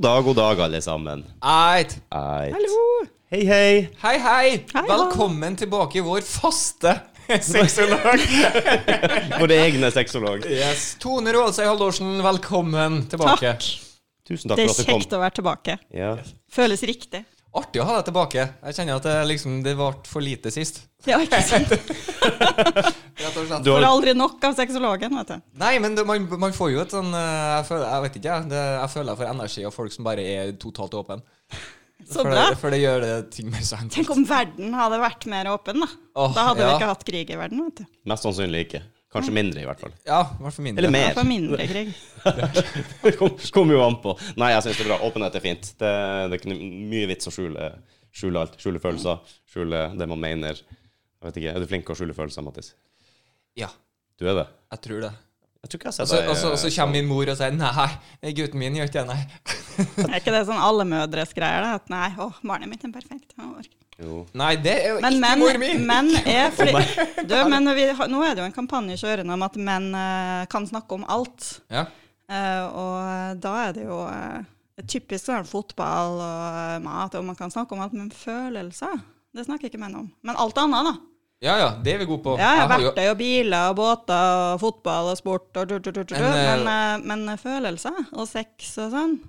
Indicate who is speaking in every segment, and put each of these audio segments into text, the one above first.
Speaker 1: God dag, god dag, alle sammen.
Speaker 2: Eit.
Speaker 1: Eit.
Speaker 3: Hallo!
Speaker 1: Hei, hei.
Speaker 2: Hei, hei.
Speaker 3: Hei,
Speaker 2: Velkommen tilbake i vår faste sexolog.
Speaker 1: Vår egne sexolog.
Speaker 2: yes. Tone Rålsøy Haldorsen, velkommen tilbake.
Speaker 3: Takk.
Speaker 1: Tusen takk for at du kom.
Speaker 3: Det er kjekt å være tilbake.
Speaker 1: Ja.
Speaker 3: Føles riktig.
Speaker 2: Artig å ha deg tilbake. Jeg kjenner at det, liksom, det ble for lite sist.
Speaker 3: Ja, ikke sant?
Speaker 1: Du
Speaker 3: Får aldri nok av sexologen, vet du.
Speaker 2: Nei, men det, man, man får jo et sånn eh, Jeg, føler, jeg vet ikke, jeg. Det, jeg føler jeg får energi av folk som bare er totalt åpne.
Speaker 3: Så
Speaker 2: for
Speaker 3: bra.
Speaker 2: Det, for det gjør det ting mer så enkelt.
Speaker 3: Tenk om verden hadde vært mer åpen, da.
Speaker 2: Oh,
Speaker 3: Da hadde
Speaker 2: ja.
Speaker 3: vi ikke hatt krig i verden, vet du.
Speaker 1: mest sannsynlig ikke. Kanskje mindre, i hvert fall.
Speaker 2: Ja, i hvert fall mindre.
Speaker 1: Eller mer.
Speaker 3: mindre Greg.
Speaker 1: Det kom- jo an på. Nei, jeg syns det er bra. Åpenhet er fint. Det, det er mye vits å skjule, skjule alt. Skjule følelser. Skjule det man mener. Jeg vet ikke, Er du flink til å skjule følelser, Mattis?
Speaker 2: Ja,
Speaker 1: Du er det?
Speaker 2: jeg tror det.
Speaker 1: Jeg tror ikke jeg har sett
Speaker 2: så,
Speaker 1: deg
Speaker 2: og så, kommer min mor og sier nei, gutten min gjør ikke det, nei.
Speaker 3: Er ikke det sånn alle mødres greier, da? At nei, å, barnet mitt er perfekt. Jeg orker.
Speaker 1: Jo.
Speaker 2: Nei, det er jo
Speaker 3: Men
Speaker 2: ikke
Speaker 3: menn,
Speaker 2: mor mi!
Speaker 3: menn er fordi du, men vi, Nå er det jo en kampanje kjørende om at menn uh, kan snakke om alt.
Speaker 2: Ja.
Speaker 3: Uh, og da er det jo uh, typisk sånn fotball og eh, mat, og man kan snakke om alt, men følelser, det snakker ikke menn om. Men alt annet, da.
Speaker 2: ja ja, det er vi gode på.
Speaker 3: Ja, verktøy og biler og båter og fotball og sport og du, du, du, du, du.
Speaker 2: Men, eh,
Speaker 3: Men, eh, men følelser og sex og sånn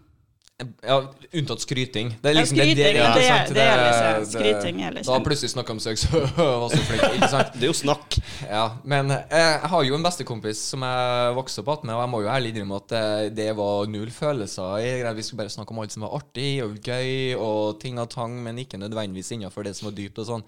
Speaker 2: Ja, unntatt skryting. Det er
Speaker 3: Ja,
Speaker 2: skryting, det, det,
Speaker 3: skryting,
Speaker 2: ja,
Speaker 3: det-
Speaker 2: er
Speaker 3: det skryting er
Speaker 2: liksom.
Speaker 3: Da
Speaker 2: plutselig snakka om søk, så var så flink, ikke sant?
Speaker 1: Det er jo snakk.
Speaker 2: Ja, men eh, jeg har jo en bestekompis som jeg vokste opp med, og jeg må jo ærlig innrømme at eh, det var null følelser i. Vi skulle bare snakke om alt som var artig og gøy, og ting og tang, men ikke nødvendigvis innenfor det som var dypt og sånn.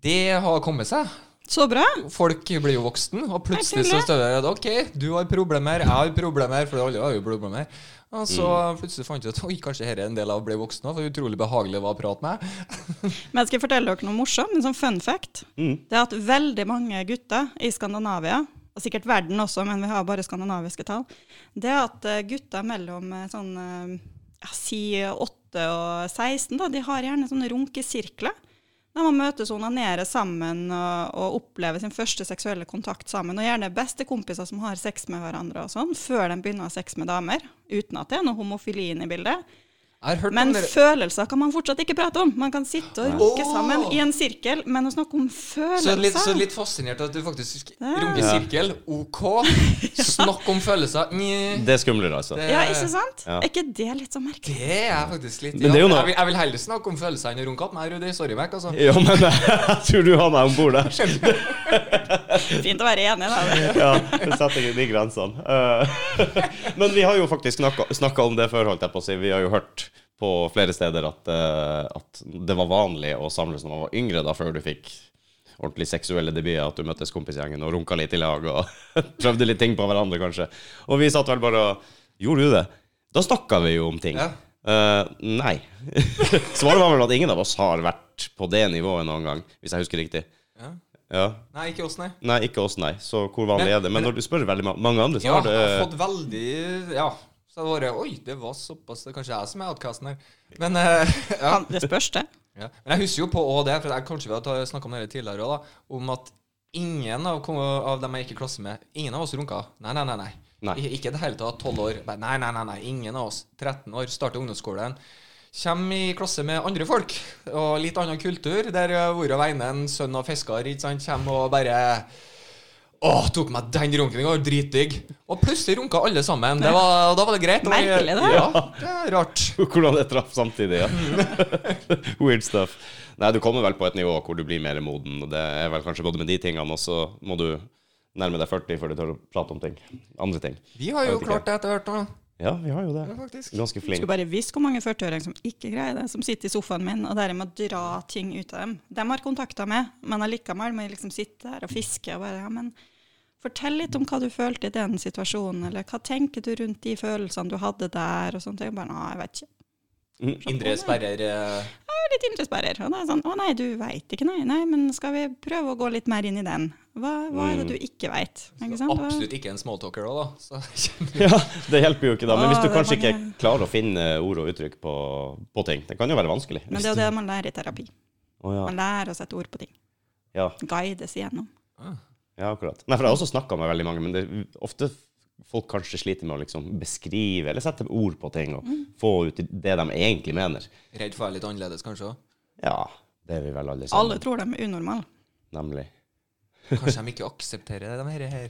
Speaker 2: Det har kommet seg.
Speaker 3: Så bra!
Speaker 2: Folk blir jo voksen, og plutselig så står det OK, du har problemer, jeg har problemer, for alle har jo problemer. Og så
Speaker 3: Mm.
Speaker 2: plutselig fant jeg ut oi, kanskje dette er en del av å bli voksen òg, for utrolig behagelig det var å prate med.
Speaker 3: Men jeg skal fortelle dere noe morsomt, en sånn fun fact.
Speaker 1: Mm.
Speaker 3: Det er at veldig mange gutter i Skandinavia, og sikkert verden også, men vi har bare skandinaviske tall, det er at eh, gutter mellom eh, sånn eh, ja, si 8 og 16, da, de har gjerne sånne runkesirkler. Der man møtes og onanerer sammen og, og opplever sin første seksuelle kontakt sammen. Og gjerne bestekompiser som har sex med hverandre og sånn, før de begynner å ha sex med damer. Uten at det er noe homofili inne i bildet. Men
Speaker 2: dere
Speaker 3: følelser kan man fortsatt ikke prate om. Man kan sitte og runke
Speaker 2: oh.
Speaker 3: sammen i en sirkel, men å snakke om følelser så
Speaker 2: litt, så litt fascinert at du faktisk
Speaker 3: Ja.
Speaker 2: runker sirkel. OK. Snakk om følelser. Nye.
Speaker 1: Det er skumlere, altså.
Speaker 2: Det-
Speaker 3: Ja, ikke sant?
Speaker 1: Ja.
Speaker 3: Er ikke det litt så merkelig?
Speaker 2: Det er faktisk litt
Speaker 1: Men det er jo noe-
Speaker 2: jeg, vil, jeg vil heller snakke om følelser enn å runke meg, Rudi. Sorry, Mac. Altså.
Speaker 1: Ja, men jeg tror du har meg om bord der.
Speaker 3: Fint å være enig, da.
Speaker 1: Ja, det setter ikke de grensene. Eh, Men vi har jo faktisk snakka om det før, holdt jeg på å si. Vi har jo hørt på flere steder at, eh, at det var vanlig å samles når man var yngre, da før du fikk ordentlig seksuelle debuter, at du møttes kompisgjengen og runka litt i lag og prøvde litt ting på hverandre, kanskje. Og vi satt vel bare og Gjorde du det? Da snakka vi jo om ting.
Speaker 2: Ja.
Speaker 1: Uh, nei. Svaret var vel at ingen av oss har vært på det nivået noen gang, hvis jeg husker riktig.
Speaker 2: Ja.
Speaker 1: Ja.
Speaker 2: Nei, ikke oss, nei.
Speaker 1: Nei, ikke oss, nei. Så hvor vanlig
Speaker 2: Men-
Speaker 1: er det? Men
Speaker 2: men-
Speaker 1: når du spør veldig mange andre, så
Speaker 2: Ja,
Speaker 1: har det
Speaker 2: jeg har fått veldig Ja. Så det var Oi, det var såpass Det er kanskje jeg som er outcasten her. Men uh, ja.
Speaker 3: Det spørs, det.
Speaker 2: Ja. Men jeg husker jo på òg det, for jeg, kanskje vi har snakka om det tidligere òg, om at ingen av, av dem jeg gikk i klasse med, ingen av oss runka. Nei, nei, nei. nei.
Speaker 1: Nei.
Speaker 2: I- Ikke i det hele tatt. 12 år. Nei, nei, nei, nei. Ingen av oss. 13 år. Starter ungdomsskolen. Kommer i klasse med andre folk og litt annen kultur. Der eh, hvor og vegne en sønn av fisker ikke sant, kommer og bare Åh, tok meg den runken i går. Dritdigg. Og plutselig runka alle sammen. Det var, da var det greit.
Speaker 3: Merkelig, det.
Speaker 2: Ja, det er rart.
Speaker 1: Hvordan det traff samtidig, ja. Weird stuff. Nei, du kommer vel på et nivå hvor du blir mer moden, og det er vel kanskje både med de tingene, og så må du nærme deg 40 før du tør å prate om ting. Andre ting.
Speaker 2: Vi har jo klart det etter hvert nå.
Speaker 1: Ja, vi har jo det.
Speaker 2: Ja.
Speaker 1: Ganske flink.
Speaker 3: skulle bare visst hvor mange 40-åringer som ikke greier det, som sitter i sofaen min og der jeg må dra ting ut av dem. De har kontakta meg, men allikevel må jeg liksom sitte der og fiske og bare ja, men Fortell litt om hva du følte i den situasjonen, eller hva tenker du rundt de følelsene du hadde der, og sånt. ting. Bare, nei, jeg vet ikke.
Speaker 2: Indre sperrer
Speaker 3: Ja, litt indre sperrer. Og da er sånn, å nei, du veit ikke, nei. Nei, men skal vi prøve å gå litt mer inn i den? Hva, hva er det du ikke veit?
Speaker 2: Absolutt ikke en smalltalker òg, da. Så,
Speaker 1: Ja, det hjelper jo ikke da. Men hvis
Speaker 3: Ah,
Speaker 1: du
Speaker 3: er
Speaker 1: kanskje ikke klarer å finne ord og uttrykk på, på ting, det kan jo være vanskelig.
Speaker 3: Men det er jo det man lærer i terapi.
Speaker 1: Å, ja.
Speaker 3: Man lærer å sette ord på ting.
Speaker 1: Ja,
Speaker 3: Guides igjennom.
Speaker 1: Ja, akkurat. Nei, for jeg har også snakka med veldig mange, men det, ofte folk kanskje sliter med å liksom beskrive eller sette ord på ting og få ut det de egentlig mener.
Speaker 2: Redd for å være litt annerledes, kanskje òg.
Speaker 1: Ja, det er vi vel alle
Speaker 3: Alle tror de er unormale.
Speaker 1: Nemlig.
Speaker 2: Kanskje de ikke aksepterer de her, her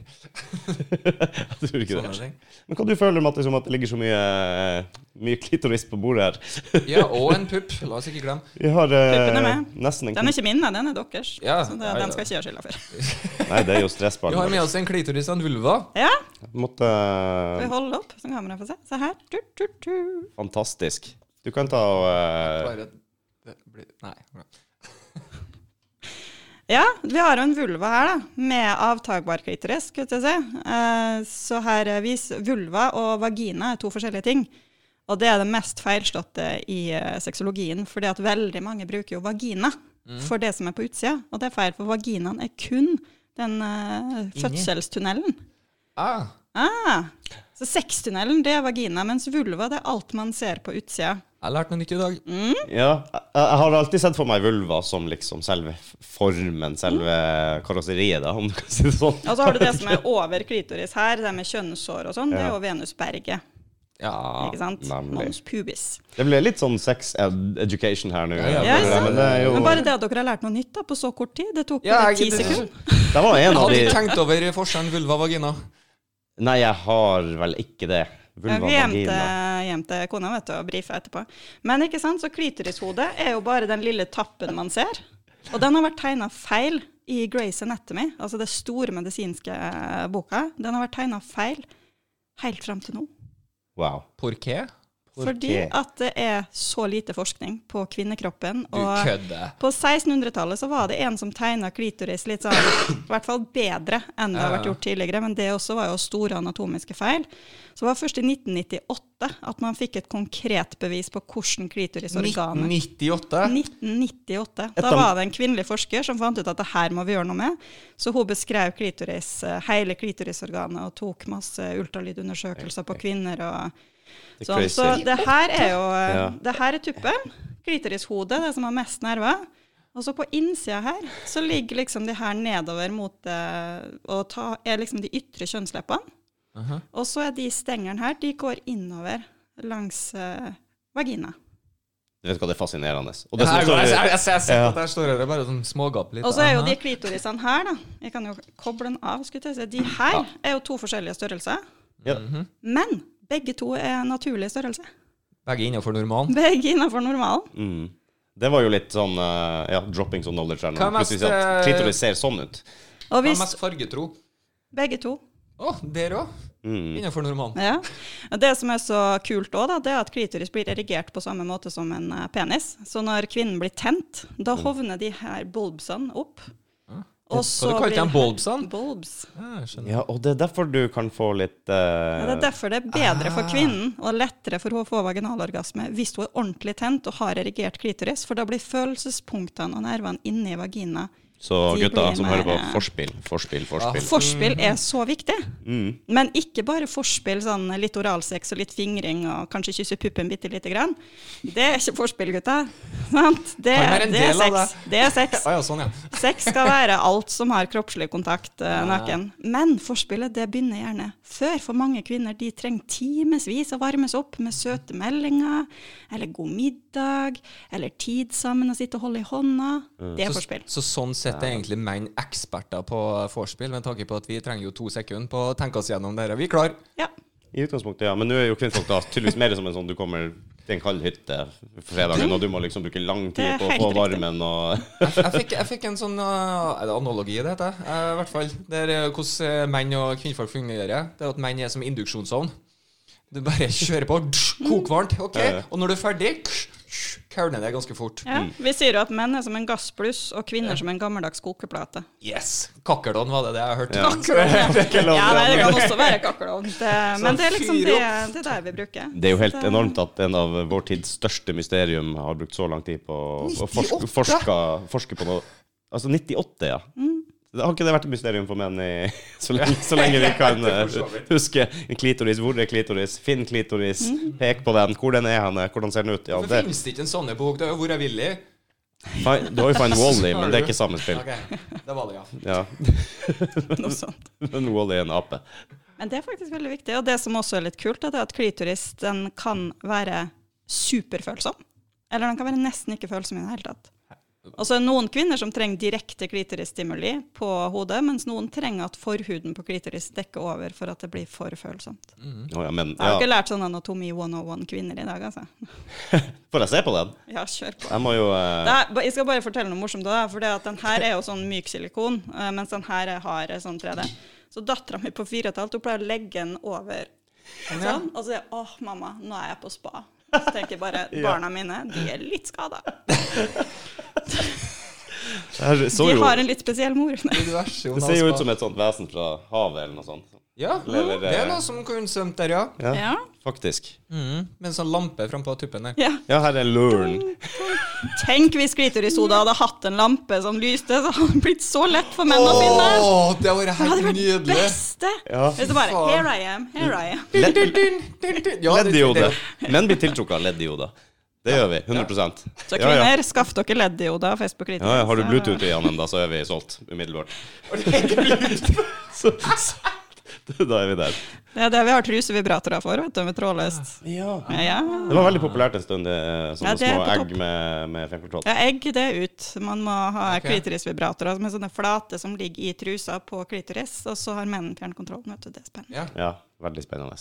Speaker 1: Jeg tror ikke
Speaker 2: sånne
Speaker 1: det.
Speaker 2: ting.
Speaker 1: Men hva du føler Mattis, om at det ligger så mye, mye klitoris på bordet her?
Speaker 2: Ja, og en pupp. La oss ikke glemme.
Speaker 1: Vi har eh, nesten en
Speaker 3: Den er ikke min, den er deres.
Speaker 2: Ja,
Speaker 3: så det,
Speaker 2: ja, ja.
Speaker 3: den skal ikke jeg ha skylda for.
Speaker 1: Nei, det er jo
Speaker 2: Vi har med oss en klitoris og en vulva.
Speaker 3: Ja,
Speaker 1: Måtte
Speaker 3: skal vi holde opp, så kameraet får se. Se her. Du, du, du.
Speaker 1: Fantastisk. Du kan ta og uh...
Speaker 2: Bare det blir Nei.
Speaker 3: Ja, vi har jo en vulva her, da, med avtagbar klitoris, skulle jeg si. Eh, så her er vis vulva og vagina er to forskjellige ting. Og det er det mest feilslåtte i uh, sexologien, fordi at veldig mange bruker jo vagina for det som er på utsida. Og det er feil, for vaginaen er kun den uh, fødselstunnelen.
Speaker 2: Ah,
Speaker 3: Ah, så sextunnelen, det er vagina, mens vulva, det er alt man ser på utsida.
Speaker 2: Jeg har lært noe nytt i dag.
Speaker 1: Ja, jeg, jeg har alltid sett for meg vulva som liksom selve formen, selve karosseriet, da, om du kan si det sånn.
Speaker 3: Og så har du det som er over klitoris her, det med kjønnshår og sånn, det er
Speaker 1: Ja.
Speaker 3: jo venusberget.
Speaker 1: Ja,
Speaker 3: Ikke sant?
Speaker 1: nemlig.
Speaker 3: Mons pubis.
Speaker 1: Det ble litt sånn sex ed education her nå.
Speaker 2: Ja, ja,
Speaker 3: Ja,
Speaker 1: men det jo
Speaker 3: Men bare det at dere har lært noe nytt da, på så kort tid, det tok
Speaker 2: Ja,
Speaker 3: bare ti sekunder.
Speaker 1: Det var en
Speaker 2: Jeg
Speaker 1: de
Speaker 2: ikke tenkt over forskjellen vulva-vagina.
Speaker 1: Nei, jeg har vel ikke det. Vulva,
Speaker 3: Vi gjemte, gjemte kona vet du, og brifa etterpå. Men ikke sant, så klitorishodet er jo bare den lille tappen man ser. Og den har vært tegna feil i Grace Anatomy, altså det store medisinske eh, boka. Den har vært tegna feil helt fram til nå.
Speaker 1: Wow.
Speaker 2: Por qué?
Speaker 3: Fordi at det er så lite forskning på kvinnekroppen.
Speaker 2: Du
Speaker 3: Og på 1600-tallet så var det en som tegna klitoris litt sånn, i hvert fall bedre enn det har vært gjort tidligere, men det også var jo store anatomiske feil. Så det var først i 1998 at man fikk et konkret bevis på hvordan klitorisorganet
Speaker 2: 1998?
Speaker 3: 1998. Da var det en kvinnelig forsker som fant ut at det her må vi gjøre noe med. Så hun beskrev klitoris, eh, hele klitorisorganet og tok masse ultralydundersøkelser på kvinner. og sånn. Så det her er jo eh, Det her er tuppen. Klitorishodet, det som har mest nerver. Og så på innsida her så ligger liksom de her nedover mot det, og ta, er liksom de ytre kjønnsleppene.
Speaker 2: Aha.
Speaker 3: Og så er de stengene her, de går innover langs uh, vagina.
Speaker 1: Du vet hva, det er fascinerende. Og
Speaker 2: Det jeg, jeg, jeg, jeg ser
Speaker 1: Ja.
Speaker 2: at der står det bare sånn smågap litt.
Speaker 3: Og så er jo de klitorisene her, da. Jeg kan jo koble den av. skulle jeg si. De her er jo to forskjellige størrelser.
Speaker 1: Ja.
Speaker 2: Mhm.
Speaker 3: Men begge to er naturlig størrelse.
Speaker 2: Begge innenfor normalen.
Speaker 3: Begge innafor normalen.
Speaker 1: Mm. Det var jo litt sånn uh, ja, dropping of knowledge her nå. Plutselig at
Speaker 2: eh,
Speaker 1: klitoris ser sånn ut.
Speaker 3: Og
Speaker 2: Hva er mest fargetro?
Speaker 3: begge to
Speaker 2: Å, der òg.
Speaker 1: Mm.
Speaker 2: Innenfor normalen.
Speaker 3: Ja. Det som er så kult òg, det er at klitoris blir erigert på samme måte som en eh, penis. Så når kvinnen blir tent, da hovner de her bulbsene opp.
Speaker 2: Ah.
Speaker 3: Og
Speaker 2: Hva
Speaker 3: så
Speaker 2: du kalte
Speaker 3: dem
Speaker 2: de bulbsene?
Speaker 3: Bulbs.
Speaker 2: Ja.
Speaker 1: Ja, og det er derfor du kan få litt
Speaker 3: Ja,
Speaker 1: eh,
Speaker 3: det er derfor det er bedre for
Speaker 2: Ah.
Speaker 3: kvinnen og lettere for henne å få vaginalorgasme hvis hun er ordentlig tent og har erigert klitoris, for da blir følelsespunktene og nervene inni vagina
Speaker 1: Så gutta som hører på,
Speaker 3: forspill,
Speaker 1: forspill, forspill, forspill.
Speaker 3: Forspill er så viktig,
Speaker 1: Mm.
Speaker 3: men ikke bare forspill, sånn litt oralsex og litt fingring og kanskje kysse puppen bitte lite grann. Det er ikke forspill, gutta. Sant? Det,
Speaker 2: Kan
Speaker 3: det er sex. Det er sex.
Speaker 2: Ah, ja, sånn, ja.
Speaker 3: Sex skal være alt som har kroppslig kontakt
Speaker 2: uh,
Speaker 3: naken. Men forspillet det begynner gjerne før. For mange kvinner de trenger timevis å varmes opp med søte meldinger, eller god middag, eller tid sammen å sitte og holde i hånda. Det er
Speaker 2: Så,
Speaker 3: forspill.
Speaker 2: så sånn sett er egentlig menn eksperter på vorspiel, med tanke på at vi trenger jo to sekunder på å tenke oss gjennom det. her. Vi er klar.
Speaker 3: Ja.
Speaker 1: I utgangspunktet, ja. Men nå er jo kvinnfolk da tydeligvis mer som en sånn du kommer til en kald hytte fredagen, og du må liksom bruke lang tid på å få varmen og
Speaker 2: Jeg, jeg, fikk, jeg fikk en sånn uh, Er det analogi, det heter? Uh, I hvert fall. Det er uh, hvordan menn og kvinnfolk fungerer. Det er at menn er som induksjonsovn. Du bare kjører på. Kokvarmt. OK. Og når du er ferdig, kølner det ganske fort.
Speaker 3: Ja. Vi sier jo at menn er som en gassbluss, og kvinner som en gammeldags kokeplate.
Speaker 2: Yes! Kakkelovn var det det jeg hørte.
Speaker 1: Ja.
Speaker 3: Kakkelovn. Ja, nei, det kan også være kakkelovn. Men det er liksom det, det er der vi bruker.
Speaker 1: Det er jo helt enormt at en av vår tids største mysterium har brukt så lang tid på å forske, forske, forske på noe Altså 98, ja.
Speaker 3: Mm.
Speaker 1: Har ikke det vært et mysterium for menn i, så, lenge, så lenge vi kan uh, huske en klitoris? Hvor er klitoris? Finn klitoris.
Speaker 3: Mm.
Speaker 1: Pek på den. Hvor den er henne? Hvordan ser den ut? Ja,
Speaker 2: Hvorfor
Speaker 1: det,
Speaker 2: finnes det ikke en sånn bok? Det er jo Hvor er Willy?
Speaker 1: Fine- du har jo Find Wally, men det er ikke samme spill.
Speaker 2: Okay. det var det, ja.
Speaker 1: Ja.
Speaker 3: Noe sånt.
Speaker 1: Men Wally er en ape.
Speaker 3: Men det er faktisk veldig viktig. Og det som også er litt kult, er at klitoris den kan være superfølsom. Eller den kan være nesten ikke følsom i det hele tatt. Og så er det noen kvinner som trenger direkte klitorisstimuli på hodet, mens noen trenger at forhuden på klitoris dekker over for at det blir for følsomt.
Speaker 1: Å, ja, men,
Speaker 3: Jeg har ikke lært sånn anatomi 101 kvinner i dag, altså.
Speaker 1: Får jeg se på den?
Speaker 3: Ja, kjør på.
Speaker 1: Jeg må jo uh...
Speaker 3: Det er, jeg skal bare fortelle noe morsomt. Da, for den her er jo sånn myk silikon, eh, mens den her er hard eh, sånn 3D. Så dattera mi på fire og et halvt hun pleier å legge den over sånn, og så sier jeg, åh, mamma, nå er jeg på spa. Så tenker jeg bare barna mine de er litt skada. De har en litt spesiell mor.
Speaker 1: Det ser jo ut som et sånt vesen fra havet eller noe sånt.
Speaker 2: Ja,
Speaker 1: Eller,
Speaker 2: det er noe som kunne svømt der, ja.
Speaker 1: Ja,
Speaker 3: Ja.
Speaker 1: faktisk.
Speaker 2: Mm. Med en sånn lampe frampå tuppen der.
Speaker 3: ja.
Speaker 1: Ja, her er luren.
Speaker 3: Tenk hvis Klitorisoda hadde hatt en lampe som lyste, så hadde det blitt så lett for menn å finne.
Speaker 2: Åh, det hadde vært
Speaker 3: Det hadde
Speaker 2: helt
Speaker 3: vært det beste.
Speaker 1: Ja.
Speaker 3: Hvis det bare Here I am, here I am.
Speaker 2: Dun, dun, dun, dun, dun. Ja, det-
Speaker 1: LED-diode. Menn blir tiltrukket av ledd i hodet. Det gjør vi. 100%
Speaker 3: Så
Speaker 1: Ja, ja.
Speaker 3: kvinner, skaff dere på klitoris.
Speaker 1: Ja, ja, har du Bluetooth i den, ennå, så er vi solgt umiddelbart. da er vi der.
Speaker 3: Det er det vi har trusevibratorer for, vet du, med trådløst.
Speaker 1: Ja.
Speaker 3: Ja, ja.
Speaker 1: Det var veldig populært en stund, det, sånne
Speaker 3: Ja, det
Speaker 1: små egg med, med femkortråd.
Speaker 3: ja, egg det er ut. Man må ha
Speaker 2: okay.
Speaker 3: klitorisvibratorer med sånne flate som ligger i trusa på klitoris, og så har menn fjernkontroll. Vet du, det er spennende.
Speaker 2: Ja,
Speaker 1: Ja, veldig spennende.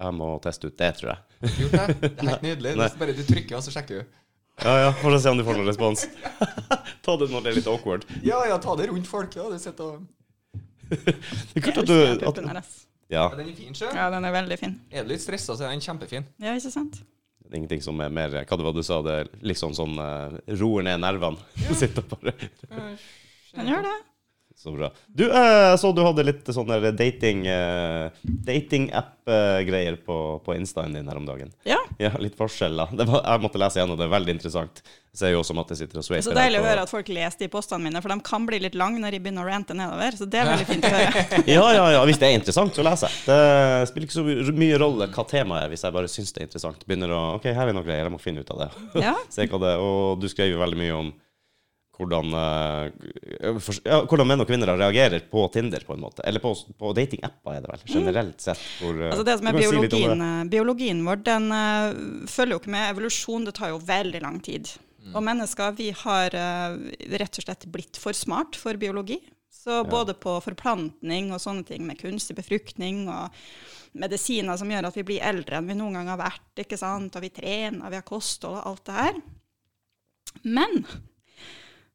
Speaker 1: Jeg må teste ut det, tror jeg.
Speaker 2: gjort det. Det er helt nydelig.
Speaker 1: Nei.
Speaker 2: Bare du trykker, og så sjekker du.
Speaker 1: Ja, ja, For å se om du får noen respons. Ta det når det er litt awkward.
Speaker 2: Ja, ja, ta det rundt folk. Ja, det sitter og...
Speaker 1: Det er kult at du
Speaker 3: den
Speaker 1: at. Ja,
Speaker 2: Ja, den er fin, sjø.
Speaker 3: Ja, den er veldig fin.
Speaker 2: Er du litt stressa, så er den kjempefin.
Speaker 3: Ja, ikke sant?
Speaker 1: det er ingenting som er mer Hva det var du sa? Det er liksom sånn uh, roer ned nervene. Sitter bare
Speaker 3: Den gjør det.
Speaker 1: Så bra. Du, eh, så du hadde litt sånne dating uh, dating-app-greier på, på instaen din her om dagen.
Speaker 3: Ja.
Speaker 1: Ja, litt forskjeller. Det var, jeg måtte lese gjennom det, er veldig interessant. Jeg ser jo også at jeg sitter og
Speaker 3: er
Speaker 1: sveiper
Speaker 3: så deilig å høre at folk leser de postene mine, for de kan bli litt lange når de begynner å rante nedover. Så det er veldig fint å høre.
Speaker 1: Ja, ja, ja. Hvis det er interessant, så leser jeg. Det spiller ikke så mye rolle hva temaet er, hvis jeg bare syns det er interessant. Begynner å OK, her er noe greier, jeg må finne ut av det.
Speaker 3: Ja.
Speaker 1: Se hva det er. Og du skrev jo veldig mye om hvordan, eh, ja, hvordan menn og kvinner reagerer på Tinder, på en måte. Eller på, på datingapper, er det vel. Generelt sett. Hvor, eh,
Speaker 3: Altså det som er
Speaker 1: biologien, si
Speaker 3: biologien,
Speaker 1: det.
Speaker 3: eh, biologien vår, den eh, følger jo ikke med evolusjon. Det tar jo veldig lang tid. Og mennesker, vi har eh, rett og slett blitt for smart for biologi. Så både på forplantning og sånne ting med kunstig befruktning og medisiner som gjør at vi blir eldre enn vi noen gang har vært, ikke sant? og vi trener, vi har kosthold og alt det her. Men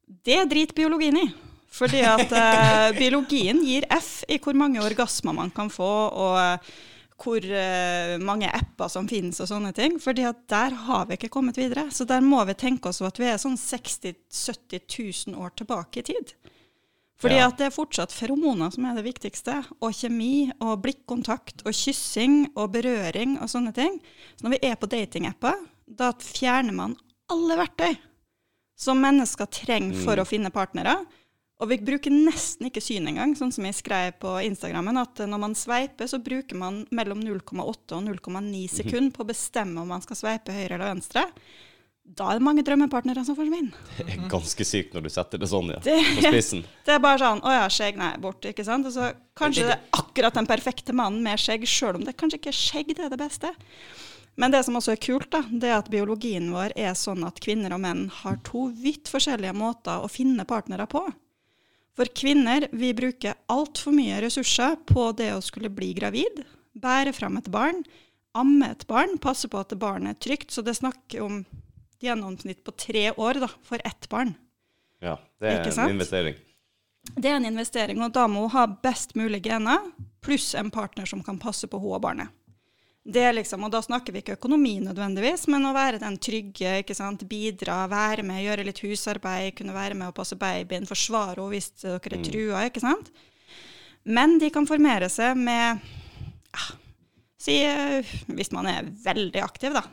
Speaker 3: det driter biologien i. Fordi at eh, biologien gir F i hvor mange orgasmer man kan få, og eh, hvor eh, mange apper som finnes og sånne ting. Fordi at der har vi ikke kommet videre. Så der må vi tenke oss at vi er sånn 60 000-70 000 år tilbake i tid. Fordi
Speaker 1: Ja.
Speaker 3: at det er fortsatt feromoner som er det viktigste, og kjemi, og blikkontakt, og kyssing, og berøring, og sånne ting. Så når vi er på datingapper, da fjerner man alle verktøy som mennesker trenger for å finne partnere. Og vi bruker nesten ikke syn engang, sånn som jeg skrev på Instagrammen, at når man sveiper, så bruker man mellom 0,8 og 0,9 sekunder på å bestemme om man skal sveipe høyre eller venstre. Da er det mange drømmepartnere som forsvinner.
Speaker 1: Det er ganske sykt når du setter det sånn, ja.
Speaker 3: Det-
Speaker 1: På spissen.
Speaker 3: Det er bare sånn 'Å ja, skjegg, nei, bort', ikke sant? Og så kanskje det er akkurat den perfekte mannen med skjegg, sjøl om det kanskje ikke er skjegg det er det beste. Men det som også er kult, da, det er at biologien vår er sånn at kvinner og menn har to vidt forskjellige måter å finne partnere på. For kvinner, vi bruker altfor mye ressurser på det å skulle bli gravid, bære fram et barn, amme et barn, passe på at barnet er trygt. Så det snakker om gjennomsnitt på tre år da, for ett barn.
Speaker 1: Ja, det er en investering.
Speaker 3: Det er en investering, og da må hun ha best mulig gener, pluss en partner som kan passe på henne og barnet. Det liksom, og Da snakker vi ikke økonomi nødvendigvis, men å være den trygge, bidra, være med, gjøre litt husarbeid, kunne være med å passe babyen, forsvare henne hvis dere er trua. ikke sant? Men de kan formere seg med ja, Si hvis man er veldig aktiv, da.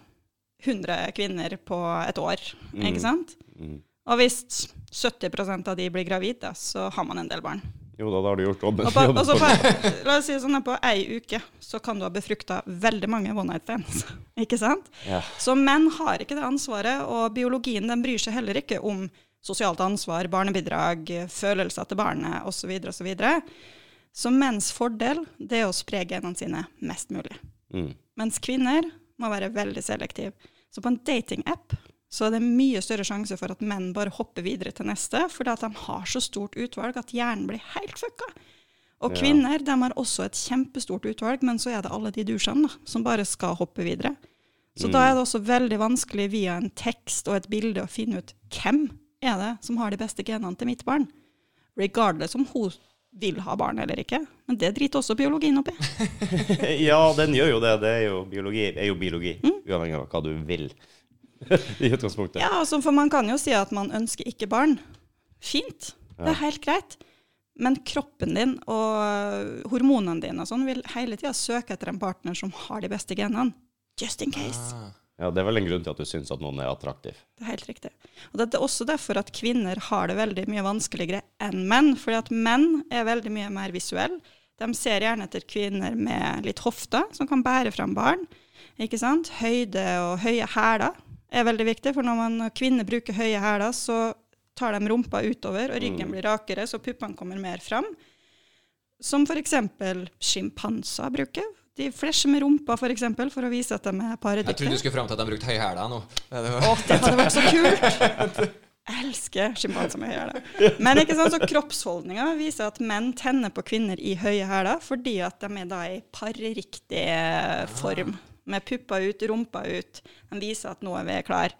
Speaker 3: 100 kvinner på et år, ikke sant?
Speaker 1: Mm.
Speaker 3: Og hvis 70% av de blir gravide, så har man en del barn.
Speaker 1: Jo da, da har du gjort.
Speaker 3: Og på, og så på, la oss si sånn at på ei uke så kan du ha befrukta veldig mange one night stands. Ikke sant?
Speaker 1: Ja.
Speaker 3: Så menn har ikke det ansvaret, og biologien den bryr seg heller ikke om sosialt ansvar, barnebidrag, følelser til barnet osv. osv. Så menns fordel det er å spre genene sine mest mulig.
Speaker 1: Mm.
Speaker 3: Mens kvinner må være veldig selektive. Så på en datingapp så er det mye større sjanse for at menn bare hopper videre til neste, fordi at de har så stort utvalg at hjernen blir helt fucka. Og
Speaker 1: Ja.
Speaker 3: kvinner de har også et kjempestort utvalg, men så er det alle de dusjene da, som bare skal hoppe videre. Så da er det også veldig vanskelig via en tekst og et bilde å finne ut hvem er det som har de beste genene til mitt barn. Regardless om hun vil ha barn eller ikke. Men det driter også biologien oppi.
Speaker 1: Ja, den gjør jo det. Det er jo biologi, er jo biologi
Speaker 3: Mm.
Speaker 1: uavhengig av hva du vil. I utgangspunktet.
Speaker 3: Ja, altså, for man kan jo si at man ønsker ikke barn. Fint, det er helt greit. Men kroppen din og hormonene dine og sånn vil hele tida søke etter en partner som har de beste genene. Just in case.
Speaker 2: Ah.
Speaker 1: Ja, Det er vel en grunn til at du syns at noen er attraktiv.
Speaker 3: Det er helt riktig. Og Det er også derfor at kvinner har det veldig mye vanskeligere enn menn. Fordi at menn er veldig mye mer visuelle. De ser gjerne etter kvinner med litt hofter, som kan bære fram barn. Ikke sant? Høyde og høye hæler er veldig viktig, for når man, kvinner bruker høye hæler, så tar de rumpa utover, og ryggen blir rakere, så puppene kommer mer fram. Som f.eks. sjimpanser bruker. De flasher med rumpa for, eksempel, for å vise at de er
Speaker 2: Jeg trodde du skulle fram til at de brukte høye hæler nå.
Speaker 3: Å, det hadde vært så kult! Jeg elsker sjimpanser med høye hæler. Men ikke sant, så kroppsholdninga viser at menn tenner på kvinner i høye hæler fordi at de er da i parriktig form. Med puppa ut, rumpa ut. De viser at nå er vi klar.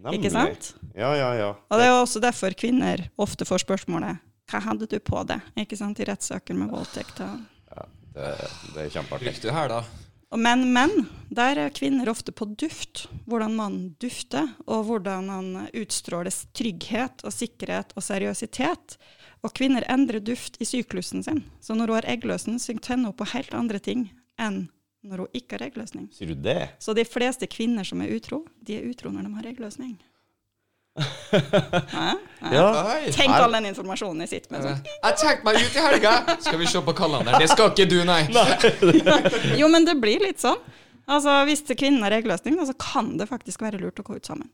Speaker 1: Nemlig.
Speaker 3: Ikke sant?
Speaker 1: Ja, ja, ja.
Speaker 3: Og det er jo også derfor kvinner ofte får spørsmålet hva hadde du på det? Ikke sant, i rettssaker med voldtekt. Ja,
Speaker 1: Det, det er kjempeartig.
Speaker 2: Brukte du her,
Speaker 3: da? men, men, der er kvinner ofte på duft. Hvordan mannen dufter, og hvordan man utstråler trygghet og sikkerhet og seriøsitet. Og kvinner endrer duft i syklusen sin. Så når hun har eggløsen, så tenner hun på helt andre ting enn når hun ikke har eggløsning.
Speaker 1: Sier du det?
Speaker 3: Så de fleste kvinner som er utro, de er utro når de har eggløsning. Hæ? Hæ?
Speaker 1: Ja.
Speaker 3: Tenk all den informasjonen jeg sitter med. Sånn.
Speaker 2: Jeg tenkte meg ut i helga! Skal vi se på kalenderen? Det skal ikke du, nei.
Speaker 3: Jo, men det blir litt sånn. Altså, Hvis kvinnen har eggløsning, så kan det faktisk være lurt å gå ut sammen.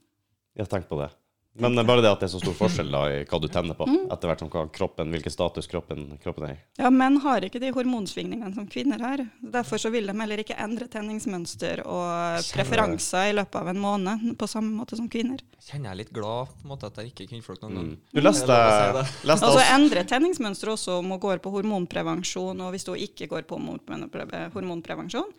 Speaker 1: Jeg har tenkt på det. Men det er bare det at det er så stor forskjell da i hva du tenner på, etter hvert som hva kroppen, hvilken status kroppen, kroppen er i.
Speaker 3: Ja, Menn har ikke de hormonsvingningene som kvinner har. Derfor så vil de heller ikke endre tenningsmønster og preferanser i løpet av en måned, på samme måte som kvinner.
Speaker 2: Kjenner jeg litt glad på en måte at jeg ikke er kvinnfolk noen gang.
Speaker 1: Mm. Du leste,
Speaker 2: si
Speaker 1: leste
Speaker 3: Altså endre tenningsmønster også om hun går på hormonprevensjon, og hvis hun ikke går på hormonprevensjon.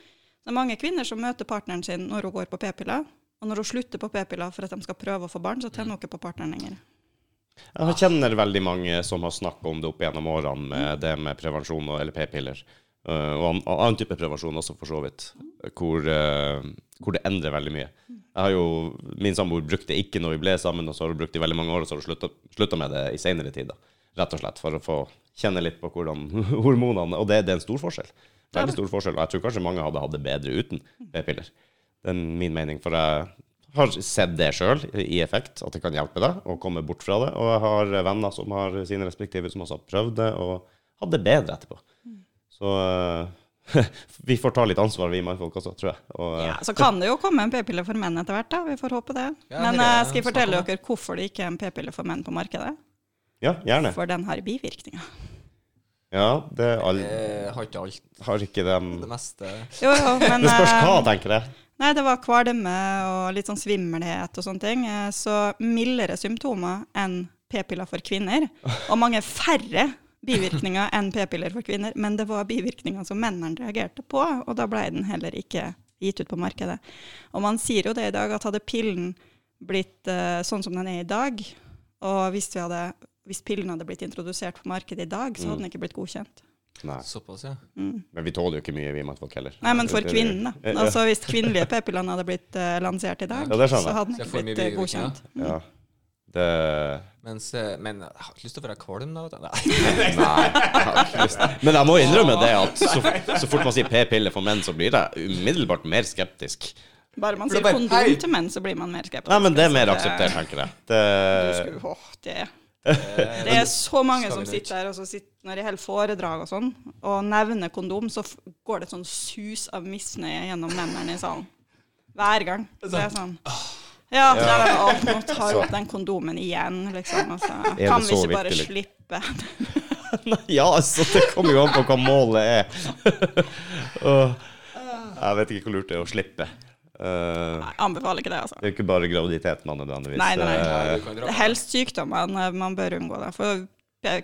Speaker 3: Det er mange kvinner som møter partneren sin når hun går på p-piller, og når hun slutter på p-piller for at de skal prøve å få barn, så tenner hun ikke på partneren lenger.
Speaker 1: Jeg kjenner veldig mange som har snakka om det opp gjennom årene, med det med prevensjon og, eller p-piller. Uh, og annen type prevensjon også, for så vidt. Hvor, uh, hvor det endrer veldig mye. Jeg har jo, Min samboer brukte ikke når vi ble sammen, og så har hun brukt det i veldig mange år, og så har hun slutta, med det i senere tid. da. Rett og slett for å få kjenne litt på hvordan hormonene Og det, det er en stor forskjell. Veldig stor forskjell. Og jeg tror kanskje mange hadde hatt det bedre uten p-piller. Det er min mening. For jeg har sett det sjøl i effekt, at det kan hjelpe deg å komme bort fra det. Og jeg har venner som har sine respektive som også har prøvd det, og hatt det bedre etterpå. Så eh, vi får ta litt ansvar, vi mannfolk også, tror jeg. Og, eh,
Speaker 3: Ja, Så kan det jo komme en p-pille for menn etter hvert, da. Vi får håpe det.
Speaker 2: Ja,
Speaker 3: Men
Speaker 2: det
Speaker 3: eh, skal jeg fortelle dere hvorfor det ikke er en p-pille for menn på markedet?
Speaker 1: ja, gjerne.
Speaker 3: For den har bivirkninger.
Speaker 1: Ja, det er all,
Speaker 2: har ikke alt.
Speaker 1: har ikke dem
Speaker 2: Det meste
Speaker 3: Jo, jo, men
Speaker 1: Det spørs hva, tenker jeg.
Speaker 3: Nei, det var kvalme og litt sånn svimmelhet og sånne ting. eh, Så mildere symptomer enn p-piller for kvinner. Og mange færre bivirkninger enn p-piller for kvinner. Men det var bivirkninger som mennene reagerte på, og da ble den heller ikke gitt ut på markedet. Og man sier jo det i dag, at hadde pillen blitt uh, sånn som den er i dag, og hvis, vi hadde, hvis pillen hadde blitt introdusert på markedet i dag, så hadde den ikke blitt godkjent.
Speaker 1: Nei.
Speaker 2: Såpass, ja.
Speaker 3: Mm.
Speaker 1: Men vi tåler jo ikke mye, vi mannfolk heller.
Speaker 3: Nei, men for kvinnen, da. Altså Hvis kvinnelige p-pillene hadde blitt uh, lansert i dag,
Speaker 1: Ja,
Speaker 3: så hadde den ikke blitt
Speaker 2: uh,
Speaker 3: godkjent.
Speaker 1: Ja. Det
Speaker 2: Mens, eh, men jeg har ikke lyst til å være kvalm, da. Nei.
Speaker 1: Nei. jeg. Men jeg må innrømme det at så, så fort man sier p-pille for menn, så blir jeg umiddelbart mer skeptisk.
Speaker 3: Bare man sier
Speaker 2: er
Speaker 3: kondom til menn, så blir man mer skeptisk.
Speaker 1: Nei, men det er mer akseptert, tenker jeg.
Speaker 3: Du
Speaker 1: Det,
Speaker 3: skulle, åh, det, det er så mange som sitter der og så sitter, når de holder foredrag og sånn, og nevner kondom, så går det et sånn sus av misnøye gjennom mennene i salen. Hver gang. Så det er sånn Ja, det er, å, nå tar jeg opp den kondomen igjen, liksom. Altså. Kan vi ikke bare slippe?
Speaker 1: Ja, altså, det kommer jo an på hva målet er. Jeg vet ikke hvor lurt det er å slippe. Eh,
Speaker 3: Nei, anbefaler ikke det, altså.
Speaker 1: det er ikke bare graviditet man nødvendigvis
Speaker 3: Nei, nei, nei.
Speaker 1: eh.
Speaker 3: Det er helst sykdommene man bør unngå. Det. For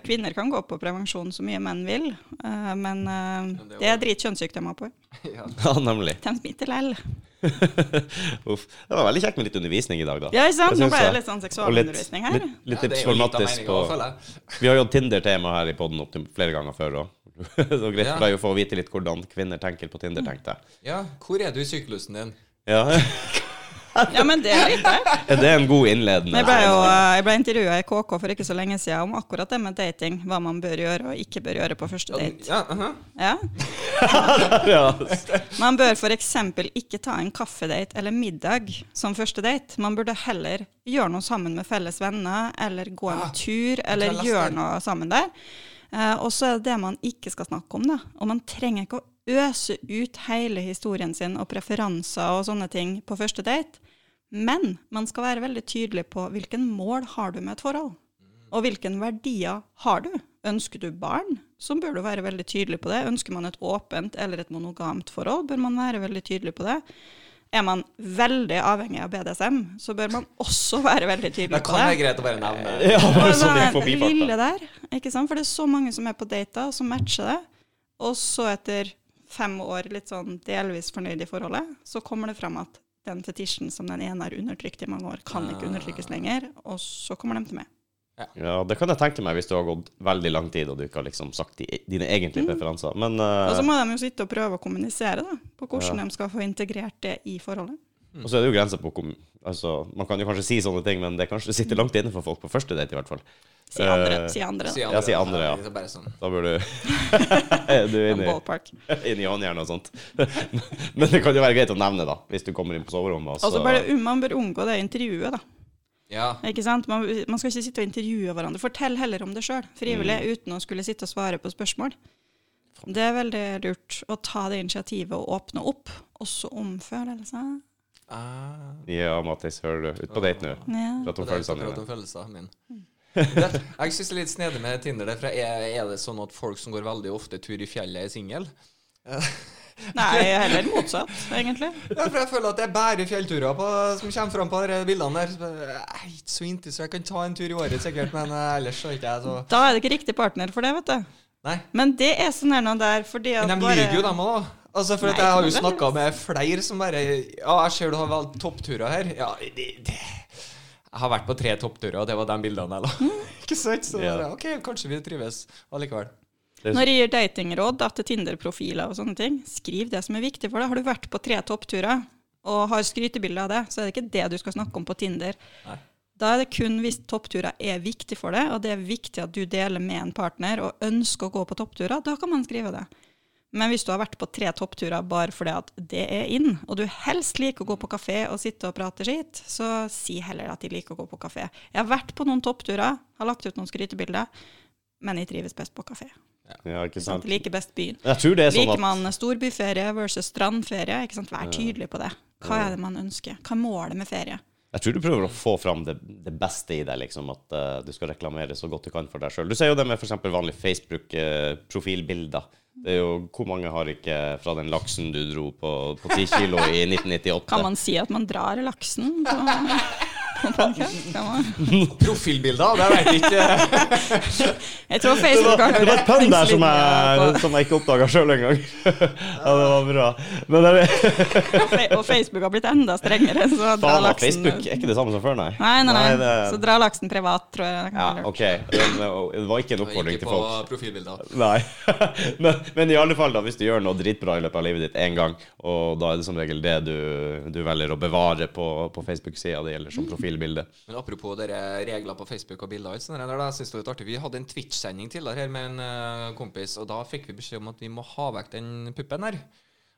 Speaker 3: kvinner kan gå på prevensjon så mye menn vil, uh, men uh,
Speaker 2: det
Speaker 3: er drit kjønnssykdommer på.
Speaker 2: Ja.
Speaker 1: Ja, nemlig.
Speaker 3: De smitter lell.
Speaker 1: Uff. Det var veldig kjekt med litt undervisning i dag, da.
Speaker 3: Ja, ikke sant? Nå ble det litt sånn seksualundervisning her.
Speaker 1: litt, litt
Speaker 2: Ja, litt av
Speaker 1: Mattis på. Vi har jo hatt Tinder-tema her i poden opptil flere ganger før òg. Så greit
Speaker 2: Ja.
Speaker 1: for deg å få vite litt hvordan kvinner tenker på Tinder, tenkte jeg.
Speaker 2: Ja, hvor er du i syklusen din?
Speaker 1: Ja.
Speaker 3: Ja, men det er litt det.
Speaker 1: Er det en god innledende?
Speaker 3: Jeg ble jo jeg ble intervjua i KK for ikke så lenge siden om akkurat det med dating. Hva man bør gjøre og ikke bør gjøre på første date.
Speaker 2: Ja, aha.
Speaker 3: Ja.
Speaker 1: ja.
Speaker 3: Man bør f.eks. ikke ta en kaffedate eller middag som første date. Man burde heller gjøre noe sammen med felles venner, eller gå en
Speaker 2: Ah,
Speaker 3: tur, eller gjøre noe sammen der. Eh, og så er det det man ikke skal snakke om, da. Og man trenger ikke å øse ut hele historien sin og preferanser og sånne ting på første date. Men man skal være veldig tydelig på hvilken mål har du med et forhold. Og hvilke verdier har du? Ønsker du barn, så bør du være veldig tydelig på det. Ønsker man et åpent eller et monogamt forhold, bør man være veldig tydelig på det. Er man veldig avhengig av BDSM, så bør man også være veldig tydelig på
Speaker 2: kan være greit å bare nevne.
Speaker 1: ja, bare sånn i
Speaker 3: det
Speaker 1: forbifarten.
Speaker 3: lille der, ikke sant? For det er så mange som er på data, og som matcher det. Og så etter fem år litt sånn delvis fornøyd i forholdet, så kommer det frem at den fetisjen som den ene har undertrykt i mange år, kan ikke undertrykkes lenger, og så kommer de til meg.
Speaker 1: Ja, det kan jeg tenke meg hvis du har gått veldig lang tid og du ikke har liksom sagt de, dine egentlige preferanser. Men uh,
Speaker 3: Og så må de jo sitte og prøve å kommunisere da, på hvordan de skal få integrert det i forholdet.
Speaker 1: Og så er det jo grenser på hvor altså, Man kan jo kanskje si sånne ting, men det kanskje sitter langt inne for folk på første date, i hvert fall.
Speaker 3: Si andre.
Speaker 1: Uh,
Speaker 3: Si andre.
Speaker 1: Ja, si andre, ja.
Speaker 2: Det er bare sånn.
Speaker 1: Da bør du Er du inne i, inn i håndjernet og sånt. Men det kan jo være greit å nevne, da, hvis du kommer inn på soverommet.
Speaker 3: Og så bør det- man bør unngå det intervjuet, da.
Speaker 2: Ja.
Speaker 3: Ikke sant? Man, man skal ikke sitte og intervjue hverandre. Fortell heller om det sjøl, frivillig,
Speaker 1: Mm.
Speaker 3: uten å skulle sitte og svare på spørsmål. Det er veldig lurt å ta det initiativet og åpne opp, også om følelser.
Speaker 2: Ah.
Speaker 1: Ja, Mattis, hører du. Ut på date nå.
Speaker 3: Ja.
Speaker 1: Prat om følelsene dine.
Speaker 2: om min. Det, jeg syns det er litt snedig med Tinder. For er, er det sånn at folk som går veldig ofte tur i fjellet, er single?
Speaker 3: Nei, heller motsatt, egentlig.
Speaker 2: Ja, for jeg føler at det er bare fjellturer på, som kommer fram på de bildene der. Jeg er ikke så interessert. Jeg kan ta en tur i året sikkert, men eh, ellers så er ikke jeg så
Speaker 3: Da er det ikke riktig partner for det, vet du.
Speaker 2: Nei.
Speaker 3: Men det er sånn her nå der fordi at
Speaker 2: Men de
Speaker 3: bare-
Speaker 2: lyver jo, dem òg, da. Altså, for at
Speaker 3: Nei,
Speaker 2: jeg har jo snakka med flere som bare Ja, jeg ser du har valgt toppturer her. Ja, det, det. Jeg har vært på tre toppturer, og det var de bildene jeg la. Ikke sant? Så
Speaker 1: Ja.
Speaker 2: bare, OK, kanskje vi trives allikevel.
Speaker 3: Når jeg gir datingråd da, til Tinder-profiler og sånne ting, skriv det som er viktig for deg. Har du vært på tre toppturer og har skrytebilde av det, så er det ikke det du skal snakke om på Tinder.
Speaker 2: Nei.
Speaker 3: Da er det kun hvis toppturer er viktig for deg, og det er viktig at du deler med en partner og ønsker å gå på toppturer, da kan man skrive det. Men hvis du har vært på tre toppturer bare fordi at det er inn, og du helst liker å gå på kafé og sitte og prate skitt, så si heller at de liker å gå på kafé. Jeg har vært på noen toppturer, har lagt ut noen skrytebilder, men jeg trives best på kafé.
Speaker 1: Ja, ikke
Speaker 3: Sant? Like best byen.
Speaker 1: Jeg tror det er sånn
Speaker 3: Liker man storbyferie versus strandferie, ikke sant? vær tydelig på det. Hva er det man ønsker? Hva er målet med ferie?
Speaker 1: Jeg tror du prøver å få fram det, det beste i deg, liksom, at uh, du skal reklamere så godt du kan for deg sjøl. Du ser jo det med f.eks. vanlige Facebook-profilbilder. det er jo Hvor mange har ikke fra den laksen du dro på, på 10 kilo i 1998?
Speaker 3: Kan man si at man drar laksen på, på?
Speaker 2: Profilbilder, det veit jeg ikke.
Speaker 3: Jeg tror Facebook har
Speaker 1: Det var et pønn der som jeg, som jeg ikke oppdaga sjøl engang. Ja, det var bra. Men det,
Speaker 3: og Facebook har blitt enda strengere. Så dra laksen
Speaker 1: Facebook er ikke det samme som før, nei?
Speaker 3: Nei, nei, nei.
Speaker 1: det,
Speaker 3: Så dra laksen privat, tror jeg. det kan
Speaker 1: ja. OK. Det var ikke en oppfordring
Speaker 2: Ikke
Speaker 1: til
Speaker 2: på
Speaker 1: folk.
Speaker 2: profilbilder.
Speaker 1: Nei. men, men i alle fall, da, hvis du gjør noe dritbra i løpet av livet ditt én gang, og da er det som regel det du, du velger å bevare på, på Facebook-sida det gjelder som profilbilde.
Speaker 2: Men apropos dere regler på Facebook og bilder, og der, da, synes det var litt artig. vi hadde en Twitch-sending tidligere her med en eh, kompis, og da fikk vi beskjed om at vi må ha vekk den puppen her.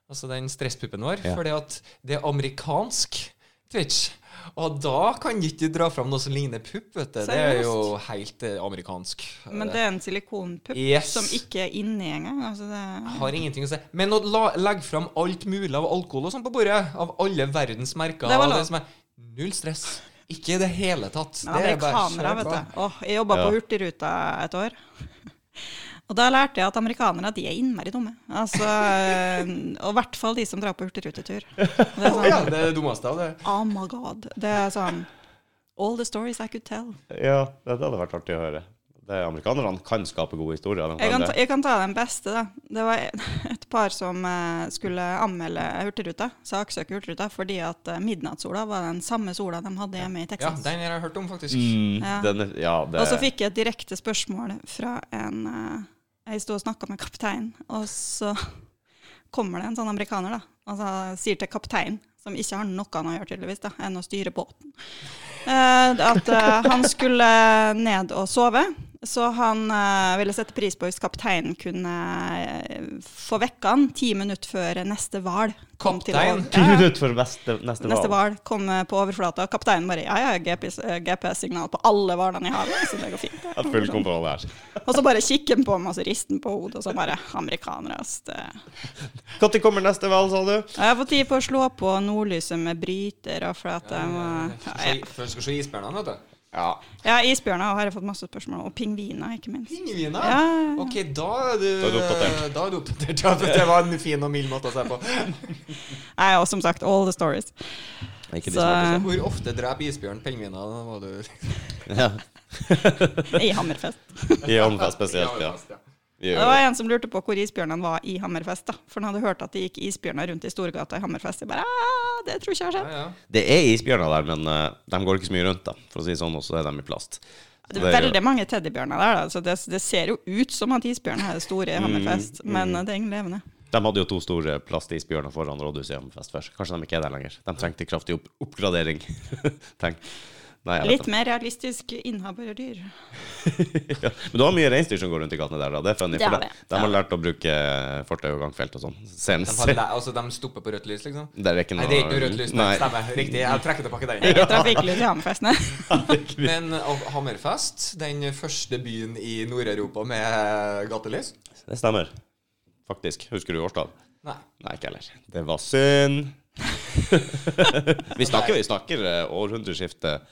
Speaker 2: Altså den stresspuppen vår,
Speaker 1: Ja.
Speaker 2: fordi at det er amerikansk Twitch. Og da kan du ikke dra fram noe som ligner pupp, vet du. Det er jo helt eh, amerikansk.
Speaker 3: Men det er en silikonpupp
Speaker 2: Yes.
Speaker 3: som ikke er inni engang. Altså det,
Speaker 2: har ingenting å si. Men å la, legge fram alt mulig av alkohol og sånn på bordet, av alle verdens merker
Speaker 3: Det var lov.
Speaker 2: det som er Null stress. Ikke i det hele tatt.
Speaker 3: men
Speaker 2: det er bare
Speaker 3: amerikanere,
Speaker 2: kjør
Speaker 3: vet
Speaker 2: på.
Speaker 3: du. Åh, jeg jobba
Speaker 1: Ja.
Speaker 3: på Hurtigruta et år. Og da lærte jeg at amerikanere de er innmari dumme. Altså, og i hvert fall de som drar på hurtigrutetur. Det er
Speaker 2: sånn, ja, det er det dummeste av det.
Speaker 3: oh my god. Det er sånn All the stories I could tell.
Speaker 1: Ja, det hadde vært artig å høre. Det Amerikanerne kan skape gode historier.
Speaker 3: Jeg
Speaker 1: kan
Speaker 3: kan, ta, jeg kan ta den beste, da. Det var et par som eh, skulle anmelde Hurtigruta, saksøke Hurtigruta, fordi at eh, midnattssola var den samme sola de hadde hjemme i Texas.
Speaker 2: Ja, den har jeg hørt om, faktisk.
Speaker 1: Mm,
Speaker 3: Ja.
Speaker 1: den ja, det
Speaker 3: Og så fikk jeg et direkte spørsmål fra en eh, Jeg sto og snakka med kapteinen, og så kommer det en sånn amerikaner, da. Og så sier til kapteinen, som ikke har noe annet å gjøre, tydeligvis, da, enn å styre båten, eh, at eh, han skulle ned og sove. Så han eh, ville sette pris på hvis kapteinen kunne eh, få vekke han ti minutter før neste hval
Speaker 2: Kaptein?
Speaker 1: Ti
Speaker 3: Ja, ja.
Speaker 1: minutter før neste, neste,
Speaker 3: Neste hval kom eh, på overflata, og kapteinen bare Ja, ja, GPS-signal på alle hvalene i havet, så det går fint. det».
Speaker 1: Har full kontroll her.
Speaker 3: Og så bare kikker han på meg, og så rister han på hodet, og så bare Amerikanere, ass.
Speaker 1: Når kommer neste hval, sa du?
Speaker 3: Jeg har fått tid på å slå på nordlyset med bryter, og for at jeg må ja,
Speaker 2: Se- Før du skal se isbjørnene, vet du.
Speaker 1: Ja.
Speaker 3: ja, isbjørner har jeg fått masse spørsmål om, og pingviner, ikke minst.
Speaker 2: Pingviner?
Speaker 3: Ja.
Speaker 2: Ok, da er du
Speaker 1: Da er du oppdatert.
Speaker 2: Da er du oppdatert. Ja, det var en fin og mild måte å se på.
Speaker 3: Nei, og som sagt, all the stories.
Speaker 1: Ikke
Speaker 3: Så-
Speaker 1: smarteste.
Speaker 2: Hvor ofte dreper isbjørn pingviner? Da må du
Speaker 1: Ja.
Speaker 3: I Hammerfest.
Speaker 1: I Hammerfest spesielt, ja.
Speaker 3: Det var en som lurte på hvor isbjørnene var i Hammerfest, da. For han hadde hørt at det gikk isbjørner rundt i Storgata i Hammerfest. Jeg bare «Ah, det tror ikke jeg har skjedd.
Speaker 2: ja.
Speaker 1: Det er isbjørner der, men uh, de går ikke så mye rundt, da. For å si sånn, og så er de i plast.
Speaker 3: Det er veldig mange teddybjørner der, da. Så det, det ser jo ut som at isbjørnen er store i Hammerfest,
Speaker 1: Mm,
Speaker 3: men det er ingen levende.
Speaker 1: De hadde jo to store plastisbjørner foran rådhuset i Hammerfest først. Kanskje de ikke er der lenger. De trengte kraftig opp oppgradering. Tenk. Nei,
Speaker 3: Litt mer realistisk innehaverdyr.
Speaker 1: ja. Men du har mye reinsdyr som går rundt i gatene der, da. Det er funny.
Speaker 3: Det
Speaker 1: For
Speaker 3: har
Speaker 1: de, de har lært å bruke fortau og gangfelt og sånn.
Speaker 2: De, altså, de stopper på rødt lys, liksom?
Speaker 1: det er ikke
Speaker 2: Nei, det er ikke noe rødt lys. Nei. Stemmer. Riktig. Jeg trekker tilbake den.
Speaker 3: Ja. trafikklys i Hammerfest, nei.
Speaker 2: Men Hammerfest, den første byen i Nord-Europa med gatelys?
Speaker 1: Det stemmer. Faktisk. Husker du årstall?
Speaker 2: Nei.
Speaker 1: Nei, ikke heller. Det var synd. vi snakker, vi snakker eh, århundreskiftet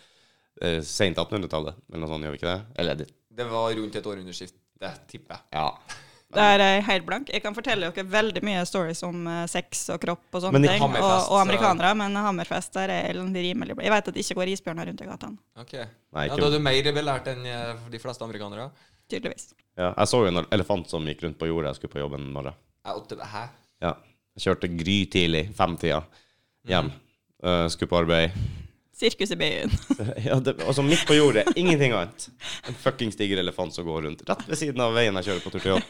Speaker 1: eh, seint 1800-tallet, eller noe sånt, gjør vi ikke det? Eller det
Speaker 2: Det var rundt et århundreskift, det tipper jeg.
Speaker 1: Ja.
Speaker 3: Der er jeg helt blank. Jeg kan fortelle dere veldig mye stories om eh, sex og kropp og sånne
Speaker 1: Men i
Speaker 3: ting, og,
Speaker 2: Hammerfest,
Speaker 3: og
Speaker 2: så-
Speaker 3: amerikanere, men Hammerfest der er jeg rimelig Jeg vet at det ikke går isbjørner rundt i gatene,
Speaker 2: Ok.
Speaker 1: Nei,
Speaker 2: Ja,
Speaker 1: ikke
Speaker 2: da er du mer belært enn eh, de fleste amerikanere.
Speaker 3: tydeligvis.
Speaker 1: Ja, jeg så jo en elefant som gikk rundt på jordet. Jeg skulle på jobben en morgen.
Speaker 2: Jeg åtte, hæ?
Speaker 1: Ja. Jeg kjørte grytidlig, femtida, hjem. Eh, skulle på arbeid.
Speaker 3: Sirkus i byen.
Speaker 1: Ja, det, altså midt på jordet, ingenting annet. En fuckings diger elefant som går rundt rett ved siden av veien jeg kjører på tur til jobb.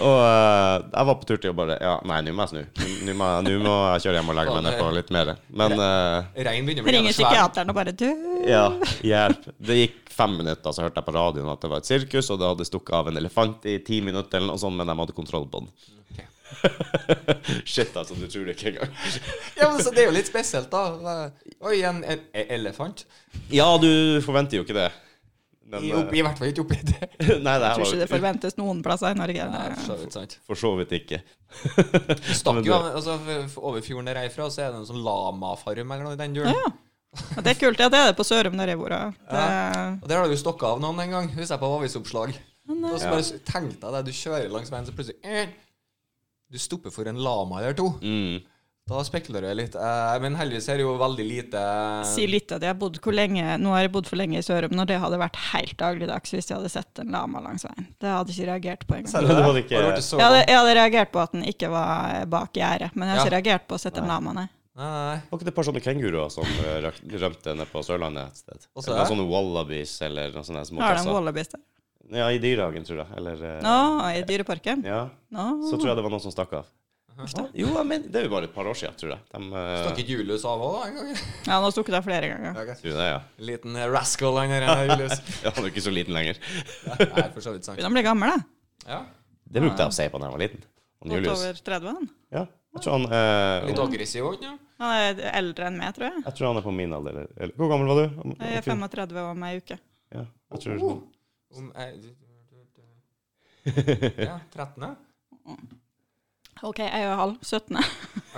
Speaker 1: Og uh, jeg var på tur til jobb bare Ja, nei, nå må jeg snu. Nå- må, jeg- må jeg kjøre hjem og legge meg ned på litt mer. Men uh,
Speaker 2: Regn begynner å bli
Speaker 3: Ringer psykiateren og bare du
Speaker 1: ja, hjelp. Det gikk fem minutter, så hørte jeg på radioen at det var et sirkus, og det hadde stukket av en elefant i ti minutter, eller noe sånt, men de hadde kontroll på den.
Speaker 2: Ok.
Speaker 1: Shit, altså. Du tror det ikke engang.
Speaker 2: Ja, men så Det er jo litt spesielt, da. Oi, en, en, elefant.
Speaker 1: Ja, du forventer jo ikke det. Men,
Speaker 2: I, opp, I hvert fall ikke oppi det.
Speaker 1: eh, nei, det
Speaker 3: Jeg
Speaker 1: her
Speaker 3: tror ikke det forventes noen plasser i Norge.
Speaker 2: Nei, for så vidt sant.
Speaker 1: for så vidt ikke.
Speaker 2: Du stakk
Speaker 1: Men
Speaker 2: jo
Speaker 1: av,
Speaker 2: altså, Over fjorden der jeg er fra, så er det en sånn lamafarm eller noe i den duren.
Speaker 3: Ja. Og det er kult Ja, det er det på Sørum der jeg bor. ja. Det,
Speaker 2: Og der har du stokka av noen en gang, husker jeg på avisoppslag. Og så
Speaker 1: Ja.
Speaker 2: bare s- tenk deg det, du kjører langs veien, så plutselig eh, Du stopper for en lama eller to.
Speaker 1: Mm.
Speaker 2: Da spekulerer jeg litt. Eh, men heldigvis er det jo veldig lite
Speaker 3: Si litt at jeg har bodd hvor lenge Nå har jeg bodd for lenge i Sørum, når det hadde vært helt dagligdags hvis jeg hadde sett en lama langs veien. Det hadde jeg ikke reagert på engang. Jeg hadde, jeg hadde reagert på at den ikke var bak gjerdet, men jeg har
Speaker 2: Ja.
Speaker 3: ikke reagert på å sette en lama, nei.
Speaker 2: Nei.
Speaker 1: Var ikke det et par sånne kenguruer som eh, rømte nede på Sørlandet et sted?
Speaker 2: Også
Speaker 1: Eller noen sånne wallabies eller noen sånne små
Speaker 3: Har de
Speaker 1: kasser.
Speaker 3: wallabies der?
Speaker 1: Ja, i dyrehagen, tror jeg. Eller eh,
Speaker 3: Nå, i Dyreparken?
Speaker 1: Ja.
Speaker 3: Nå.
Speaker 1: Så tror jeg det var noen som stakk av. Jo, jeg men, det er jo bare et par år siden, tror jeg. De, eh,
Speaker 2: Stakk ikke Julius av òg en gang?
Speaker 3: Ja, nå stukket av flere ganger.
Speaker 2: Ja, ok.
Speaker 1: tror det, ja.
Speaker 2: Liten eh, rascal, han der eh, Julius.
Speaker 1: ja. Han er ikke så liten lenger.
Speaker 2: Nei, for så vidt sant.
Speaker 3: Begynner å bli gammel, da.
Speaker 2: Ja.
Speaker 1: Det brukte jeg å si på da jeg var liten. Han
Speaker 3: Godt
Speaker 1: Julius.
Speaker 3: over 30, han.
Speaker 1: Ja, jeg tror han eh,
Speaker 2: Litt aggressiv òg, ja.
Speaker 3: Han er eldre enn meg, tror jeg.
Speaker 1: Jeg tror han er på min alder. Eller, eller, hvor gammel var du?
Speaker 3: Jeg er 35 om ei uke.
Speaker 1: Ja, jeg tror
Speaker 2: Oh. Om, eh, ja, 13.
Speaker 3: OK, jeg er halv. 17.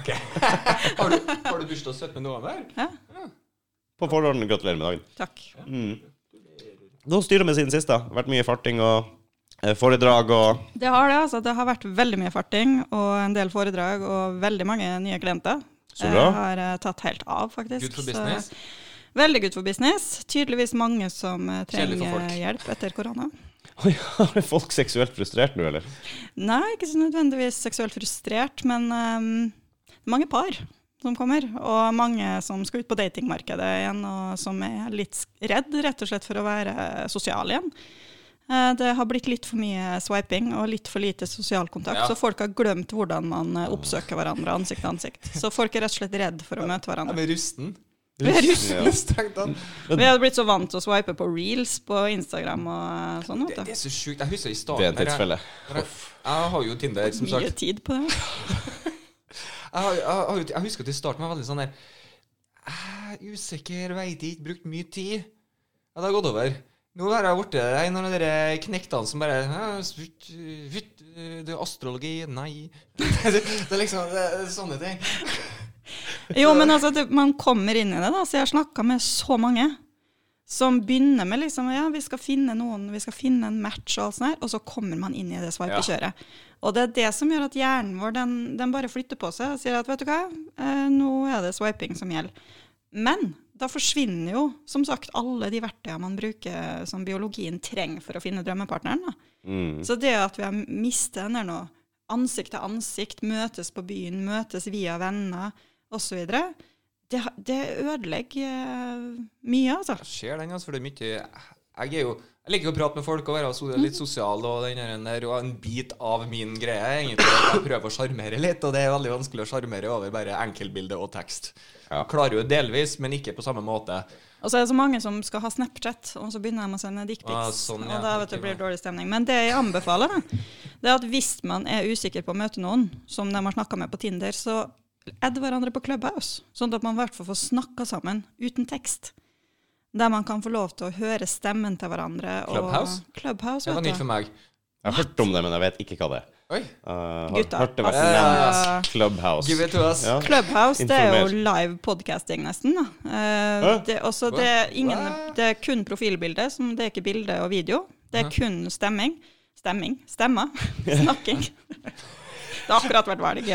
Speaker 2: Ok. har, du, har du bursdag 17. november?
Speaker 3: Ja,
Speaker 1: På forhånd, gratulerer med dagen.
Speaker 3: takk.
Speaker 1: Mm. Styrer vi siden sist, da. Vært mye farting og Eh, Foredrag og
Speaker 3: Det har det, altså. Det har vært veldig mye farting og en del foredrag og veldig mange nye klienter.
Speaker 1: Så bra.
Speaker 3: Jeg har eh, tatt helt av, faktisk.
Speaker 2: Good for
Speaker 3: Så-
Speaker 2: business.
Speaker 3: Veldig good for business. Tydeligvis mange som eh, trenger hjelp etter korona.
Speaker 1: Oi, Er folk seksuelt frustrert nå, eller?
Speaker 3: Nei, ikke så nødvendigvis seksuelt frustrert, men um, mange par som kommer, og mange som skal ut på datingmarkedet igjen, og som er litt redd, rett og slett, for å være sosial igjen. Eh, Det har blitt litt for mye swiping og litt for lite sosial kontakt,
Speaker 2: Ja.
Speaker 3: så folk har glemt hvordan man eh, oppsøker hverandre ansikt til ansikt. Så folk er rett og slett redd for å møte hverandre. Ja. Er rusten.
Speaker 1: Ja.
Speaker 2: Strengt tatt.
Speaker 3: Vi hadde blitt så vant til å swipe på reels på Instagram og eh, sånn,
Speaker 2: Det, det er så sjukt. Jeg husker i starten
Speaker 1: en
Speaker 2: her, jeg,
Speaker 1: tidsfelle.
Speaker 2: jeg, jeg har jo Tinder, som
Speaker 3: Mye tid på det.
Speaker 2: Jeg, har, jeg, har, jeg husker at i starten var veldig sånn der Jeg er usikker, veit ikke, brukt mye tid. Ja, det har gått over. Nå har jeg blitt en av de knektene som bare «Ja, svutt, svutt, Det er astrologi Nei. Det, det er liksom det er sånne ting.
Speaker 3: Jo, men altså, det, man kommer inn i det, da. Så jeg har snakka med så mange som begynner med liksom Ja, vi skal finne noen, vi skal finne en match og alt sånt her, og så kommer man inn i det sveipekjøret. Og det er det som gjør at hjernen vår, den, den bare flytter på seg og sier at vet du hva, eh, nå er det swiping som gjelder. Men da forsvinner jo, som sagt, alle de verktøyene man bruker som biologien trenger for å finne drømmepartneren.
Speaker 1: Mm.
Speaker 3: Så det at vi har mistet den der nå, ansikt til ansikt, møtes på byen, møtes via venner osv., det, det ødelegger eh, mye, altså.
Speaker 2: Jeg ser den, altså, for det er mye Jeg er jo jeg liker å prate med folk og være so litt sosial, og den der, der, og en bit av min greie er egentlig at jeg prøver å sjarmere litt, og det er veldig vanskelig å sjarmere over bare enkeltbilde og tekst.
Speaker 1: Ja.
Speaker 2: Klarer jo delvis, men ikke på samme måte.
Speaker 3: Og så er det så mange som skal ha Snapchat, og så begynner de å sende dickpics.
Speaker 2: Ah, sånn, ja.
Speaker 3: Og da vet du, blir det dårlig stemning. Men det jeg anbefaler, da, det er at hvis man er usikker på å møte noen som de har snakka med på Tinder, så add hverandre på Clubhouse. Sånn at man i hvert fall får snakka sammen uten tekst. Der man kan få lov til å høre stemmen til hverandre.
Speaker 2: Clubhouse?
Speaker 3: Og Clubhouse,
Speaker 2: Det var nytt for meg.
Speaker 1: Jeg har hørt om det, men jeg vet ikke hva det er.
Speaker 2: Oi,
Speaker 1: Uh, har
Speaker 3: Gutta,
Speaker 1: hørt det
Speaker 3: altså-
Speaker 1: Clubhouse.
Speaker 2: give it to us.
Speaker 1: Ja.
Speaker 3: Clubhouse det er jo live podcasting, nesten. da.
Speaker 1: Uh,
Speaker 3: det, også, det, er ingen, det er kun profilbilde, som det er ikke bilde og video. Det er kun stemming. Stemming. Stemmer. Snakking. Det har akkurat vært valg.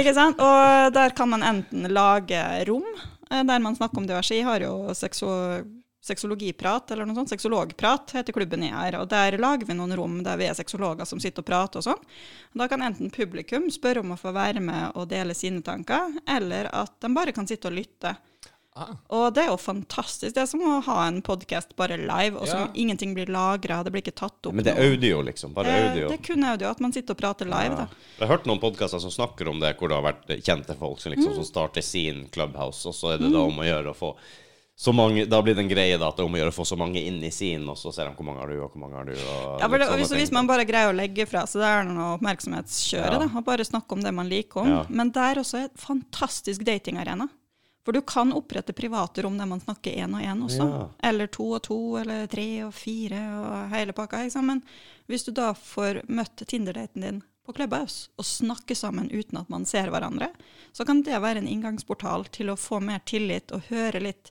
Speaker 3: ikke sant? Og der kan man enten lage rom eh, der man snakker om diverse. Jeg har jo sekso sexologiprat, eller noe sånt. Sexologprat heter klubben jeg er. Og der lager vi noen rom der vi er sexologer som sitter og prater og sånn. Da kan enten publikum spørre om å få være med og dele sine tanker, eller at de bare kan sitte og lytte.
Speaker 2: Ah,
Speaker 3: Og det er jo fantastisk. Det er som å ha en podkast bare live, og som
Speaker 2: Ja.
Speaker 3: ingenting blir lagra. Det blir ikke tatt opp
Speaker 1: Men det er audio, liksom. Bare
Speaker 3: Det,
Speaker 1: audio.
Speaker 3: det er kun audio, at man sitter og prater live.
Speaker 1: Ja.
Speaker 3: da.
Speaker 1: Jeg har hørt noen podkaster som snakker om det, hvor det har vært kjente folk som,
Speaker 3: Mm.
Speaker 1: liksom, som starter sin clubhouse, og så er det da om å gjøre å få så mange, Da blir det en greie da, at det er om å gjøre å få så mange inn i sin, og så ser de hvor mange har du, og hvor mange har du. Og
Speaker 3: Ja, for det, hvis, hvis man bare greier å legge fra seg det er noe oppmerksomhetskjøret,
Speaker 1: Ja.
Speaker 3: da, og bare snakke om det man liker om.
Speaker 1: Ja.
Speaker 3: Men der også er et fantastisk datingarena. For du kan opprette private rom der man snakker én og én også.
Speaker 1: Ja.
Speaker 3: Eller to og to, eller tre og fire, og hele pakka. Ikke sant? Men hvis du da får møtt Tinder-daten din på Clubhouse og snakke sammen uten at man ser hverandre, så kan det være en inngangsportal til å få mer tillit og høre litt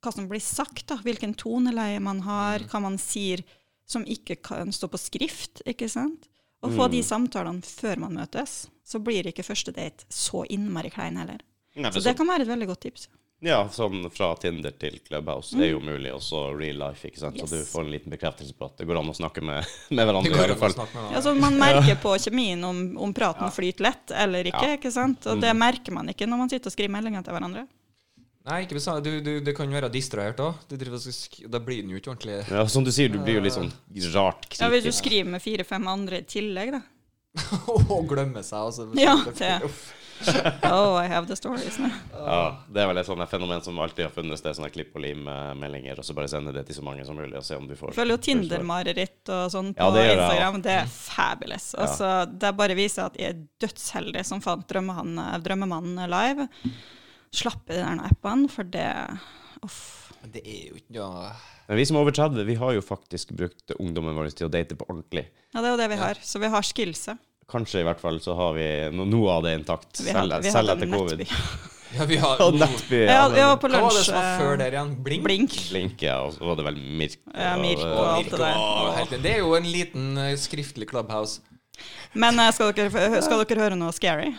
Speaker 3: hva som blir sagt, da. hvilken toneleie man har, hva man sier som ikke kan stå på skrift, ikke sant? Og få de samtalene før man møtes, så blir ikke første date så innmari klein heller.
Speaker 1: Nei,
Speaker 3: Så
Speaker 1: så,
Speaker 3: det kan være et veldig godt tips.
Speaker 1: Ja, sånn fra Tinder til Clubhouse er jo mulig, og så real life, ikke sant. Så
Speaker 3: Mm.
Speaker 1: Du får en liten bekreftelse på at det går an å snakke med, med hverandre.
Speaker 2: det
Speaker 1: i
Speaker 2: går an å
Speaker 1: fall.
Speaker 2: snakke med
Speaker 3: Ja, så Man merker på kjemien om, om praten flyter lett eller ikke,
Speaker 1: Ja.
Speaker 3: ikke sant? Og det merker man ikke når man sitter og skriver meldinger til hverandre.
Speaker 2: Nei, ikke bestandig. Du, du, det kan være distrahert òg. Da blir den jo ikke ordentlig
Speaker 1: Ja, som du sier, du blir jo litt sånn rart
Speaker 3: Ja, Hvis du skriver med fire-fem andre i tillegg, da.
Speaker 2: og glemmer seg, altså.
Speaker 3: Ja, det. Oh, I have the stories now.
Speaker 1: Ja, det er vel et sånt fenomen som alltid har funnet sted, sånne klipp og lim-meldinger, og så bare sende det til så mange som mulig, og se om du får
Speaker 3: Jeg føler jo Tinder-mareritt og sånn på
Speaker 1: Ja, det
Speaker 3: Instagram. Det er fabulous. Altså, Det bare viser at jeg er dødsheldig som fant drømmemannen, drømmemannen live. Slapp i de der appene, for det Uff.
Speaker 2: Men det er jo ikke noe
Speaker 1: Men vi som er over 30, vi har jo faktisk brukt ungdommen vår til å date på ordentlig.
Speaker 3: Ja, det er jo det vi har. Så vi har skillset.
Speaker 1: Kanskje i hvert fall så har vi no noe av det intakt,
Speaker 3: Vi
Speaker 1: selv,
Speaker 3: hadde, vi
Speaker 1: selv etter covid.
Speaker 2: Ja, vi har
Speaker 1: Og Nettby.
Speaker 3: Ja, ja, var på
Speaker 2: Hva var det som var
Speaker 3: eh,
Speaker 2: før der igjen? Blink?
Speaker 3: Blink.
Speaker 1: Blink, ja, og så var det vel Mirk.
Speaker 3: Ja, Mirk
Speaker 1: og,
Speaker 3: og
Speaker 1: eh,
Speaker 3: alt det der.
Speaker 2: Det er jo en liten eh, skriftlig clubhouse.
Speaker 3: Men eh, skal dere, skal dere høre noe scary?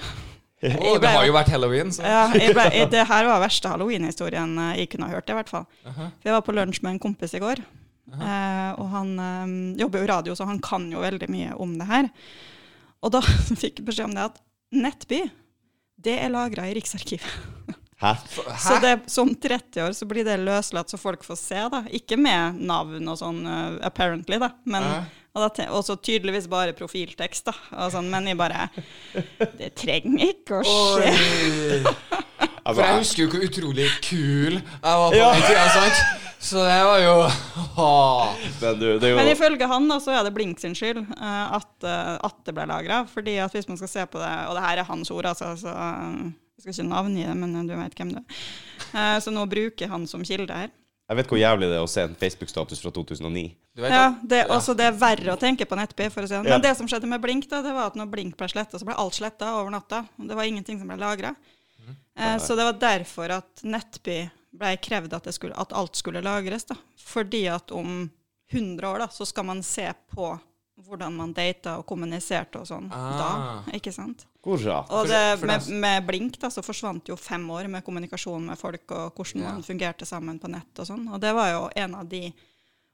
Speaker 2: Å, det har jo vært halloween, så
Speaker 3: Ja, ble, det her var verste halloween-historien eh, jeg kunne ha hørt, i hvert fall.
Speaker 2: Vi
Speaker 3: For jeg var på lunsj med en kompis i går. Eh, og han um, jobber jo radio, så han kan jo veldig mye om det her. Og da fikk jeg beskjed om det at Nettby, det er lagra i Riksarkivet.
Speaker 1: Hæ?
Speaker 3: Så det, som 30 år så blir det løslatt så folk får se, da. Ikke med navn og sånn, uh, apparently, da. Men, og da te- og så tydeligvis bare profiltekst, da. Og sånn, men jeg bare Det trenger ikke å skje.
Speaker 1: Altså,
Speaker 2: For jeg husker jo hvor utrolig kul jeg var på
Speaker 1: Ja.
Speaker 2: den tida, sant? Så det var jo
Speaker 1: Men du, det er
Speaker 3: Men ifølge han da, så er det Blink sin skyld eh, at, eh, at det ble lagra. Fordi at hvis man skal se på det, og det her er hans ord, altså, så eh, jeg skal ikke navngi det, men du vet hvem du er. Eh, så nå bruker han som kilde her.
Speaker 1: Jeg vet hvor jævlig det er å se en Facebook-status fra 2009.
Speaker 2: Du vet
Speaker 3: Ja, det, også det er verre å tenke på Nettby, for å si det sånn.
Speaker 1: Ja.
Speaker 3: Men det som skjedde med Blink, da, det var at når Blink ble sletta, så ble alt sletta over natta. Det var ingenting som ble lagra. Eh, så det var derfor at Nettby ble krevd at, det skulle, at alt skulle lagres. da. Fordi at om 100 år da, så skal man se på hvordan man data og kommuniserte og sånn
Speaker 2: Ah.
Speaker 3: da. Ikke sant?
Speaker 1: Hvor.
Speaker 3: Og det, med, med Blink da, så forsvant jo fem år med kommunikasjon med folk, og hvordan
Speaker 2: Ja.
Speaker 3: man fungerte sammen på nett og sånn. Og det var jo en av de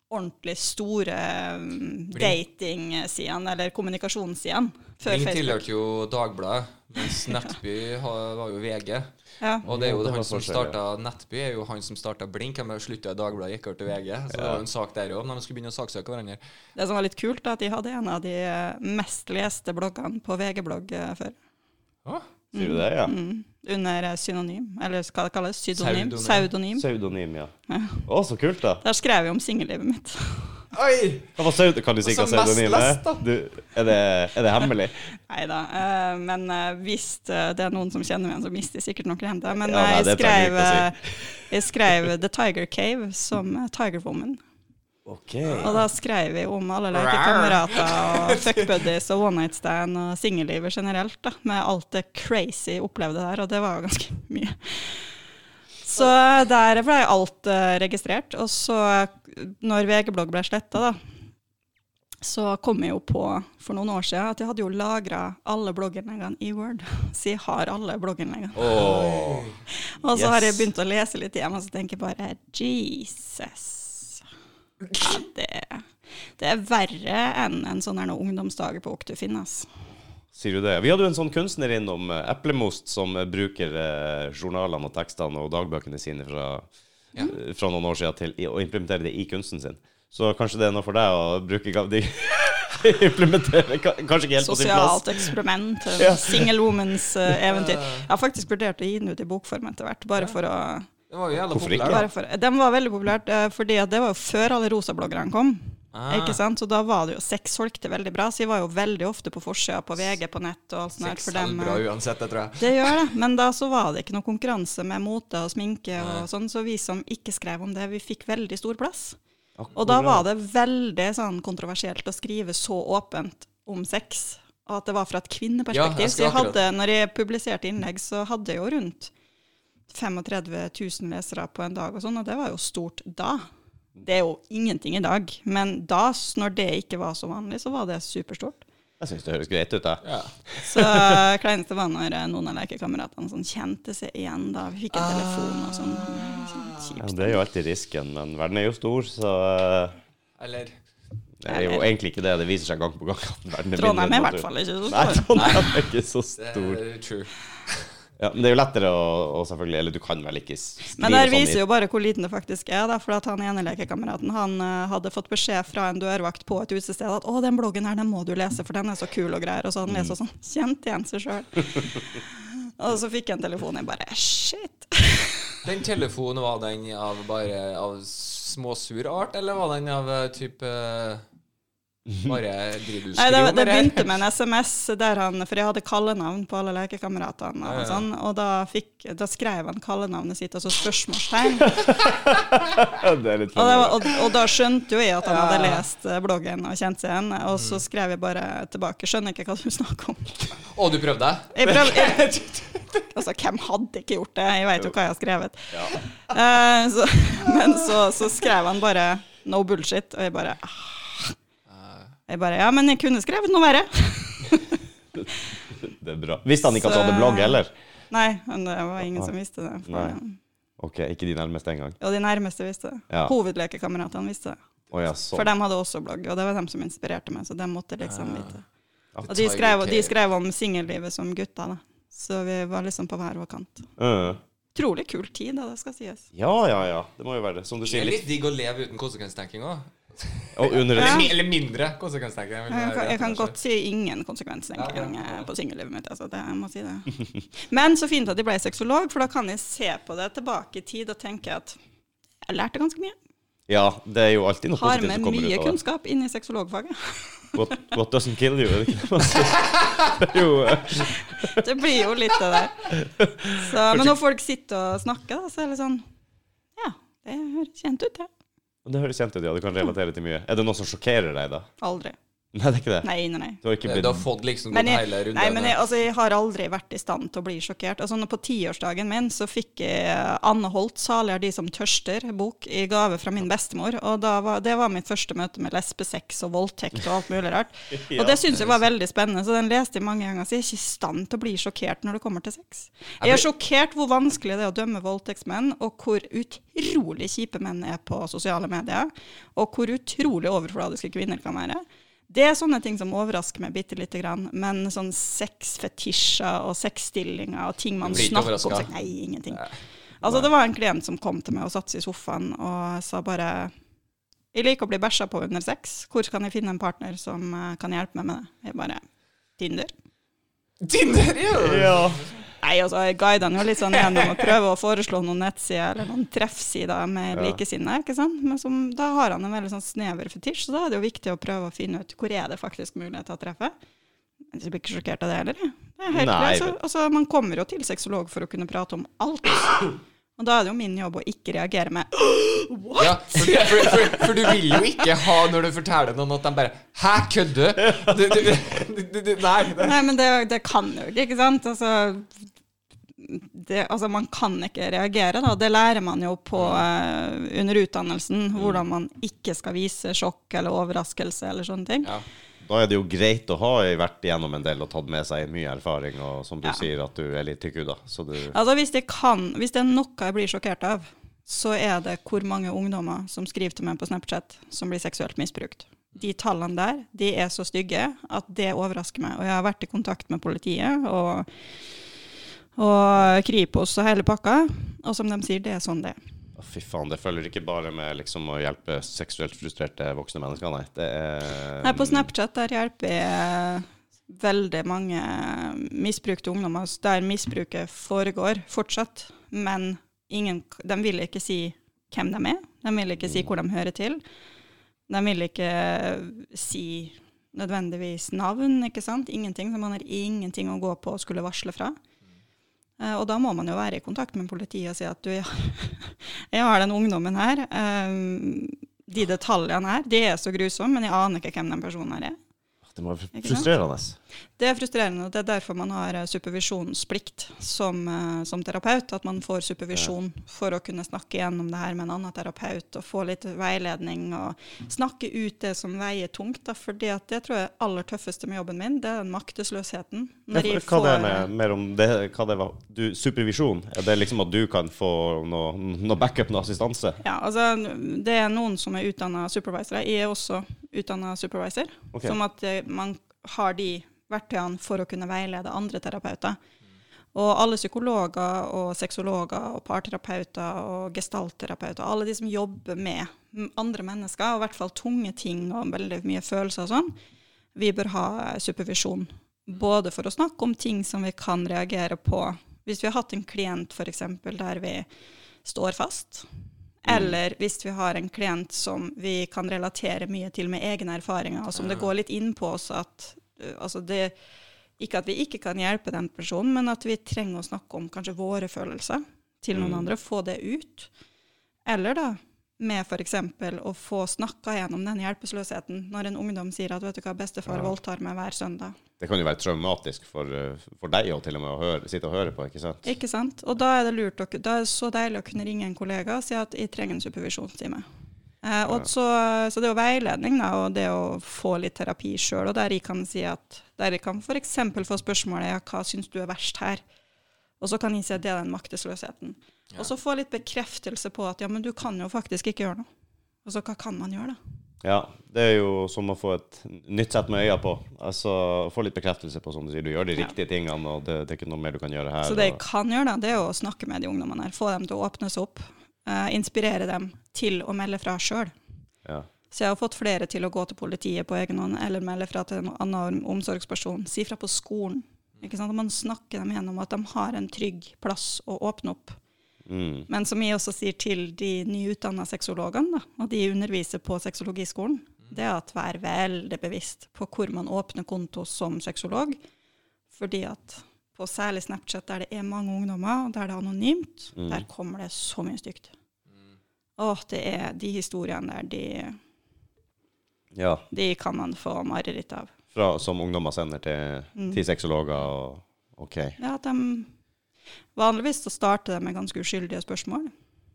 Speaker 3: ordentlig store um, datingsidene, eller kommunikasjonssidene, Facebook.
Speaker 2: tilhørte jo Dagbladet, mens Nettby var jo VG.
Speaker 3: Ja.
Speaker 2: Og det er jo
Speaker 1: det
Speaker 2: han som starta Nettby, er jo han som starta Blink. Han slutta i Dagbladet, gikk over til VG. Så det var jo en sak der òg, når de skulle begynne å saksøke hverandre.
Speaker 3: Det som var litt kult, da, at de hadde en av de eh, mest leste bloggene på VG-blogg eh, før.
Speaker 2: Å?
Speaker 1: Sier du det, ja?
Speaker 3: Mm. Under synonym, eller hva det kalles, pseudonym.
Speaker 2: Pseudonym.
Speaker 3: Pseudonym.
Speaker 1: Ja.
Speaker 3: Ja.
Speaker 1: Å, så kult, da.
Speaker 3: Der skrev jeg om singellivet mitt.
Speaker 2: Oi!
Speaker 1: Hva var pseud- kan du si hva
Speaker 2: Som
Speaker 1: pseudonym er? er, det, er det hemmelig?
Speaker 3: Nei da. Uh, men uh, hvis eh, det er noen som kjenner meg igjen, så mister jeg sikkert noen klienter. Men
Speaker 1: Ja, nei,
Speaker 3: jeg, skrev,
Speaker 1: jeg,
Speaker 3: si. jeg skrev The Tiger Cave som Tiger Woman.
Speaker 1: Ok.
Speaker 3: Og da skrev vi om alle lekekamerater og fuckbuddies og one night stand og singellivet generelt, da, med alt det crazy jeg opplevde der, og det var jo ganske mye. Så der ble alt uh, registrert. Og så, når VG-blogg ble sletta, da, så kom jeg jo på for noen år siden at jeg hadde jo lagra alle blogginnleggene i Word. Så jeg har alle blogginnleggene.
Speaker 1: Oh.
Speaker 3: Og så har jeg begynt å lese litt hjemme, og så tenker jeg bare Jesus. Ja, det, det er verre enn en sånn her ungdomsdager på Oktufinn.
Speaker 1: Sier du det? Vi hadde jo en sånn kunstner innom, eh, Eplemost, som eh, bruker eh, journalene og tekstene og dagbøkene sine fra,
Speaker 2: Ja.
Speaker 1: eh, fra noen år siden til å implementere det i kunsten sin. Så kanskje det er noe for deg å bruke de Implementere Kanskje ikke helt på sin plass.
Speaker 3: Sosialt eksperiment.
Speaker 1: Ja.
Speaker 3: Single womens uh, eventyr. Jeg har faktisk vurdert å gi den ut i bokform etter hvert, bare for å
Speaker 2: Det var jo jævla
Speaker 1: Hvorfor
Speaker 2: populært.
Speaker 3: ikke? for, Den var veldig populært, eh, fordi det var jo før alle rosabloggerne kom.
Speaker 2: Ah.
Speaker 3: Ikke sant? Så da var det jo Sex solgte veldig bra, så vi var jo veldig ofte på forsida på VG på nett og alt sånt. der,
Speaker 2: Sex selger
Speaker 3: dem,
Speaker 2: bra
Speaker 3: eh,
Speaker 2: uansett, det tror jeg.
Speaker 3: Det gjør det, men da så var det ikke noe konkurranse med mote og sminke
Speaker 2: Nei.
Speaker 3: og sånn, så vi som ikke skrev om det, vi fikk veldig stor plass. Og da var det veldig sånn kontroversielt å skrive så åpent om sex, og at det var fra et
Speaker 2: Ja,
Speaker 3: kvinneperspektiv.
Speaker 2: jeg
Speaker 3: så jeg hadde, når jeg publiserte innlegg, så hadde jeg jo rundt 35 000 lesere på en dag og sånn, og det var jo stort da. Det er jo ingenting i dag, men da, når det ikke var så vanlig, så var det superstort.
Speaker 1: Jeg syns det høres greit ut, da.
Speaker 2: Ja.
Speaker 3: Så kleineste var når eh, noen av lekekameratene sånn kjente seg igjen da vi fikk en telefon og sånn. sånn
Speaker 1: Ja, det er jo alltid risken, men verden er jo stor, så eh,
Speaker 2: Eller
Speaker 1: det er jo egentlig ikke det. Det viser seg gang på gang at verden er
Speaker 3: Trondheim er i hvert fall ikke så stor. Nei.
Speaker 1: Trondheim er ikke så
Speaker 2: det
Speaker 1: stor.
Speaker 2: er true.
Speaker 1: Ja, men det er jo lettere å, å selvfølgelig Eller du kan vel ikke skrive
Speaker 3: Men der
Speaker 1: sånn
Speaker 3: viser jo bare hvor liten det faktisk er. da, For at han ene lekekameraten han uh, hadde fått beskjed fra en dørvakt på et utested at 'Å, den bloggen her, den må du lese, for den er så kul og greier'. Og så han leser og sånn. Kjent igjen seg sjøl. og så fikk jeg en telefon, jeg bare Shit.
Speaker 2: Den telefonen, var den av bare av småsur art, eller var den av eh, type Bare driver du
Speaker 3: Nei, det, det begynte med en SMS der han For jeg hadde kallenavn på alle lekekameratene.
Speaker 2: Ja, ja.
Speaker 3: Og, sånn, og da, fikk, da skrev han kallenavnet sitt, altså spørsmålstegn.
Speaker 1: Det er litt
Speaker 3: Og, det var, og, og da skjønte jo jeg at han hadde lest eh, bloggen og kjent seg igjen. Og
Speaker 2: Mm.
Speaker 3: så skrev jeg bare tilbake 'Skjønner ikke hva du snakker om'.
Speaker 2: Og du prøvde?
Speaker 3: Jeg prøvde, jeg, Altså, hvem hadde ikke gjort det? Jeg vet jo hva jeg har skrevet.
Speaker 1: Ja.
Speaker 3: Uh, så, men så, så skrev han bare 'no bullshit', og jeg bare ah. Jeg bare Ja, men jeg kunne skrevet noe verre.
Speaker 1: Det er bra. Visste han ikke at du hadde blogg heller?
Speaker 3: Nei, men det var ingen som visste det. For,
Speaker 1: Nei. Ok, ikke de nærmeste engang?
Speaker 3: Ja, de nærmeste visste det.
Speaker 1: Ja.
Speaker 3: Hovedlekekameratene visste det.
Speaker 1: Oh, ja,
Speaker 3: For de hadde også blogg, og det var dem som inspirerte meg, så de måtte liksom vite.
Speaker 1: Ja.
Speaker 3: Og de skrev, de skrev om singellivet som gutter, da. Så vi var liksom på hver vår kant.
Speaker 1: Uh.
Speaker 3: Utrolig kul tid, da, det skal sies.
Speaker 1: Ja, ja, ja. Det må jo være det. Som du
Speaker 2: Det er
Speaker 1: litt
Speaker 2: litt digg å leve uten konsekvenstenking òg.
Speaker 1: Og under
Speaker 3: Ja.
Speaker 2: Eller, mindre konsekvenstenking.
Speaker 3: Jeg kan, jeg kan godt si ingen konsekvenstenking
Speaker 2: Ja, ja, ja.
Speaker 3: eh, på singellivet mitt. Altså, det, jeg må si det. Men så fint at jeg ble sexolog, for da kan jeg se på det tilbake i tid og tenke at jeg lærte ganske mye.
Speaker 1: Ja, det er jo alltid noe
Speaker 3: Har
Speaker 1: positivt
Speaker 3: med
Speaker 1: som kommer
Speaker 3: mye
Speaker 1: ut av det.
Speaker 3: kunnskap inn i sexologfaget.
Speaker 1: What, what doesn't kill you, det det? Det jo eh,
Speaker 3: Det blir jo litt det der. Så, men når folk sitter og snakker, da, så er det sånn Ja, det høres kjent ut, det.
Speaker 1: Det høres kjent ut, ja. Du kan relatere til mye. Er det noe som sjokkerer deg, da?
Speaker 3: Aldri.
Speaker 1: Nei, det er ikke det.
Speaker 3: Nei, nei, nei.
Speaker 1: Du har ikke blitt
Speaker 2: Du har fått liksom gått hele runden.
Speaker 3: nei, men jeg, altså, jeg har aldri vært i stand til å bli sjokkert. Altså, på tiårsdagen min så fikk jeg Anne Holt 'Salig er de som tørster' bok i gave fra min bestemor. Og da var, det var mitt første møte med lesbesex og voldtekt og alt mulig rart.
Speaker 1: Ja.
Speaker 3: Og det syns jeg var veldig spennende, så den leste jeg mange ganger. Så jeg er ikke i stand til å bli sjokkert når det kommer til sex. Jeg er sjokkert hvor vanskelig det er å dømme voldtektsmenn, og hvor utrolig kjipe menn er på sosiale medier, og hvor utrolig overfladiske kvinner kan være. Det er sånne ting som overrasker meg bitte lite grann, men sånn sexfetisjer og sexstillinger og ting man snakker om? Nei, ingenting. Altså, det var en klient som kom til meg og satte seg i sofaen og sa bare Jeg liker å bli bæsja på under sex. Hvor kan jeg finne en partner som eh, kan hjelpe meg med det? Jeg bare Tinder.
Speaker 2: Tinder, ja!
Speaker 1: Ja.
Speaker 3: Nei, altså, jeg guider han jo litt sånn gjennom å prøve å foreslå noen nettsider eller noen treffsider med
Speaker 1: Ja.
Speaker 3: likesinnede, ikke sant. Men som, da har han en veldig sånn snever fetisj, så da er det jo viktig å prøve å finne ut hvor er det faktisk mulighet til å treffe. Jeg blir ikke sjokkert av det heller, jeg. Det er helt
Speaker 1: Nei,
Speaker 3: greit. Så, altså, man kommer jo til sexolog for å kunne prate om alt. Og da er det jo min jobb å ikke reagere med
Speaker 2: Ja, for, for, for, for du vil jo ikke ha når du forteller noen at de bare Hæ, kødder du? Nei. Det.
Speaker 3: Nei, men det, det kan jo ikke, ikke sant? Altså, det, altså, man kan ikke reagere, da. Det lærer man jo på uh, under utdannelsen, hvordan man ikke skal vise sjokk eller overraskelse eller sånne ting.
Speaker 2: Ja.
Speaker 1: Da er det jo greit å ha vært igjennom en del og tatt med seg mye erfaring, og som du
Speaker 3: Ja.
Speaker 1: sier, at du er litt tykkuda. Så du
Speaker 3: Altså, hvis, det kan, hvis det er noe jeg blir sjokkert av, så er det hvor mange ungdommer som skriver til meg på Snapchat som blir seksuelt misbrukt. De tallene der de er så stygge at det overrasker meg. Og jeg har vært i kontakt med politiet og, og Kripos og hele pakka, og som de sier, det er sånn det er.
Speaker 1: Fy faen, det følger ikke bare med liksom å hjelpe seksuelt frustrerte voksne mennesker, nei. Det er
Speaker 3: Nei, på Snapchat der hjelper jeg veldig mange misbrukte ungdommer der misbruket foregår fortsatt, men ingen, de vil ikke si hvem de er. De vil ikke si hvor de hører til. De vil ikke si nødvendigvis navn, ikke sant? Ingenting. Så man har ingenting å gå på og skulle varsle fra. Eh, og da må man jo være i kontakt med politiet og si at du, jeg har den ungdommen her. eh, de detaljene her, de er så grusomme, men jeg aner ikke hvem den personen her er.
Speaker 1: Det må være frustrerende.
Speaker 3: Det er frustrerende, og det er derfor man har eh, supervisjonsplikt som, eh, som terapeut. At man får supervisjon for å kunne snakke gjennom det her med en annen terapeut og få litt veiledning og snakke ut det som veier tungt. Da, for det tror jeg er aller tøffeste med jobben min, det er den maktesløsheten.
Speaker 1: Ja, hva det er
Speaker 3: får-
Speaker 1: med, mer om det, hva det var, du, supervisjon? Er det liksom at du kan få noe, noe backup, noe assistanse?
Speaker 3: Ja, altså det er noen som er utdanna supervisorer. Jeg er også utdanna supervisor.
Speaker 1: Okay.
Speaker 3: Som at eh, man har de verktøyene for å kunne veilede andre terapeuter. Og alle psykologer og sexologer og parterapeuter og gestaltterapeuter, alle de som jobber med andre mennesker, og i hvert fall tunge ting og veldig mye følelser og sånn, vi bør ha supervisjon. Både for å snakke om ting som vi kan reagere på. Hvis vi har hatt en klient f.eks. der vi står fast, eller hvis vi har en klient som vi kan relatere mye til med egne erfaringer, og som det går litt inn på oss at altså det, Ikke at vi ikke kan hjelpe den personen, men at vi trenger å snakke om kanskje våre følelser til noen andre, få det ut. Eller da med f.eks. å få snakka gjennom den hjelpeløsheten når en ungdom sier at vet du hva, bestefar
Speaker 1: Ja.
Speaker 3: voldtar meg hver søndag.
Speaker 1: Det kan jo være traumatisk for, eh, for deg òg, til og med, å høre, sitte og høre på, ikke sant?
Speaker 3: Ikke sant? Og da er det lurt å, da er det så deilig å kunne ringe en kollega og si at jeg trenger en supervisjonstime. Eh, og så, så det er jo veiledning da, og det å få litt terapi sjøl, og der jeg kan si at der jeg kan f.eks. få spørsmålet ja, hva syns du er verst her? Og så kan jeg si at det er den maktesløsheten.
Speaker 2: Ja.
Speaker 3: Og så få litt bekreftelse på at ja, men du kan jo faktisk ikke gjøre noe. Og så hva kan man gjøre, da?
Speaker 1: Ja, det er jo som å få et nytt sett med øya på. Altså få litt bekreftelse på, som du sier, du gjør de
Speaker 3: Ja.
Speaker 1: riktige tingene, og det, det er ikke noe mer du kan gjøre her.
Speaker 3: Så det jeg kan gjøre, da, det er å snakke med de ungdommene her. Få dem til å åpne seg opp. eh, inspirere dem til å melde fra sjøl.
Speaker 1: ja.
Speaker 3: Så jeg har fått flere til å gå til politiet på egen hånd, eller melde fra til en annen omsorgsperson. Si fra på skolen. Ikke sant? Man snakker dem gjennom at de har en trygg plass å åpne opp.
Speaker 1: Mm.
Speaker 3: Men som jeg også sier til de nyutdanna sexologene, da, og de underviser på sexologiskolen, det er at vær veldig bevisst på hvor man åpner konto som sexolog. Fordi at på særlig Snapchat, der det er mange ungdommer, og der det er anonymt,
Speaker 1: Mm.
Speaker 3: der kommer det så mye stygt.
Speaker 2: Mm.
Speaker 3: Åh, det er de historiene der, de,
Speaker 1: ja.
Speaker 3: de kan man få mareritt av.
Speaker 1: Fra, som ungdommer sender til,
Speaker 3: Mm.
Speaker 1: til sexologer og OK.
Speaker 3: Ja, at de Vanligvis så starter de med ganske uskyldige spørsmål,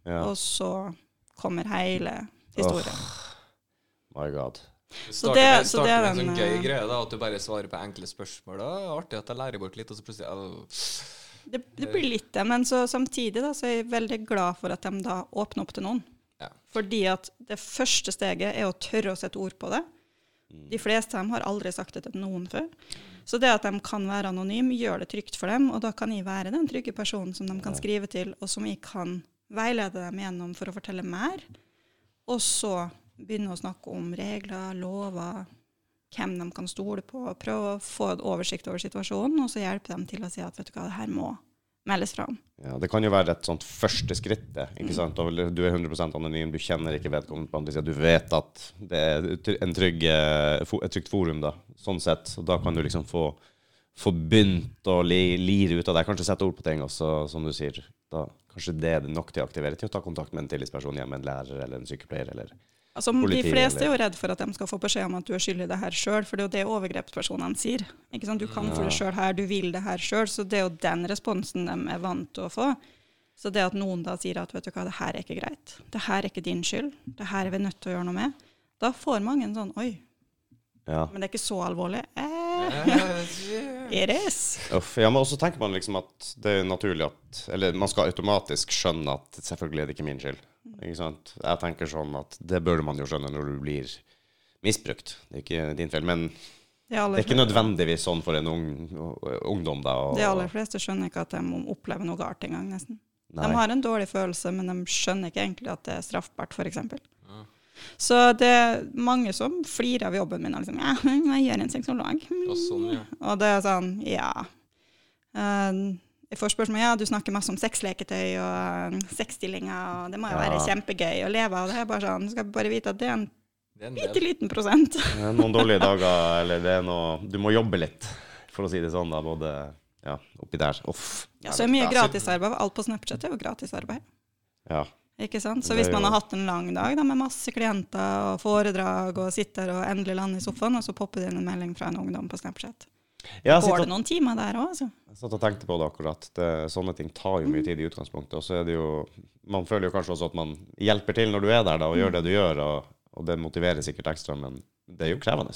Speaker 1: Ja.
Speaker 3: og så kommer hele historien.
Speaker 1: My God.
Speaker 2: Det
Speaker 3: Så
Speaker 2: starter
Speaker 3: det-
Speaker 2: med,
Speaker 3: så det er
Speaker 2: en sånn gøy
Speaker 3: eh,
Speaker 2: greie, da, at du bare svarer på enkle spørsmål. Da. Artig at jeg lærer bort litt, og så plutselig au.
Speaker 3: Det, det blir litt det, men så samtidig da, så er jeg veldig glad for at de da åpner opp til noen.
Speaker 2: Ja.
Speaker 3: Fordi at det første steget er å tørre å sette ord på det. De fleste av dem har aldri sagt det til noen før. Så det at de kan være anonyme, gjør det trygt for dem, og da kan jeg være den trygge personen som de kan skrive til, og som jeg kan veilede dem gjennom for å fortelle mer. Og så begynne å snakke om regler, lover, hvem de kan stole på, prøve å få en oversikt over situasjonen, og så hjelpe dem til å si at vet du hva, det her må meldes fra om.
Speaker 1: Ja, det kan jo være et sånt første skritt,
Speaker 3: Mm.
Speaker 1: ikke sant? Og Du er 100% anonym, du kjenner ikke vedkommende. Du vet at det er en trygg, eh, et trygt forum, da. Sånn sett. Og da kan du liksom få, få begynt å li, lire ut av det. Kanskje sette ord på ting også, som du sier. Da, kanskje det er nok til å aktivere til å ta kontakt med en tillitsperson hjemme, en lærer eller en sykepleier. eller...
Speaker 3: Altså, de fleste er jo redd for at de skal få beskjed om at du er skyldig i det her sjøl, for det er jo det overgrepspersonene sier. Ikke sant? Du kan for det sjøl her, du vil det her sjøl, så det er jo den responsen de er vant til å få. Så det at noen da sier at vet du hva, det her er ikke greit, det her er ikke din skyld, det her er vi nødt til å gjøre noe med, da får mange en sånn oi,
Speaker 1: Ja.
Speaker 3: men det er ikke så alvorlig. Eh, it is.
Speaker 1: Uff, ja, men også tenker man liksom at det er naturlig at Eller man skal automatisk skjønne at selvfølgelig er det ikke min skyld. Ikke sant? Jeg tenker sånn at det bør man jo skjønne når du blir misbrukt. Det er ikke din feil. Men det er ikke nødvendigvis sånn for en ung, ungdom, da. Og,
Speaker 3: de aller fleste skjønner ikke at de opplever noe galt engang, nesten.
Speaker 1: Nei.
Speaker 3: De har en dårlig følelse, men de skjønner ikke egentlig at det er straffbart, f.eks. Så det er mange som flirer av jobben min liksom Ja, jeg gjør en sexolog.
Speaker 2: Og sånn, ja.
Speaker 3: Og det er sånn, ja. Eh, jeg får spørsmål ja, du snakker masse om sexleketøy og uh, sexstillinger, og det må jo
Speaker 1: Ja.
Speaker 3: være kjempegøy å leve av. Det er bare sånn, du skal bare vite at det er en
Speaker 2: Det er en
Speaker 3: bitte liten prosent.
Speaker 1: Noen dårlige dager, eller det er noe Du må jobbe litt, for å si det sånn, da. Både ja, oppi der. Uff.
Speaker 3: Ja, så er mye gratisarbeid. Alt på Snapchat er jo gratisarbeid.
Speaker 1: Ja.
Speaker 3: Ikke sant? Så hvis man har hatt en lang dag da, med masse klienter og foredrag og sitter og endelig lander i sofaen, og så popper det inn en melding fra en ungdom på Snapchat.
Speaker 1: ja,
Speaker 3: Går det noen timer der òg, altså?
Speaker 1: Jeg satt og tenkte på det akkurat. Det, sånne ting tar jo mye tid i utgangspunktet. Og så er det jo Man føler jo kanskje også at man hjelper til når du er der da, og gjør det du gjør, og, og det motiverer sikkert ekstra, men det er jo krevende.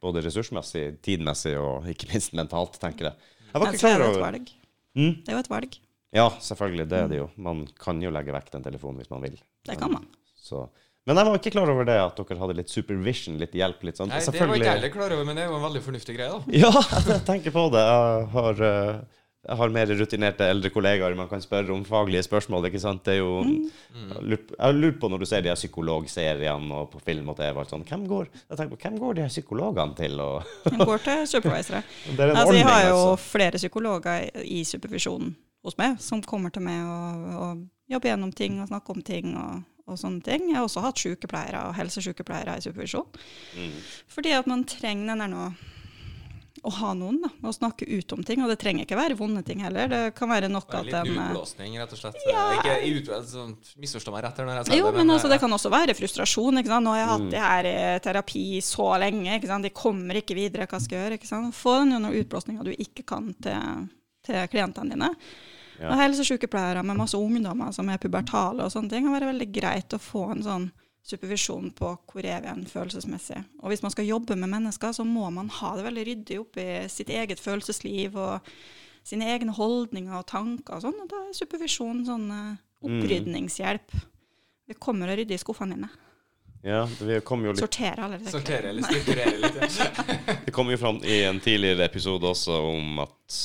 Speaker 1: Både ressursmessig, tidmessig og ikke minst mentalt, tenker jeg. Jeg var ikke klar over
Speaker 3: valg.
Speaker 1: Mm?
Speaker 3: Det er jo et valg.
Speaker 1: Ja, selvfølgelig. Det er det jo. Man kan jo legge vekk den telefonen hvis man vil.
Speaker 3: Det kan man.
Speaker 1: Så. Men jeg var ikke klar over det, at dere hadde litt supervision, litt hjelp, litt sånn.
Speaker 2: Nei, det var ikke jeg heller klar over, men det er jo en veldig fornuftig greie, da.
Speaker 1: Ja, jeg tenker på det. Jeg har, eh, jeg har mer rutinerte eldre kollegaer man kan spørre om faglige spørsmål. ikke sant? Det er jo,
Speaker 2: Mm.
Speaker 1: Jeg har lurt- jeg har lurt på når du ser de her psykologseriene og på film og TV, og sånn, hvem går, jeg tenker på, hvem går de her psykologene til? Og,
Speaker 3: De går til
Speaker 1: supervisere. er
Speaker 3: Altså, jeg har jo
Speaker 1: altså.
Speaker 3: flere psykologer i supervisjonen hos meg, som kommer til meg og, og jobber gjennom ting og snakker om ting og, og sånne ting. Jeg har også hatt sykepleiere og helsesykepleiere i supervisjon.
Speaker 1: Mm.
Speaker 3: Fordi at man trenger den der nå å ha noen da, å snakke ut om ting. Og det trenger ikke være vonde ting heller. Det kan være nok at en Litt
Speaker 2: utblåsning, rett og slett.
Speaker 3: Ja.
Speaker 2: Ikke ut, altså, Misforstå meg rett her når jeg sier
Speaker 3: Jo,
Speaker 2: det.
Speaker 3: men altså, det
Speaker 2: eh,
Speaker 3: kan også være frustrasjon. ikke sant? Nå har jeg
Speaker 1: Mm.
Speaker 3: hatt det her i terapi så lenge. ikke sant? De kommer ikke videre. Hva skal jeg gjøre? ikke sant? Få den utblåsninga du ikke kan til, til klientene dine.
Speaker 1: Ja.
Speaker 3: Og Helsesykepleiere med masse ungdommer som er pubertale og sånne ting, kan være veldig greit å få en sånn supervisjon på hvor er vi hen følelsesmessig. Og hvis man skal jobbe med mennesker, så må man ha det veldig ryddig oppi sitt eget følelsesliv og sine egne holdninger og tanker og sånn. Og da er supervisjon sånn eh, opprydningshjelp. Vi kommer og rydder i skuffene dine.
Speaker 1: Ja, vi kom jo litt
Speaker 3: Sortere alle disse
Speaker 2: Sortere eller strukturere litt. Ja.
Speaker 1: Det kom jo fram i en tidligere episode også om at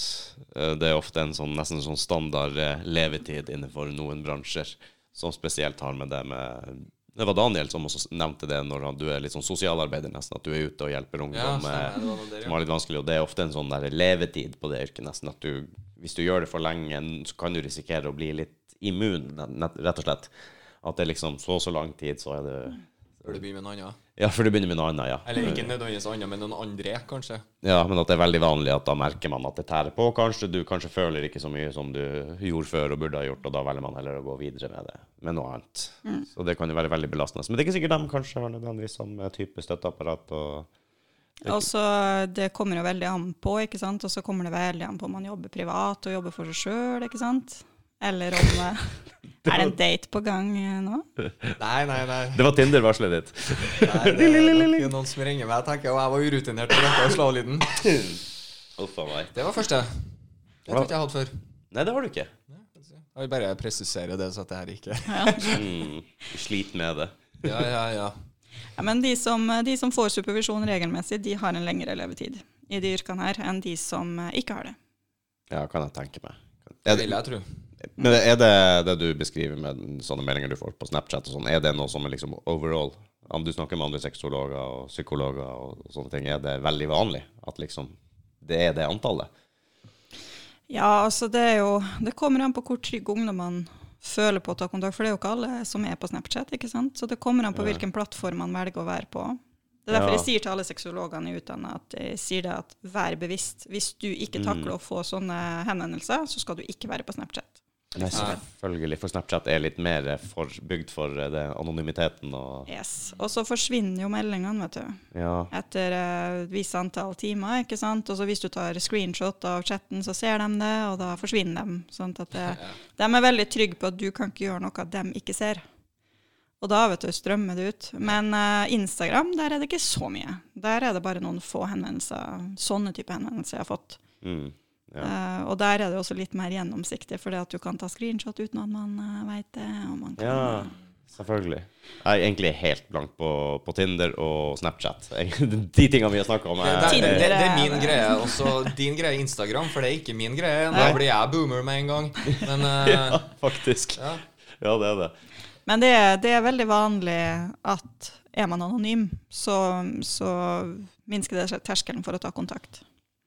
Speaker 1: eh, det er ofte en sånn, nesten sånn standard eh, levetid innenfor noen bransjer, som spesielt har med det med Det var Daniel som også nevnte det når han, du er litt sånn sosialarbeider, nesten, at du er ute og hjelper
Speaker 2: Ja,
Speaker 1: ungdom eh,
Speaker 2: Det var
Speaker 1: som har litt vanskelig, og det er ofte en sånn der levetid på det yrket, nesten, at du Hvis du gjør det for lenge, så kan du risikere å bli litt immun, rett og slett. At det er liksom så og så lang tid, så er det
Speaker 2: Før du begynner med noe annet.
Speaker 1: Ja, før du begynner med noe annet, ja.
Speaker 2: Eller ikke nødvendigvis annet, men noen andre, kanskje.
Speaker 1: Ja, men at det er veldig vanlig at da merker man at det tærer på. Kanskje du kanskje føler ikke så mye som du gjorde før og burde ha gjort, og da velger man heller å gå videre med det, med noe annet. Så det kan jo være veldig belastende. Men det er ikke sikkert de kanskje har nødvendigvis samme type støtteapparat og
Speaker 3: Og så Det kommer jo veldig an på, ikke sant. Og så kommer det veldig an på om man jobber privat og jobber for seg sjøl, ikke sant. Eller om eh, Er det en date på gang eh, nå?
Speaker 2: Nei, nei, nei.
Speaker 1: Det var Tinder-varselet ditt.
Speaker 2: nei det er ikke noen som ringer meg. Jeg tenker, og jeg var urutinert på dette slaglyden.
Speaker 1: Uff a meg.
Speaker 2: Det var første. Det tror ikke jeg hadde før.
Speaker 1: Nei, det har du ikke.
Speaker 2: Jeg vil bare presisere det, så at det her ikke
Speaker 1: Mm, sliter med det.
Speaker 2: Ja, ja, ja.
Speaker 3: Ja, men de som, de som får supervisjon regelmessig, de har en lengre levetid i de yrkene her enn de som eh, ikke har det.
Speaker 1: Ja, kan jeg tenke meg.
Speaker 2: Det vil jeg tro.
Speaker 1: Men er det det du beskriver med sånne meldinger du får på Snapchat og sånn, er det noe som er liksom overall? Om du snakker med andre sexologer og psykologer og sånne ting, er det veldig vanlig at liksom det er det antallet?
Speaker 3: Ja, altså det er jo Det kommer an på hvor trygg ungdommene føler på å ta kontakt, for det er jo ikke alle som er på Snapchat, ikke sant? Så det kommer an på hvilken plattform man velger å være på. Det er derfor
Speaker 1: Ja.
Speaker 3: jeg sier til alle sexologene i utdannet at jeg sier det at vær bevisst. Hvis du ikke takler å få sånne henvendelser, så skal du ikke være på Snapchat.
Speaker 1: Nei, selvfølgelig. For Snapchat er litt mer for, bygd for eh, det, anonymiteten og
Speaker 3: Yes. Og så forsvinner jo meldingene, vet du.
Speaker 1: Ja.
Speaker 3: Etter et uh, visst antall timer, ikke sant. Og så hvis du tar screenshot av chatten, så ser de det, og da forsvinner de. Sånn at det, de er veldig trygge på at du kan ikke gjøre noe de ikke ser. Og da vet du, strømmer det ut. Men uh, Instagram, der er det ikke så mye. Der er det bare noen få henvendelser, sånne type henvendelser jeg har fått.
Speaker 1: Mm. Ja.
Speaker 3: Eh, og der er det også litt mer gjennomsiktig, fordi at du kan ta screenshot uten at man uh, vet det. Og man kan,
Speaker 1: ja, selvfølgelig. Jeg er egentlig helt blank på, på Tinder og Snapchat. De tingene vi har snakka om.
Speaker 2: Det,
Speaker 1: Er,
Speaker 2: det,
Speaker 3: Tinder
Speaker 2: det, det er min greie. Også din greie er Instagram, for det er ikke min greie. Da blir jeg boomer med en gang. Men uh,
Speaker 1: ja, faktisk.
Speaker 2: ja.
Speaker 1: Ja, det er det.
Speaker 3: Men det, er- det er veldig vanlig at er man anonym, så, så minsker det terskelen for å ta kontakt.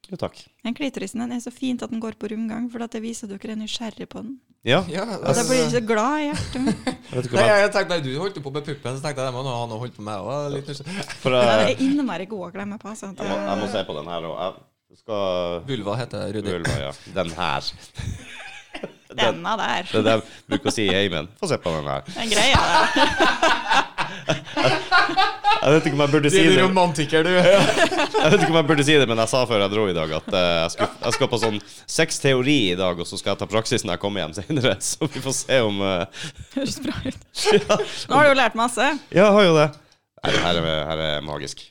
Speaker 1: Jo, takk.
Speaker 3: Den klitorisen den er så fint at den går på rundgang, for at det viser at dere er nysgjerrig på den.
Speaker 1: Ja,
Speaker 2: ja
Speaker 3: Og da blir du så glad i hjertet mitt.
Speaker 2: Nei, jeg, jeg tenkte, nei, Du holdt jo på med puppen, så tenkte jeg det må han ha holdt på med òg. Uh, nysgjerrig.
Speaker 1: For
Speaker 3: er innmari god å glemme på. Altså.
Speaker 1: jeg, må, jeg må se på den her, òg. skal
Speaker 2: Vulva heter Rudi.
Speaker 1: Vulva, ja. Den her.
Speaker 3: Denne der.
Speaker 1: Det er det jeg bruker å si i heimen. Få se på den her.
Speaker 3: Den greia der.
Speaker 1: Jeg vet ikke om jeg burde si
Speaker 2: Du er romantiker, du.
Speaker 1: Jeg vet ikke om jeg burde si det, men jeg sa før jeg dro i dag at eh, jeg, skal, jeg skal på sånn sexteori i dag, og så skal jeg ta praksis når jeg kommer hjem senere. Så vi får se om uh...
Speaker 3: Høres bra ut. Nå har du jo lært masse.
Speaker 1: Ja, jeg har jo det. Her, her er, her er magisk.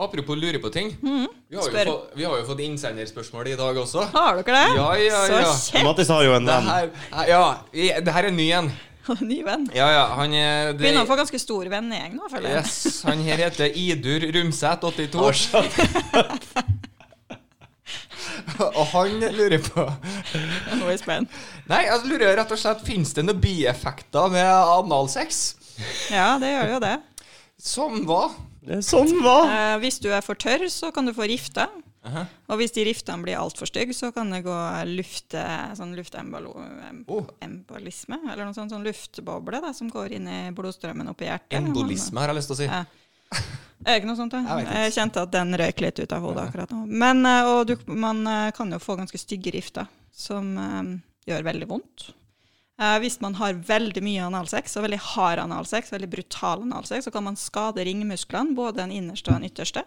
Speaker 2: Apropos lure på ting. vi, har jo fått, vi har jo fått innsenderspørsmål i dag også.
Speaker 3: Har dere det?
Speaker 2: Ja, ja, ja.
Speaker 3: Så kjekt.
Speaker 1: Mattis har jo en
Speaker 2: Det
Speaker 1: venn.
Speaker 2: her, ja, det her er ny en.
Speaker 3: Ny venn.
Speaker 2: Ja, ja, han er det,
Speaker 3: Begynner å få ganske stor vennegjeng nå, føler jeg.
Speaker 2: Yes, han her heter Idur Rumseth, 82. Og han lurer på
Speaker 3: Nå er jeg spent.
Speaker 2: Nei, jeg lurer rett og slett Fins det noen bieffekter med analsex?
Speaker 3: Ja, det gjør jo det.
Speaker 2: Som hva?
Speaker 1: Det sånn hva?
Speaker 3: Eh, hvis du er for tørr, så kan du få Og hvis de riftene blir altfor stygge, så kan det gå lufte, sånn
Speaker 2: Oh.
Speaker 3: luftembolisme, eller noe sånt, sånn luftboble da, som går inn i blodstrømmen opp i hjertet.
Speaker 2: Embolisme, har jeg lyst til å si.
Speaker 3: Ja. Er det ikke noe sånt? da?
Speaker 2: Jeg.
Speaker 3: Jeg kjente at den røyk litt ut av hodet akkurat nå. Men, eh, og du, man eh, kan jo få ganske stygge rifter, som um, gjør veldig vondt. Uh, hvis man har veldig mye analsex, og veldig hard analsex, veldig brutal analsex, så kan man skade ringmusklene, både den innerste og den ytterste.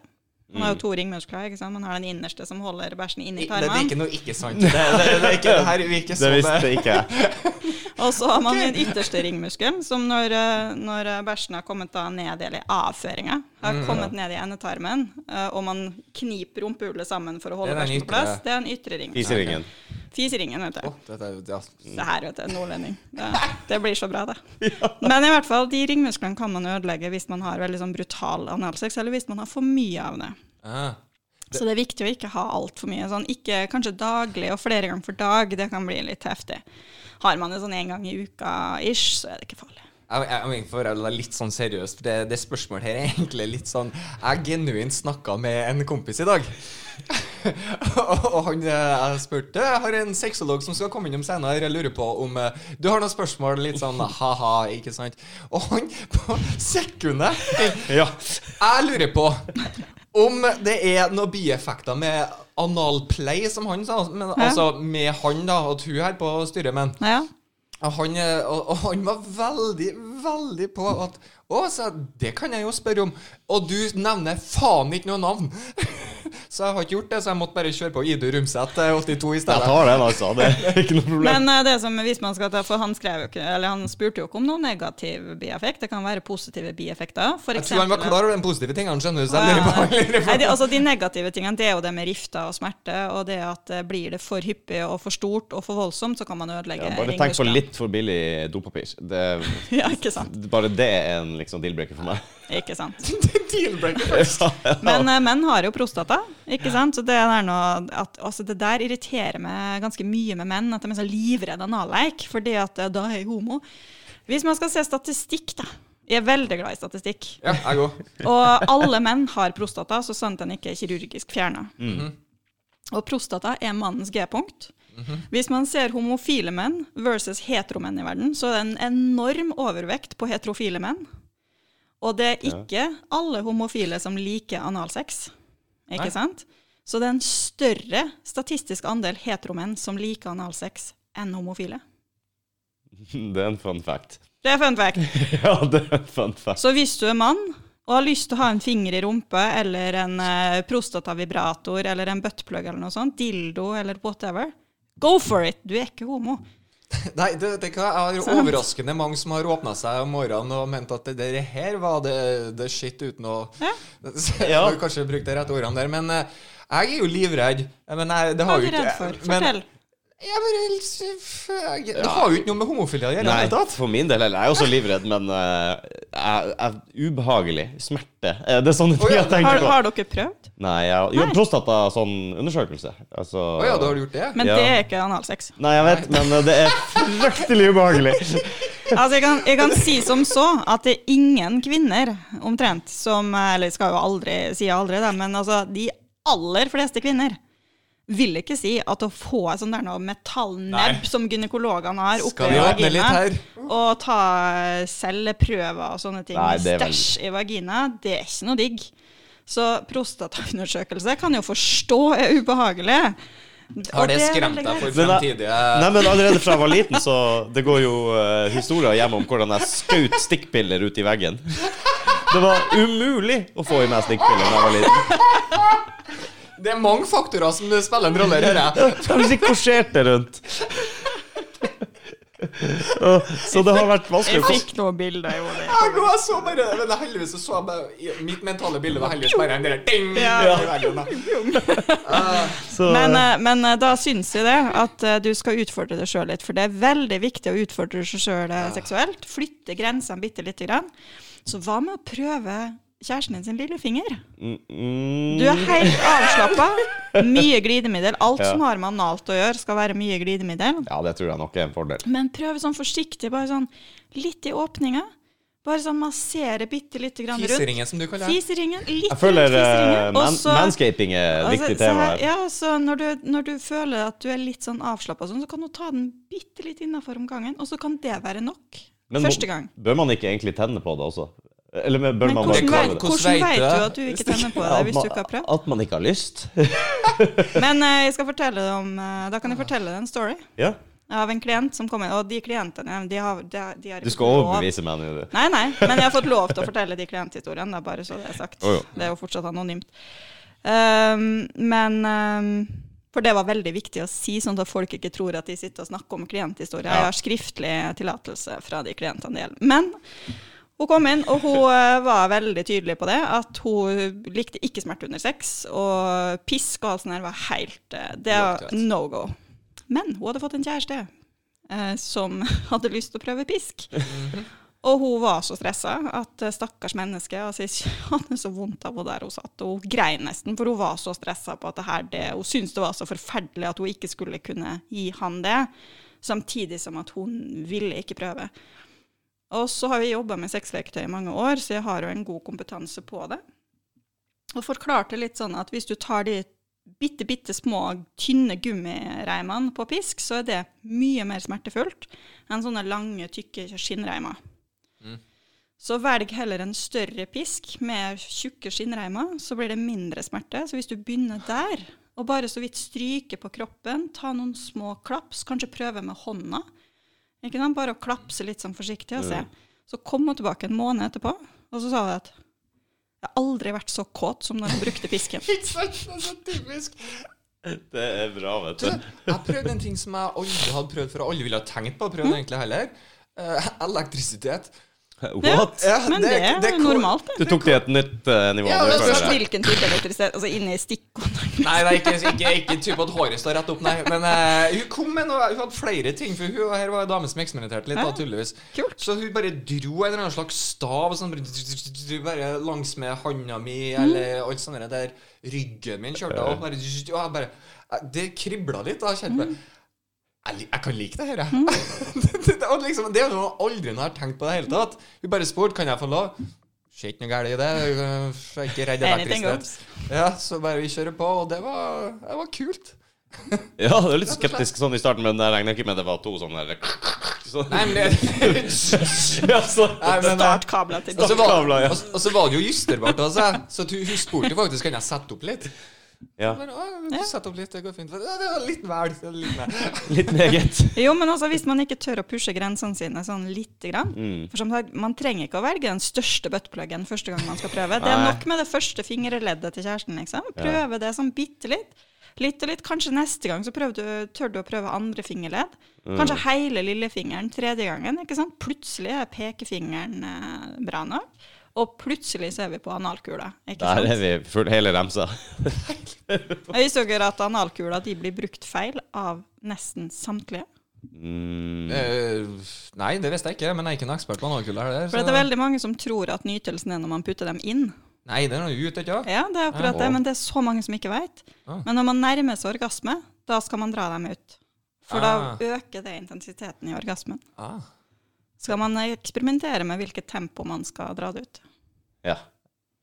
Speaker 3: Man har jo to ringmuskler. ikke sant? Man har den innerste som holder bæsjen inni
Speaker 2: tarmen. det er ikke noe ikke sant. Det, det, det, er ikke, det her virker
Speaker 1: Det
Speaker 2: så
Speaker 1: visste ikke.
Speaker 3: Og så har man den ytterste ringmuskelen, som når, eh, når bæsjen har kommet da ned, i avføringa, har
Speaker 2: Mm.
Speaker 3: kommet ned i endetarmen, eh, og man kniper rumpehullet sammen for å holde
Speaker 2: Det
Speaker 3: bæsjen på plass, det er den ytre ringen.
Speaker 1: Fiseringen.
Speaker 3: Fiseringen, vet du.
Speaker 2: Oh, dette, er jo- ja.
Speaker 3: Det her, vet du, nordlending. Det, det blir så bra, det. Men i hvert fall, de ringmusklene kan man ødelegge hvis man har veldig sånn brutal analsex, eller hvis man har for mye av det.
Speaker 2: Ah.
Speaker 3: Så det er viktig å ikke ha altfor mye. Sånn, ikke kanskje daglig og flere ganger for dag, det kan bli litt heftig. Har man det sånn en gang i uka ish, så er det ikke farlig.
Speaker 2: Jeg, jeg, jeg å være litt sånn seriøst, for det, det spørsmålet her er egentlig litt sånn Jeg genuint snakka med en kompis i dag. og, og han eh, jeg spurte Jeg har en sexolog som skal komme innom senere. Jeg lurer på om eh, Du har noen spørsmål? Litt sånn ha-ha, ikke sant? Og han på sekundet
Speaker 1: Ja.
Speaker 2: Jeg lurer på om det er noen bieffekter med analplay, som han sa. Men,
Speaker 3: Ja.
Speaker 2: Altså med han, da, og hun her på styret, men
Speaker 3: Ja,
Speaker 2: han, han var veldig, veldig på at Å, sa jeg, det kan jeg jo spørre om. Og du nevner faen ikke noe navn. så jeg har ikke gjort det, så jeg måtte bare kjøre på Idu Rumseth eh, 82 i stedet.
Speaker 1: Jeg tar den, altså. Det er ikke noe problem.
Speaker 3: Men eh, det som hvis man skal ta, for han, skrev jo ikke, eller han spurte jo ikke om noen negativ bieffekt. Det kan være positive bieffekter. For
Speaker 2: Jeg tror han var klar over de positive tingene, skjønner du. Så jeg lurer på,
Speaker 3: ja, ja.
Speaker 2: lurer på.
Speaker 3: Nei, det, altså, de negative tingene det er jo det med rifter og smerte, og det at eh, blir det for hyppig og for stort og for voldsomt, så kan man ødelegge
Speaker 1: Ja, bare tenk på litt for billig dopapir. Det,
Speaker 3: Ja, ikke sant.
Speaker 1: bare det er en liksom deal-breaker for meg.
Speaker 3: Ikke sant.
Speaker 2: Deal-breaker.
Speaker 3: Men uh, menn har jo prostata, ikke sant? Så det, der, noe at, altså, det der irriterer meg ganske mye med menn, at de er så livredde analleik, fordi at eh, da er jeg homo. Hvis man skal se statistikk, da. Jeg er veldig glad i statistikk.
Speaker 2: Ja, jeg går.
Speaker 3: Og alle menn har prostata, så sant den ikke er kirurgisk fjerna. Og prostata er mannens G-punkt. Hvis man ser homofile menn versus heteromenn i verden, så er det en enorm overvekt på heterofile menn. Og det er ikke alle homofile som liker analsex. Ikke
Speaker 2: Nei.
Speaker 3: sant? Så det er en større statistisk andel heteromenn som liker analsex enn homofile.
Speaker 1: Det er en fun fact.
Speaker 3: Det er fun fact.
Speaker 1: Ja, det er en fun fact.
Speaker 3: Så hvis du er mann og har lyst til å ha en finger i rumpa eller en uh, prostatavibrator eller en buttplug eller noe sånt, dildo eller whatever, go for it! Du er ikke homo.
Speaker 2: Nei, det, det har
Speaker 3: Sant.
Speaker 2: overraskende mange som har åpna seg om morgenen og ment at det, det her var det, det shit uten å
Speaker 3: Ja.
Speaker 2: Så
Speaker 1: Ja.
Speaker 2: har kanskje brukt de rette ordene der, men eh, jeg er jo livredd. Men jeg, det
Speaker 3: Hva er du redd for?
Speaker 2: men-
Speaker 3: Fortell.
Speaker 2: Jeg bare jeg, Det har jo ikke noe med homofili å gjøre.
Speaker 1: Nei,
Speaker 2: tatt.
Speaker 1: for min del heller. Jeg er også livredd, men uh, jeg, jeg, ubehagelig. Smerte. Eh, Det er sånne ting
Speaker 2: oh, ja,
Speaker 1: jeg tenker
Speaker 3: Har,
Speaker 1: på.
Speaker 3: har dere prøvd?
Speaker 1: Nei, jeg gjør prostata sånn undersøkelse. Altså,
Speaker 2: oh, ja, da har du gjort det?
Speaker 3: Men
Speaker 1: Ja.
Speaker 3: det er ikke analsex.
Speaker 1: Nei, jeg vet, men uh, det er fryktelig ubehagelig.
Speaker 3: Altså, jeg kan, jeg kan si som så at det er ingen kvinner omtrent som Eller jeg skal jo aldri si aldri, det, men altså, de aller fleste kvinner vil ikke si at å få et sånt der noe metallnebb som gynekologene har oppi vagina, og ta celleprøver og sånne ting,
Speaker 1: vel-
Speaker 3: stæsj i vagina, det er ikke noe digg. Så prostataundersøkelse kan jo forstå er ubehagelig.
Speaker 2: Har
Speaker 3: Og
Speaker 2: det
Speaker 3: er
Speaker 2: skremt deg for fremtidige
Speaker 1: Nei, men allerede fra jeg var liten, så det går jo uh, historier hjemme om hvordan jeg skjøt stikkpiller ut i veggen. Det var umulig å få i meg stikkpiller da jeg var liten.
Speaker 2: Det er mange faktorer som spiller en rolle her. jeg.
Speaker 1: Ikke korserte rundt. Så det har vært vanskelig.
Speaker 3: Jeg fikk noen bilder i hodet.
Speaker 2: Jeg så bare Men heldigvis så bare Mitt mentale bilde var heldigvis bare en del ding
Speaker 3: Ja. Men, eh, men eh, da syns jeg det, at eh, du skal utfordre deg sjøl litt. For det er veldig viktig å utfordre seg sjøl seksuelt. Flytte grensene bitte lite grann. Så hva med å prøve kjæresten din sin lillefinger?
Speaker 1: mm, mm,
Speaker 3: Du er helt avslappa. Mye glidemiddel. Alt
Speaker 1: Ja.
Speaker 3: som har med analt å gjøre, skal være mye glidemiddel.
Speaker 1: Ja, det tror jeg nok er en fordel.
Speaker 3: Men prøv sånn forsiktig, bare sånn litt i åpninga. Bare sånn massere bitte lite grann rundt.
Speaker 2: Fiseringen, som du kaller det.
Speaker 3: Fiseringen. Litt
Speaker 1: Jeg føler
Speaker 3: rundt
Speaker 1: eh,
Speaker 3: og
Speaker 1: man, manscaping er et
Speaker 3: Altså,
Speaker 1: viktig tema
Speaker 3: her-
Speaker 1: her.
Speaker 3: Ja, så når du, når du føler at du er litt sånn avslappa, sånn, så kan du ta den bitte litt innafor om gangen, og så kan det være nok.
Speaker 1: Men
Speaker 3: Første gang.
Speaker 1: Bør man ikke egentlig tenne på det også? Eller med- bør
Speaker 3: Men
Speaker 1: man
Speaker 3: hvordan,
Speaker 1: bare
Speaker 3: vet,
Speaker 1: det?
Speaker 2: Hvordan vet du
Speaker 3: at du ikke tenner på det hvis
Speaker 1: man-
Speaker 3: du ikke har prøvd?
Speaker 1: At man ikke har lyst?
Speaker 3: Men uh, jeg skal fortelle deg om uh, Da kan jeg fortelle deg en story
Speaker 1: Ja.
Speaker 3: av en klient som kom inn. Og de klientene de har, de, har- de har
Speaker 1: Du skal overbevise meg nå. du.
Speaker 3: Nei, nei, men jeg har fått lov til å fortelle de klienthistoriene, bare så det er sagt.
Speaker 1: Oh.
Speaker 3: Det er jo fortsatt anonymt. Um, men um, For det var veldig viktig å si, sånn at folk ikke tror at de sitter og snakker om klienthistorier.
Speaker 1: Ja.
Speaker 3: Jeg har skriftlig tillatelse fra de klientene det gjelder. Men hun kom inn, og hun eh, var veldig tydelig på det, at hun likte ikke smerte under sex, og pisk og alt sånt der var helt eh, Det var no go. Men hun hadde fått en kjæreste eh, som hadde lyst til å prøve pisk. Og hun var så stressa at eh, stakkars menneske altså, hadde så vondt av henne der hun satt. Og hun grein nesten, for hun var så stressa på at det her, det, hun syntes det var så forferdelig at hun ikke skulle kunne gi han det. Samtidig som at hun ville ikke prøve. Og så har vi jobba med sexleketøy i mange år, så jeg har jo en god kompetanse på det. Og forklarte litt sånn at hvis du tar de bitte, bitte små, tynne gummireimene på pisk, så er det mye mer smertefullt enn sånne lange, tykke skinnreimer.
Speaker 2: Mm.
Speaker 3: Så velg heller en større pisk med tjukke skinnreimer, så blir det mindre smerte. Så hvis du begynner der, og bare så vidt stryker på kroppen, ta noen små klaps, kanskje prøve med hånda, ikke sant? bare å klapse litt sånn forsiktig og se. Så kom hun tilbake en måned etterpå, og så sa hun at jeg har aldri vært så kåt som når hun brukte pisken.
Speaker 2: Ikke sant? Det er så typisk.
Speaker 1: Det er bra, vet
Speaker 2: Du, jeg prøvde en ting som jeg aldri hadde prøvd før, og aldri ville ha tenkt på å prøve egentlig heller. Eh, elektrisitet.
Speaker 1: What?
Speaker 2: Ja,
Speaker 3: Men det,
Speaker 2: det- det
Speaker 3: er
Speaker 2: kom-
Speaker 3: normalt, det.
Speaker 1: Du tok det i et nytt uh, nivå.
Speaker 2: Ja, men
Speaker 1: jeg.
Speaker 3: Hvilken type elektrisitet? Altså inni stikkontakten?
Speaker 2: Nei, nei, ikke, ikke, ikke type at håret står rett opp, nei. Men uh, hun kom med noe, hun hadde flere ting. For hun her var en dame som eksperimenterte litt, da, tydeligvis.
Speaker 3: Kult.
Speaker 2: Så hun bare dro en eller annen slags stav sånn, bare, langsmed langs med handa mi, eller alt sånt der. Ryggen min kjørte av. Bare, og jeg bare, eh, det kribla litt. da, kjente bare jeg, jeg kan like det her, jeg. det, det, og liksom, det er noe jeg aldri har tenkt på i det hele tatt. Vi bare spurte kan jeg få lov. Ser ikke noe galt i det. Jeg er ikke redd elektrisitet. Ja, så bare vi kjører på, og det var, det var kult.
Speaker 1: Ja, det er litt skeptisk sånn i starten, men jeg regner ikke med det var to sånne der sånn.
Speaker 2: Nei, men det eh,
Speaker 3: Startkabler til
Speaker 2: og så var, og, og så var det jo justerbart. Altså. Så hun spurte faktisk kan jeg sette opp litt.
Speaker 1: Ja,
Speaker 2: Men, å, du Sett opp litt, det går fint. Det var litt vel. Litt
Speaker 1: litt meget.
Speaker 3: Jo, men altså, hvis man ikke tør å pushe grensene sine sånn lite grann
Speaker 1: Mm.
Speaker 3: For som sagt, Man trenger ikke å velge den største buttpluggen første gang man skal prøve. Det er nok med det første fingerleddet til kjæresten. liksom. Prøve det sånn bitte litt. Litt og litt. Kanskje neste gang så du, tør du å prøve andre fingerledd.
Speaker 1: Mm.
Speaker 3: Kanskje hele lillefingeren tredje gangen. ikke sant? Plutselig er pekefingeren eh, bra nok. Og plutselig så er vi på analkula. ikke
Speaker 1: Der
Speaker 3: sant?
Speaker 1: er vi full, hele remsa.
Speaker 3: Jeg visste dere at analkula de blir brukt feil av nesten samtlige.
Speaker 1: Mm.
Speaker 2: Eh, nei, det visste jeg ikke, men jeg er ikke en ekspert på analkuler. Der,
Speaker 3: For det er veldig mange som tror at nytelsen er når man putter dem inn.
Speaker 2: Nei, det er noe ut, ikke sant?
Speaker 3: Ja, det er akkurat
Speaker 2: Ja.
Speaker 3: det, men det er så mange som ikke vet.
Speaker 2: Ah.
Speaker 3: Men når man nærmer seg orgasme, da skal man dra dem ut. For
Speaker 2: Ah.
Speaker 3: da øker det intensiteten i orgasmen.
Speaker 2: Ah.
Speaker 3: Skal man eksperimentere med hvilket tempo man skal dra det ut.
Speaker 1: Ja.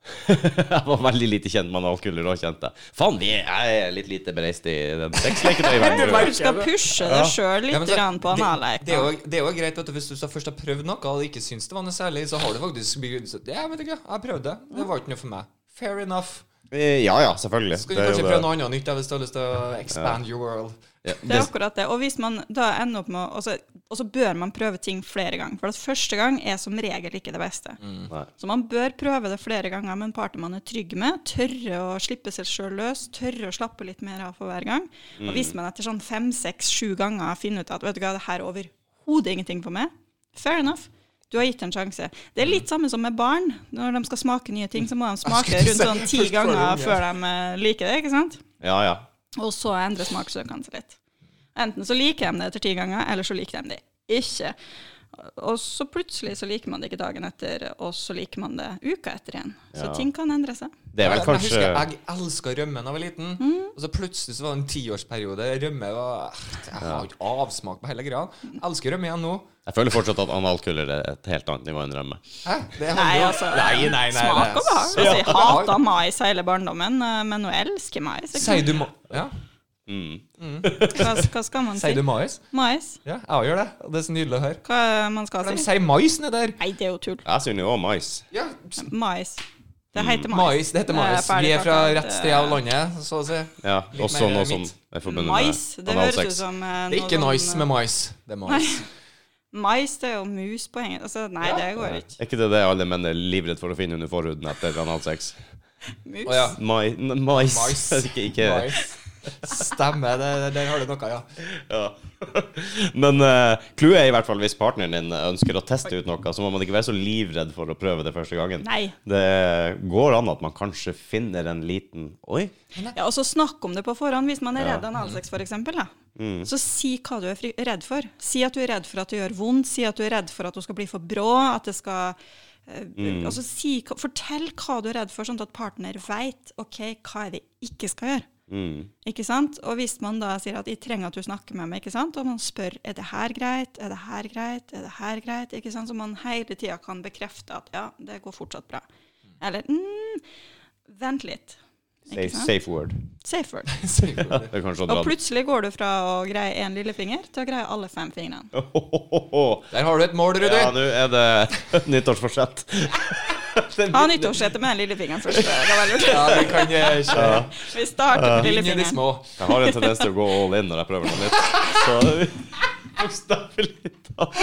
Speaker 1: jeg var veldig lite kjent med analkuller og kjente Faen, vi jeg er litt lite bereist i den sexleketøyverdenen.
Speaker 3: Du skal pushe deg sjøl litt
Speaker 2: Ja, så-
Speaker 3: grann på
Speaker 2: det-
Speaker 3: anallek.
Speaker 2: Det, det er jo greit vet du, hvis du først har prøvd noe og ikke syns det var noe særlig, så har du faktisk begynt Ja, vet hva, jeg prøvde. det. Det var ikke noe for meg. Fair enough.
Speaker 1: Eh, Ja ja, selvfølgelig.
Speaker 2: Skal du kanskje prøve noe annet nytt hvis du har lyst til å expand your world.
Speaker 1: Ja,
Speaker 3: Det er akkurat det. Og hvis man da ender opp med å- Og så bør man prøve ting flere ganger. For at første gang er som regel ikke det beste.
Speaker 1: Mm.
Speaker 3: Så man bør prøve det flere ganger med en partner man er trygg med. Tørre å slippe seg sjøl løs. Tørre å slappe litt mer av for hver gang. Og hvis man etter sånn fem, seks, sju ganger finner ut at vet du hva, det her er overhodet ingenting for meg, fair enough. Du har gitt en sjanse. Det er litt samme som med barn. Når de skal smake nye ting, så må de smake rundt sånn ti ganger før de eh, liker det, ikke sant?
Speaker 1: Ja ja.
Speaker 3: Og så endrer smaksøkene seg litt. Enten så liker de det etter ti ganger, eller så liker de det ikke. Og så plutselig så liker man det ikke dagen etter, og så liker man det uka etter igjen. Så
Speaker 1: Ja.
Speaker 3: ting kan endre seg.
Speaker 1: Det er vel kanskje
Speaker 2: Jeg husker jeg elska rømme da jeg var liten.
Speaker 3: Mm.
Speaker 2: Og så plutselig så var det en tiårsperiode. Rømme var Jeg har ikke avsmak på hele greia. Elsker rømme igjen nå.
Speaker 1: Jeg føler fortsatt at analkuller er et helt annet nivå enn rømme.
Speaker 2: Hæ? Det
Speaker 3: Nei, altså,
Speaker 2: nei, nei, nei,
Speaker 3: Smak og behag. Altså, jeg hata mais hele barndommen, eh, men nå elsker mais.
Speaker 2: Sier du ma... Ja.
Speaker 1: Mm.
Speaker 3: Hva, hva skal man si?
Speaker 2: Sier du mais?
Speaker 3: Mais?
Speaker 2: Ja, jeg gjør det. Det er så nydelig å høre.
Speaker 3: Hva man skal
Speaker 2: De
Speaker 3: si?
Speaker 2: sier mais nedi der.
Speaker 3: Nei, det er jo tull.
Speaker 1: Jeg sier jo mais.
Speaker 2: Ja,
Speaker 3: Mais. Det heter mais.
Speaker 2: mais. Det heter mais.
Speaker 3: Det er
Speaker 2: Vi er fra rett sted av landet, så å si.
Speaker 1: Ja,
Speaker 2: Litt
Speaker 1: også noe som er forbundet
Speaker 3: Mais,
Speaker 1: med
Speaker 3: det høres ut som eh,
Speaker 2: Det er ikke nice med mais. Det er mais.
Speaker 3: Mais, det er jo mus på engelsk. Altså, nei, det går ikke.
Speaker 1: Er ikke det det alle menn er livredd for å finne under forhuden etter analsex?
Speaker 3: Mus?
Speaker 2: Oh, ja.
Speaker 1: Mai, mais.
Speaker 2: Mais.
Speaker 1: ikke, ikke.
Speaker 2: Mais. Stemmer, det, der har du noe, ja.
Speaker 1: Ja. Men uh, er i hvert fall hvis partneren din ønsker å teste ut noe, så må man ikke være så livredd for å prøve det første gangen.
Speaker 3: Nei.
Speaker 1: Det går an at man kanskje finner en liten Oi!
Speaker 3: Ja, og så snakk om det på forhånd hvis man er
Speaker 1: Ja.
Speaker 3: redd analsex, f.eks.
Speaker 1: Mm.
Speaker 3: Så si hva du er fri redd for. Si at du er redd for at det gjør vondt, si at du er redd for at du skal bli for brå, at det skal eh,
Speaker 1: Mm.
Speaker 3: altså si, Fortell hva du er redd for, sånn at partner vet ok, hva er det jeg ikke skal gjøre.
Speaker 1: Mm.
Speaker 3: Ikke sant? Og hvis man da sier at 'jeg trenger at du snakker med meg', ikke sant? og man spør 'er det her greit', 'er det her greit', 'er det her greit', ikke sant? så man hele tida kan bekrefte at 'ja, det går fortsatt bra'. Eller mm, 'vent litt'. Ikke
Speaker 1: Safe,
Speaker 3: sant?
Speaker 1: safe word.
Speaker 3: Safe word.
Speaker 1: Det er kanskje
Speaker 3: Og plutselig går du fra å greie én lillefinger til å greie alle fem fingrene.
Speaker 2: Der har du et mål, Rudi.
Speaker 1: Ja, nå er det nyttårsforsett.
Speaker 3: Ha nyttårssettet med den lillefingeren først. Det var lurt.
Speaker 2: Ja, vi kan ikke
Speaker 3: Vi starter med lillefingeren.
Speaker 1: Jeg har en tendens til å gå all in når jeg prøver noe nytt. Så bokstavelig talt.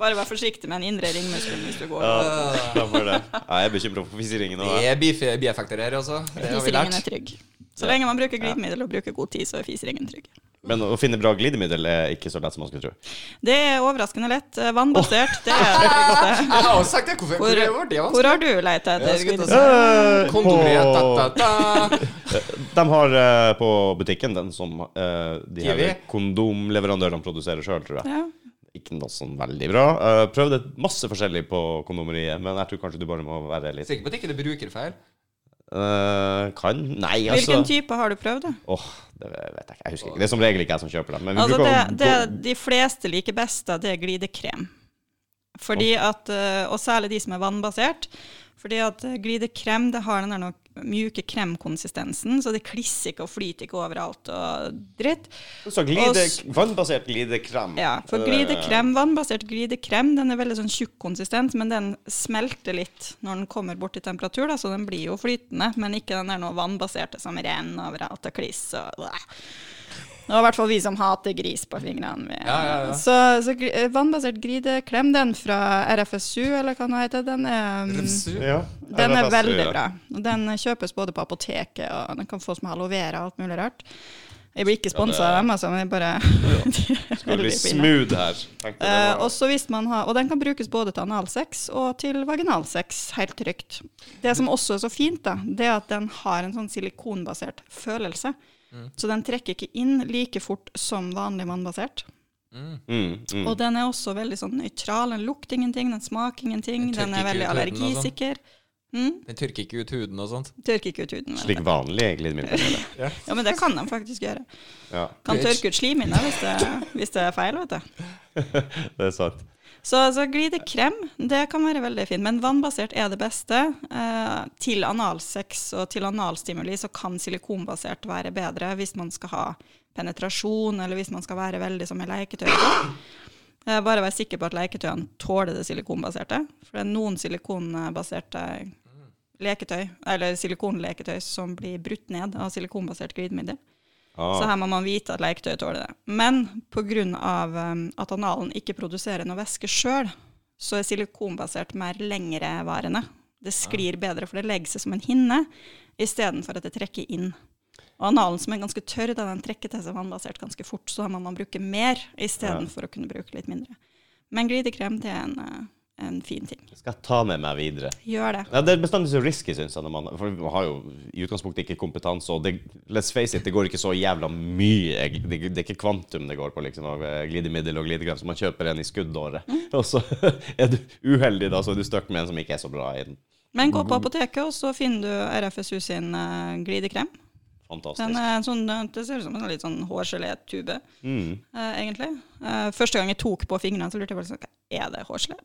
Speaker 3: Bare vær forsiktig med den indre ringmuskelen hvis du går.
Speaker 1: Ja. Jeg er bekymra for fiseringen.
Speaker 2: Det er bieffekter her, altså. Det har vi
Speaker 3: Fiseringen er trygg. Så lenge man bruker glidemiddel og bruker god tid, så er fiseringen trygg.
Speaker 1: Men å finne bra glidemiddel er ikke så lett som man skulle tro.
Speaker 3: Det er overraskende lett. Vannbasert. Vannbasert, det er det tryggeste.
Speaker 2: Jeg har sagt det. Hvorfor,
Speaker 3: Hvor,
Speaker 2: hvor, hvor det
Speaker 3: hvor har du lett etter glidemiddel?
Speaker 1: Eh. De har eh, på butikken den som eh, de her kondomleverandørene produserer sjøl, tror jeg.
Speaker 3: Ja.
Speaker 1: Ikke noe sånn veldig bra. Uh, prøvde masse forskjellig på kondomeriet, men jeg tror kanskje du bare må være litt
Speaker 2: Sikker på at det ikke er
Speaker 1: Eh, Kan? Nei, altså
Speaker 3: Hvilken type har du prøvd? da?
Speaker 1: Åh, det vet jeg ikke. Jeg husker ikke. Det er som regel ikke jeg som kjøper dem. Men
Speaker 3: Altså det, det de fleste liker best, da, det er glidekrem. Fordi at, eh, Og særlig de som er vannbasert. Fordi at eh, glidekrem det har den der nok mjuke kremkonsistensen, så det klisser ikke og flyter ikke overalt og dritt.
Speaker 1: Så glide,
Speaker 3: og
Speaker 1: vannbasert glidekrem.
Speaker 3: Ja, For glidekrem, vannbasert glidekrem den er veldig sånn tjukk konsistens, men den smelter litt når den kommer bort til temperatur, da, så den blir jo flytende, men ikke den der noe vannbaserte som renner overalt og kliss og Bleh. Det var i hvert fall vi som hater gris på fingrene.
Speaker 2: Ja, ja, ja.
Speaker 3: Så, så eh, vannbasert grideklem, den fra RFSU, eller hva den heter, den er,
Speaker 2: RFSU?
Speaker 1: Ja,
Speaker 3: den er
Speaker 1: RFSU,
Speaker 3: veldig
Speaker 1: ja.
Speaker 3: bra. Den kjøpes både på apoteket, og den kan fås med aloe vera og alt mulig rart. Jeg blir ikke sponsa av dem, altså, men jeg bare
Speaker 1: Skal bli smooth her.
Speaker 3: Eh, og man har, og den kan brukes både til analsex og til vaginalsex, helt trygt. Det som også er så fint, da, det er at den har en sånn silikonbasert følelse. Så den trekker ikke inn like fort som vanlig vannbasert.
Speaker 2: Mm.
Speaker 1: mm, mm.
Speaker 3: Og den er også veldig sånn nøytral. Den lukter ingenting, den smaker ingenting.
Speaker 2: Den
Speaker 3: Den er veldig
Speaker 2: sånn.
Speaker 3: allergisikker. Mm,
Speaker 2: Den tørker ikke ut huden og sånt.
Speaker 3: tørker ikke ut huden.
Speaker 1: Slik vanlig glidemiddel.
Speaker 2: Ja.
Speaker 3: Ja, men det kan de faktisk gjøre.
Speaker 1: Ja,
Speaker 3: Kan tørke ut slimhinna hvis, hvis det er feil, vet du.
Speaker 1: det er sant.
Speaker 3: Så så glidekrem det kan være veldig fint, men vannbasert er det beste. Eh, til analsex og til analstimuli så kan silikonbasert være bedre hvis man skal ha penetrasjon, eller hvis man skal være veldig som i leketøy. Eh, bare vær sikker på at leketøyene tåler det silikonbaserte. For det er noen silikonbaserte leketøy, eller silikonleketøy som blir brutt ned av silikonbasert glidemiddel. Så
Speaker 1: Ah,
Speaker 3: her må man vite at leketøy tåler det. Men pga. Um, at analen ikke produserer noe væske sjøl, så er silikonbasert mer lengrevarende. Det sklir bedre, for det legger seg som en hinne istedenfor at det trekker inn. Og analen som er ganske tørr, den trekker til seg vannbasert ganske fort, så da må man bruke mer istedenfor å kunne bruke litt mindre. Men glidekrem det er en, uh, en fin ting.
Speaker 1: skal jeg ta med meg videre.
Speaker 3: Gjør det.
Speaker 1: Ja, det er bestandig så risky, syns jeg. Man, for man har jo i utgangspunktet ikke kompetanse. Og det, let's face it, det går ikke så jævla mye. Det, det er ikke kvantum det går på, liksom, av eh, glidemiddel og glidekrem. Så man kjøper en i skuddåret. Og så er du uheldig, da, så er du stuck med en som ikke er så bra i den.
Speaker 3: Men gå på apoteket, og så finner du RFSU sin uh, glidekrem.
Speaker 1: Fantastisk.
Speaker 3: Den er en sånn, det ser ut som en litt sånn hårgelétube,
Speaker 1: Mm.
Speaker 3: uh, egentlig. Uh, første gang jeg tok på fingrene, så lurte jeg på sånn Er det hårgelé?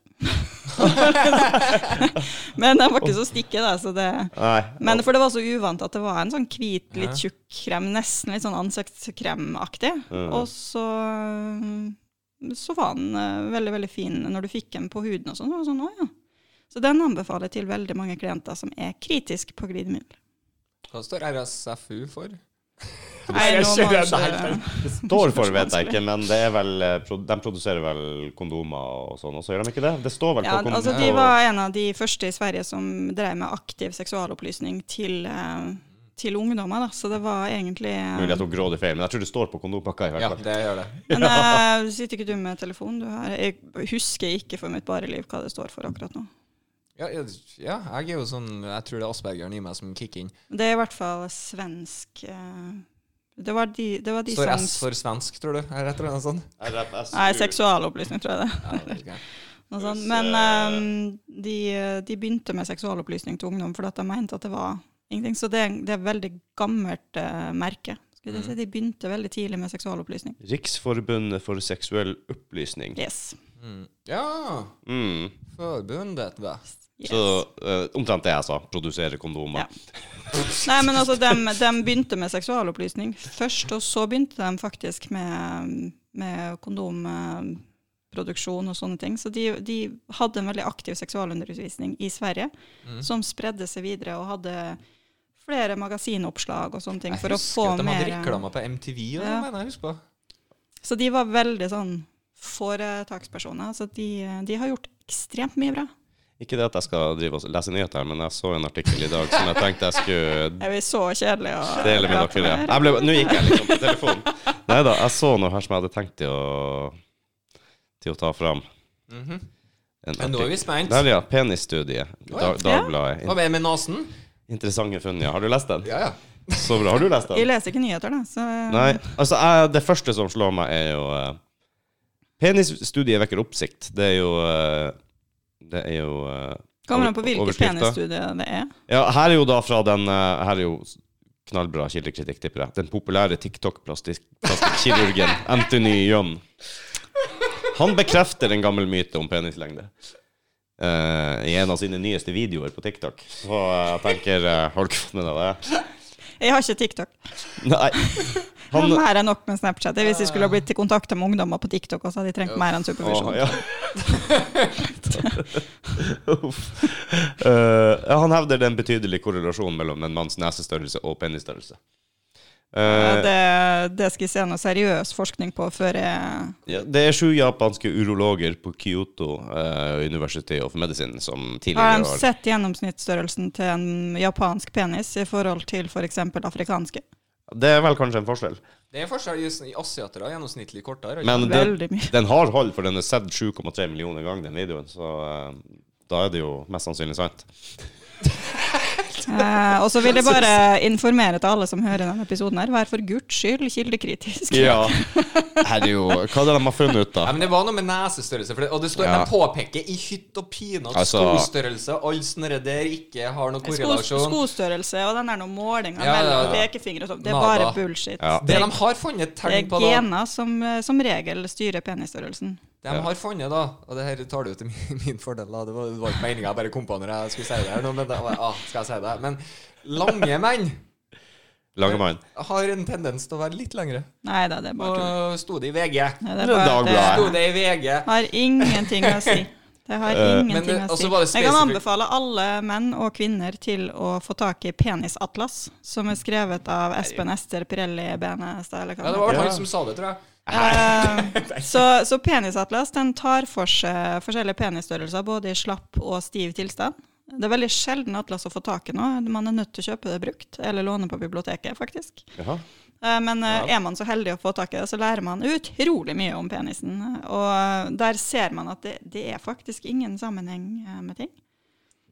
Speaker 3: Men den var ikke så stikke, da. Så det,
Speaker 1: Nei.
Speaker 3: men for det var så uvant at det var en sånn hvit, litt tjukk krem, nesten litt sånn ansiktskremaktig.
Speaker 1: Mm.
Speaker 3: Og så så var den uh, veldig, veldig fin når du fikk den på huden og sånn. Så sånn, ja. Så den anbefaler jeg til veldig mange klienter som er kritiske på glidemiddel.
Speaker 2: Hva står RSFU for?
Speaker 3: Nei,
Speaker 2: jeg det
Speaker 3: ikke-
Speaker 1: står for, vet jeg ikke, men det er vel eh, De produserer vel kondomer og sånn, og så gjør de ikke det? Det står vel
Speaker 3: Ja,
Speaker 1: på kondomer.
Speaker 3: altså De var en av de første i Sverige som drev med aktiv seksualopplysning til, eh, til ungdommer. Da. Så det var egentlig eh,
Speaker 1: Mulig jeg tok grådig feil, men jeg tror det står på kondompakka. i hvert
Speaker 2: Ja, det gjør det.
Speaker 3: Men uh, sitter ikke du med telefonen? Du har, jeg husker ikke for mitt bare liv hva det står for akkurat nå.
Speaker 2: Ja, jeg, ja, jeg er jo sånn Jeg tror det er aspergeren i meg som kicker inn.
Speaker 3: Det er i hvert fall svensk eh, Det var de, det var de
Speaker 2: Står
Speaker 3: som
Speaker 2: S for svensk, tror du? Er det noe sånt?
Speaker 3: Nei, seksualopplysning, tror jeg det.
Speaker 2: Ja.
Speaker 3: Noe sånt. Men
Speaker 1: eh,
Speaker 3: eh, de, de begynte med seksualopplysning til ungdom fordi at de mente at det var ingenting. Så det, det er et veldig gammelt eh, merke. Skulle jeg si. De begynte veldig tidlig med seksualopplysning.
Speaker 1: Riksforbundet for seksuell opplysning.
Speaker 3: Yes.
Speaker 2: Mm. Ja,
Speaker 1: Mm.
Speaker 2: forbundet, va.
Speaker 3: Yes.
Speaker 1: Så uh, omtrent det jeg sa. Produsere kondomer.
Speaker 3: Ja. Nei, men altså, de, de begynte med seksualopplysning først, og så begynte de faktisk med, med kondomproduksjon og sånne ting. Så de, de hadde en veldig aktiv seksualundervisning i Sverige,
Speaker 2: Mm.
Speaker 3: som spredde seg videre og hadde flere magasinoppslag og sånne ting
Speaker 2: Jeg
Speaker 3: for å
Speaker 2: husker at de hadde
Speaker 3: mer
Speaker 2: på MTV, og
Speaker 3: Ja.
Speaker 2: mener jeg husker på.
Speaker 3: Så de var veldig sånn foretakspersoner. Så de, de har gjort ekstremt mye bra.
Speaker 1: Ikke det at jeg skal drive og lese nyheter, her, men jeg så en artikkel i dag som jeg tenkte jeg skulle
Speaker 3: Er vi så kjedelige å
Speaker 1: dele med dere.
Speaker 3: Ja.
Speaker 1: Jeg ble, nå gikk jeg liksom på telefonen. Nei da, jeg så noe her som jeg hadde tenkt til å, til å ta fram.
Speaker 2: Mm
Speaker 1: -hmm.
Speaker 2: Men nå er vi spent.
Speaker 1: Der, ja. Penisstudiet.
Speaker 2: Dag,
Speaker 1: Da, Dagbladet.
Speaker 2: Hva med med nasen?
Speaker 1: Interessante funn, ja. Har du lest den?
Speaker 2: Ja, ja.
Speaker 1: Så bra. Har du lest den?
Speaker 3: Jeg leser ikke nyheter, da. Så
Speaker 1: Nei. Altså, jeg, det første som slår meg, er jo uh, Penisstudiet vekker oppsikt. Det er jo uh, Det er jo uh,
Speaker 3: Kommer an på hvilket penisstudie det er.
Speaker 1: Ja, her er jo da fra den uh, Her er jo knallbra kildekritikk, tipper jeg. Den populære TikTok-plastikkirurgen Anthony Young. Han bekrefter en gammel myte om penislengde. Uh, I en av sine nyeste videoer på TikTok. Så jeg tenker uh, Har du fått med deg det?
Speaker 3: Jeg har ikke TikTok.
Speaker 1: Nei.
Speaker 3: Han, mer enn nok med Snapchat. Hvis jeg skulle ha blitt kontakta kontakt med ungdommer på TikTok, så hadde jeg trengt mer enn supervisjon.
Speaker 1: Åh, ja. Uff. Eh, han hevder det er en betydelig korrelasjon mellom en manns nesestørrelse og penisstørrelse.
Speaker 3: Ja,
Speaker 1: Eh,
Speaker 3: det, det skal jeg se noe seriøs forskning på før jeg
Speaker 1: ja, det er sju japanske urologer på Kyoto uh, University of Medicine som
Speaker 3: Har
Speaker 1: tidligere
Speaker 3: de
Speaker 1: har
Speaker 3: sett gjennomsnittsstørrelsen til en japansk penis i forhold til f.eks. afrikanske?
Speaker 1: Det er vel kanskje en forskjell.
Speaker 2: Det er forskjell. i- i Asiatere er gjennomsnittlig kortere.
Speaker 1: Men det, den har hold, for den er sett 7,3 millioner ganger, den videoen. Så uh, da er det jo mest sannsynlig sant.
Speaker 3: Eh, og så vil jeg bare informere til alle som hører denne episoden her, vær for guds skyld kildekritisk.
Speaker 1: Ja. Her er jo Hva er det de har funnet ut,
Speaker 2: Ja,
Speaker 1: da?
Speaker 2: men Det var noe med nesestørrelse. For det, og det står,
Speaker 1: Ja.
Speaker 2: De påpeker i hytt og pine at
Speaker 1: Altså-
Speaker 2: skostørrelse og alt sånt der ikke har noen
Speaker 3: Sko,
Speaker 2: korrelasjon.
Speaker 3: skostørrelse og den der noe målinga
Speaker 2: Ja, ja,
Speaker 3: mellom
Speaker 2: ja.
Speaker 3: pekefinger og sånn, det er
Speaker 2: Nada.
Speaker 3: bare bullshit.
Speaker 1: Ja.
Speaker 2: Det de har funnet
Speaker 3: Det
Speaker 2: tegn
Speaker 3: er
Speaker 2: på, da
Speaker 3: gener som, eh, som regel styrer penisstørrelsen.
Speaker 2: De
Speaker 1: Ja.
Speaker 2: har funnet, da Og det her tar du til min, min fordel, da. Det var, det var ikke meninga jeg bare kom på når jeg skulle si det her men det var, ah, skal jeg si det? Men lange menn
Speaker 1: Langemann.
Speaker 2: har en tendens til å være litt lengre.
Speaker 3: Nei da, det er bare tull.
Speaker 2: Og sto det i VG.
Speaker 3: Nei, det,
Speaker 1: Det.
Speaker 2: Sto
Speaker 3: det
Speaker 2: det i VG.
Speaker 3: har ingenting å si. Det har
Speaker 1: Eh,
Speaker 3: ingenting
Speaker 2: uh, det-
Speaker 3: å si.
Speaker 2: var det
Speaker 3: Jeg kan anbefale alle menn og kvinner til å få tak i Penisatlas, som er skrevet av Espen Ester Pirelli Benestad. eller hva
Speaker 2: Ja, det var
Speaker 3: heter.
Speaker 2: han som sa det, tror jeg.
Speaker 3: Eh, så, så penisatlas den tar for seg forskjellige penisstørrelser, både i slapp og stiv tilstand. Det er veldig sjelden atlas å få tak i nå. Man er nødt til å kjøpe det brukt, eller låne på biblioteket, faktisk.
Speaker 1: Jaha.
Speaker 3: Eh, Men eh,
Speaker 1: Ja.
Speaker 3: er man så heldig å få tak i det, så lærer man utrolig mye om penisen. Og der ser man at det, det er faktisk ingen sammenheng med ting.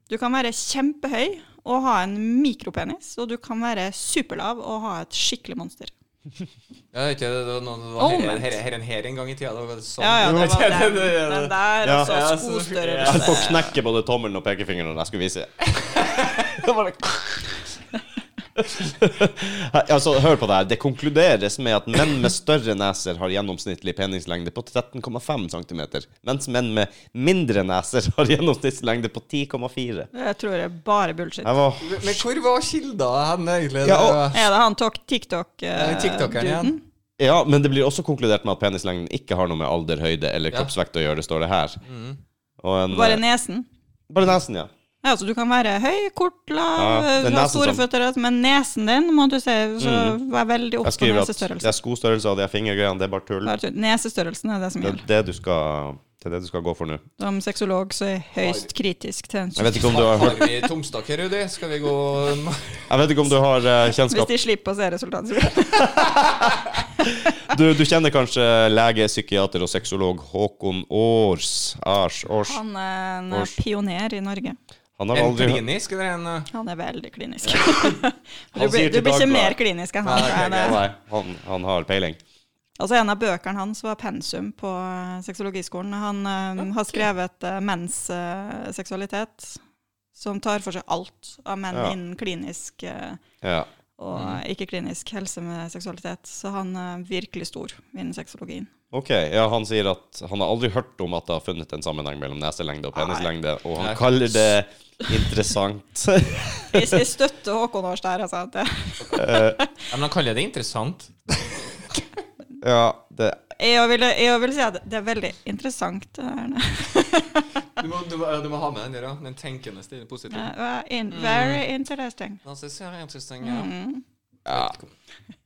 Speaker 3: Du kan være kjempehøy og ha en mikropenis, og du kan være superlav og ha et skikkelig monster.
Speaker 2: Ja, ikke, det var, noen, det var her,
Speaker 3: Omvendt.
Speaker 2: her, her, her en gang i tida. Det var sånn.
Speaker 3: Ja, ja, det var den,
Speaker 2: Det- det-
Speaker 3: den der,
Speaker 1: Ja.
Speaker 3: altså
Speaker 2: Ja, så-
Speaker 1: Jeg holdt
Speaker 3: skostørrelse.
Speaker 1: på å knekke både tommelen og pekefingeren når jeg skulle vise. Det var like- altså, hør på det her. Det konkluderes med at menn med større neser har gjennomsnittlig peningslengde på 13,5 cm, mens menn med mindre neser har gjennomsnittslengde på 10,4.
Speaker 3: Det tror jeg er bare bullshit.
Speaker 1: Jeg var
Speaker 2: Men hvor var kilda hen, egentlig?
Speaker 1: Ja, og-
Speaker 3: Er det han tok TikTok?
Speaker 2: Ja,
Speaker 3: Uh.
Speaker 1: Ja, men det blir også konkludert med at penislengden ikke har noe med alder, høyde eller
Speaker 2: Ja.
Speaker 1: kroppsvekt å gjøre, det står det her.
Speaker 2: Mm.
Speaker 1: Og en,
Speaker 3: Bare
Speaker 1: eh,
Speaker 3: nesen.
Speaker 1: bare nesen, ja.
Speaker 3: Ja, så du kan være høy, kort, lav,
Speaker 1: Ja,
Speaker 3: ha store
Speaker 1: som-
Speaker 3: føtter, men nesen din må du se så vær veldig opp på
Speaker 1: skriver at det er skostørrelse og de fingergreiene, det er bare tull.
Speaker 3: Nesestørrelsen er det som gjelder.
Speaker 1: Det er det du skal, det er det du skal gå for nå.
Speaker 3: Som sexolog så er jeg høyst kritisk til en
Speaker 1: Jeg vet ikke om du har hørt
Speaker 2: Har vi tomstakk her, Rudi? Skal vi gå
Speaker 1: Jeg vet ikke om du har kjennskap
Speaker 3: Hvis de slipper å se resultatet.
Speaker 1: du, du kjenner kanskje lege, psykiater og sexolog Håkon Års Aars, Aars.
Speaker 3: Han er en
Speaker 1: Aars.
Speaker 3: pioner i Norge.
Speaker 1: Han
Speaker 2: er,
Speaker 1: aldri
Speaker 2: klinisk, eller en eh,
Speaker 3: Han er veldig klinisk. Du, blir, du blir ikke mer klinisk enn han.
Speaker 2: Nei,
Speaker 3: okay.
Speaker 1: Nei, han, han har peiling.
Speaker 3: Altså En av bøkene hans var pensum på eh, sexologiskolen. Han okay. har skrevet uh, menns uh, seksualitet, som tar for seg alt av menn
Speaker 1: Ja.
Speaker 3: innen klinisk uh,
Speaker 1: Ja.
Speaker 3: og
Speaker 2: Mm.
Speaker 3: ikke-klinisk helse med seksualitet. Så han er virkelig stor innen sexologien.
Speaker 1: Ok, ja, Han sier at han har aldri hørt om at det har funnet en sammenheng mellom neselengde og penislengde, og han
Speaker 2: Nei.
Speaker 1: kaller det interessant.
Speaker 3: Jeg, jeg støtter Håkon Aars der. Altså,
Speaker 2: ja, Men han kaller det interessant.
Speaker 1: ja, det
Speaker 3: jeg vil, jeg vil si at det er veldig interessant. Det her.
Speaker 2: Du må, du, må, du må ha med den der, ja. Den tenkende stilen. Positiv.
Speaker 3: Uh, in, very interesting.
Speaker 2: Altså, interesting ja.
Speaker 3: Mm.
Speaker 1: Ja.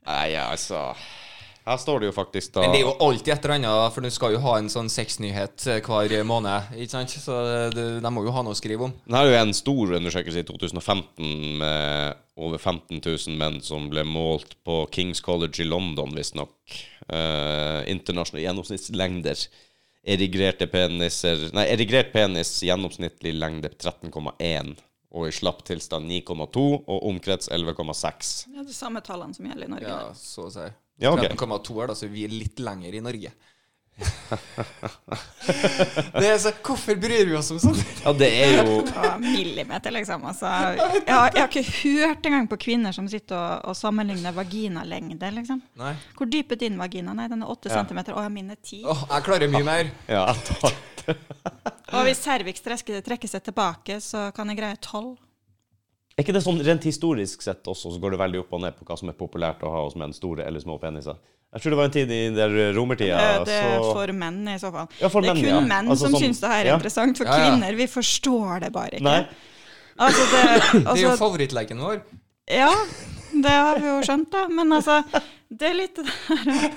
Speaker 1: Nei, altså Her står det jo faktisk da
Speaker 2: Men det er jo alltid et eller annet, for du skal jo ha en sånn sexnyhet eh, hver måned. Ikke sant? Så det, de må jo ha noe å skrive om.
Speaker 1: Det her er jo en stor undersøkelse i 2015 med over 15 000 menn som ble målt på Kings College i London, visstnok. Uh, internasjonale gjennomsnittslengder. Erigrerte peniser Nei, erigrert penis gjennomsnittlig lengde 13,1. Og i slapp tilstand 9,2, og omkrets 11,6.
Speaker 3: Det er de samme tallene som gjelder i Norge.
Speaker 2: Ja, så å si.
Speaker 1: Ja, okay.
Speaker 2: 13,2 er da, så vi er litt lenger i Norge. det er så, Hvorfor bryr vi oss om sånt?
Speaker 1: Ja, det er jo
Speaker 3: millimeter, liksom. Altså, jeg, har, jeg har ikke hørt engang på kvinner som sitter og, og sammenligner vaginalengde, liksom.
Speaker 2: Nei.
Speaker 3: Hvor dyp er din vagina? Nei, den er 8
Speaker 1: Ja.
Speaker 3: cm. Å, ja, min er 10.
Speaker 2: Åh, jeg klarer mye mer.
Speaker 1: Ja,
Speaker 3: Og hvis cervix trekker seg tilbake, så kan jeg greie 12.
Speaker 1: Er ikke det sånn rent historisk sett også, så går det veldig opp og ned på hva som er populært å ha hos menn, store eller små peniser? Jeg tror det var en tid i der romertida
Speaker 3: Eh, det er
Speaker 1: så
Speaker 3: for menn, i så fall.
Speaker 1: Ja, for
Speaker 3: det er
Speaker 1: menn,
Speaker 3: kun
Speaker 1: ja.
Speaker 3: menn
Speaker 1: Altså
Speaker 3: som
Speaker 1: sånn-
Speaker 3: syns det her er
Speaker 1: ja.
Speaker 3: interessant. For
Speaker 2: Ja, ja.
Speaker 3: kvinner, vi forstår det bare ikke.
Speaker 1: Nei.
Speaker 3: Altså, det,
Speaker 2: Det er jo
Speaker 3: altså,
Speaker 2: favorittleken vår.
Speaker 3: Ja, det har vi jo skjønt, da. Men altså, det er litt det der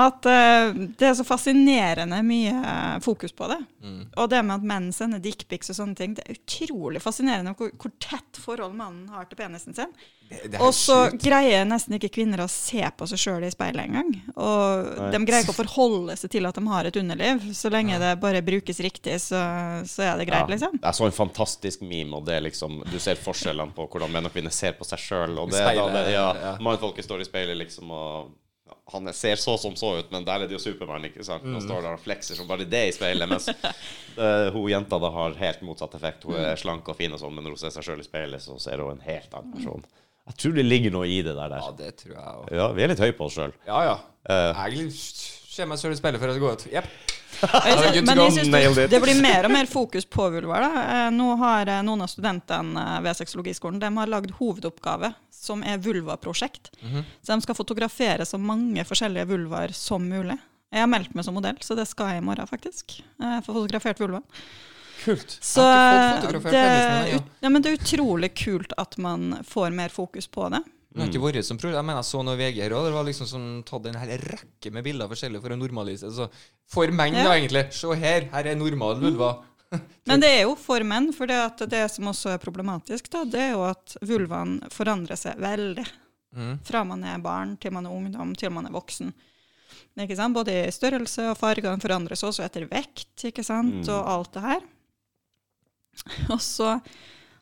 Speaker 3: at eh, det er så fascinerende mye eh, fokus på det.
Speaker 2: Mm.
Speaker 3: Og det med at menn sender dickpics og sånne ting, det er utrolig fascinerende hvor, hvor tett forhold mannen har til penisen sin.
Speaker 2: Er
Speaker 3: Og så greier nesten ikke kvinner å se på seg sjøl i speilet engang. Og
Speaker 1: Nei.
Speaker 3: de greier ikke å forholde seg til at de har et underliv. Så lenge det bare brukes riktig, så, så er det greit,
Speaker 1: Ja.
Speaker 3: liksom.
Speaker 1: Jeg så en fantastisk meme, og det er liksom Du ser forskjellene på hvordan menn og kvinner ser på seg sjøl. Og det, er da, det, ja,
Speaker 2: ja.
Speaker 1: Mannfolket står i speilet, liksom, og ja, han er- ser så som så ut, men der er det jo Supermann, ikke sant?
Speaker 2: Mm.
Speaker 1: Står der og flekser som bare det i speilet, mens uh, hun jenta da har helt motsatt effekt. Hun
Speaker 2: Mm.
Speaker 1: er slank og fin og sånn, men når hun ser seg sjøl i speilet, så ser hun en helt annen person. Jeg tror det ligger noe i det der.
Speaker 2: Ja, det tror jeg også.
Speaker 1: Ja, vi er litt høye på oss sjøl.
Speaker 2: Ja, ja.
Speaker 1: Uh,
Speaker 2: Jeg ser meg selv i speilet før jeg går ut. Jepp.
Speaker 3: Synes- Men jeg synes det, det blir mer og mer fokus på vulvar. Da. Eh, Nå har eh, noen av studentene ved sexologiskolen de har lagd hovedoppgave som er vulvaprosjekt.
Speaker 2: Mhm.
Speaker 3: Så de skal fotografere så mange forskjellige vulvar som mulig. Jeg har meldt meg som modell, så det skal jeg i morgen, faktisk. Eh, Få fotografert vulva.
Speaker 2: Kult.
Speaker 3: Så det, ja, men det er utrolig kult at man får mer fokus på det.
Speaker 2: Det har ikke vært som problem. Jeg mener, jeg så noe VG her òg. Det var liksom sånn, tatt en hel rekke med bilder forskjellige for å normalisere så For menn,
Speaker 3: Ja.
Speaker 2: da, egentlig. Se her. Her er normal vulva.
Speaker 3: Men det er jo for menn, for det, at det som også er problematisk, da, det er jo at vulvaen forandrer seg veldig.
Speaker 2: Mm.
Speaker 3: Fra man er barn til man er ungdom til man er voksen. Ikke sant? Både i størrelse og fargene forandres også etter vekt ikke sant?
Speaker 1: Mm.
Speaker 3: og alt det her. Og så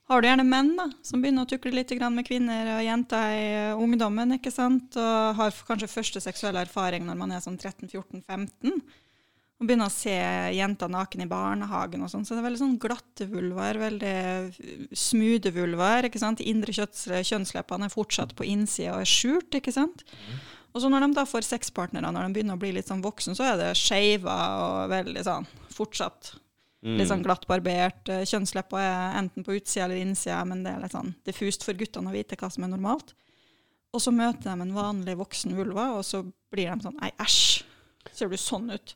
Speaker 3: har du gjerne menn da, som begynner å tukle litt med kvinner og jenter i eh, ungdommen, ikke sant? og har kanskje første seksuelle erfaring når man er sånn 13-14-15. Og begynner å se jenter naken i barnehagen og sånn. Så det er veldig sånn glatte vulvaer, veldig smoothe vulvaer. ikke sant? De indre kjønnsleppene er fortsatt på innsida og er skjult, ikke sant. Og så når de da får sexpartnere, når de begynner å bli litt sånn voksen, så er det skeiva og veldig sånn fortsatt litt sånn glatt barbert. Eh, Kjønnsleppa er enten på utsida eller innsida, men det er litt sånn diffust for guttene å vite hva som er normalt. Og så møter de en vanlig voksen vulva, og så blir de sånn Nei, æsj! Ser du sånn ut?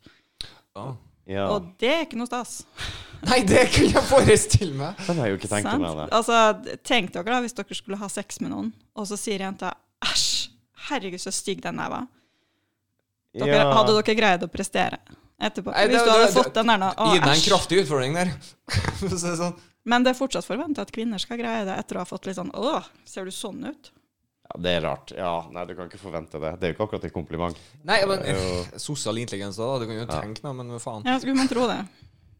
Speaker 2: Ah.
Speaker 1: Ja.
Speaker 3: Og det er ikke noe stas.
Speaker 2: Nei, det kunne jeg forestille meg.
Speaker 1: Den har jeg jo ikke tenkt meg. Det.
Speaker 3: Altså, tenk dere da hvis dere skulle ha sex med noen, og så sier jenta æsj, herregud, så stygg den der var. Dere,
Speaker 1: Ja.
Speaker 3: Hadde dere greid å prestere etterpå?
Speaker 2: Nei, det-
Speaker 3: hvis du hadde
Speaker 2: det-
Speaker 3: fått den der nå, å,
Speaker 2: Gi deg en kraftig utfordring der. Sånn.
Speaker 3: Men det er fortsatt forventa at kvinner skal greie det etter å ha fått litt sånn Å, ser du sånn ut?
Speaker 1: Ja, det er rart. Ja, nei, du kan ikke forvente det. Det er jo ikke akkurat et kompliment.
Speaker 2: Nei, men
Speaker 1: jo-
Speaker 2: Sosial intelligens, da. Du kan jo tenke noe, men hva faen.
Speaker 3: Ja, skulle man tro det.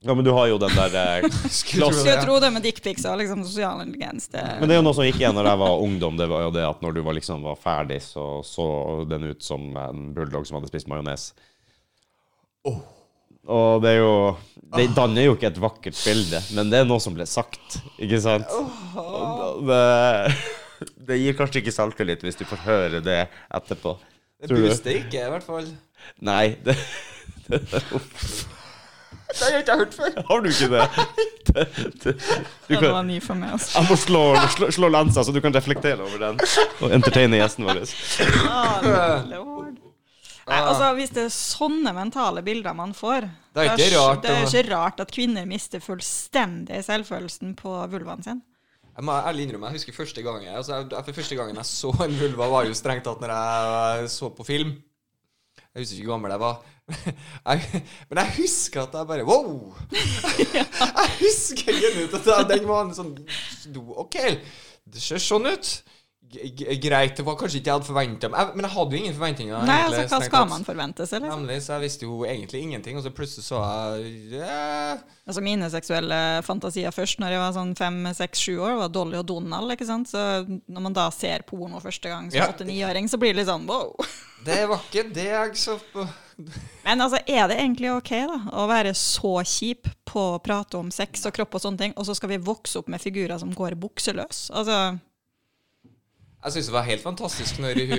Speaker 1: Ja, men du har jo den der eh,
Speaker 2: Skulle tro
Speaker 3: Skulle tro det med dickpics og liksom sosial intelligens. Det,
Speaker 1: Men det er jo noe som gikk igjen når jeg var ungdom. Det var jo det at når du var liksom var ferdig, så så den ut som en bulldog som hadde spist majones. Og det er jo Det danner jo ikke et vakkert bilde, men det er noe som ble sagt, ikke sant? Det, det gir kanskje ikke selvtillit hvis du får høre det etterpå.
Speaker 2: Det booster ikke, i hvert fall.
Speaker 1: Nei, det, det,
Speaker 2: Det har jeg ikke hørt før.
Speaker 1: har du ikke det? det, det
Speaker 3: det
Speaker 1: kan,
Speaker 3: var ny for meg, altså.
Speaker 1: jeg må slå, slå, slå lensa, så du kan reflektere over den og entertaine gjesten vår.
Speaker 3: Oh, lord. Nei, altså, hvis det er sånne mentale bilder man får
Speaker 2: Det er ikke rart,
Speaker 3: Det er ikke rart at kvinner mister fullstendig selvfølelsen på vulvaen sin.
Speaker 2: Jeg må ærlig innrømme, jeg husker første gangen altså, jeg, for første gangen jeg så en vulva, var jo strengt tatt når jeg så på film. Jeg husker ikke hvor gammel jeg var. Jeg, men jeg husker at jeg bare Wow! Jeg husker genuint at den var en sånn OK, det ser sånn ut. Greit, det var kanskje ikke jeg hadde forventa men jeg hadde jo ingen forventninger.
Speaker 3: Nei,
Speaker 2: egentlig,
Speaker 3: altså, hva skal man forvente seg, liksom?
Speaker 2: Nemlig, så jeg visste jo egentlig ingenting, og så plutselig så jeg yeah.
Speaker 3: Altså, mine seksuelle fantasier først når jeg var sånn fem, seks, sju år, var Dolly og Donald, ikke sant? Så når man da ser porno første gang som
Speaker 2: Ja.
Speaker 3: åtte-niåring, så blir det litt sånn wow.
Speaker 2: Det var ikke det jeg så på.
Speaker 3: Men altså, er det egentlig ok da, å være så kjip på å prate om sex og kropp og sånne ting, og så skal vi vokse opp med figurer som går bukseløs? Altså,
Speaker 2: Jeg syns det var helt fantastisk når hun,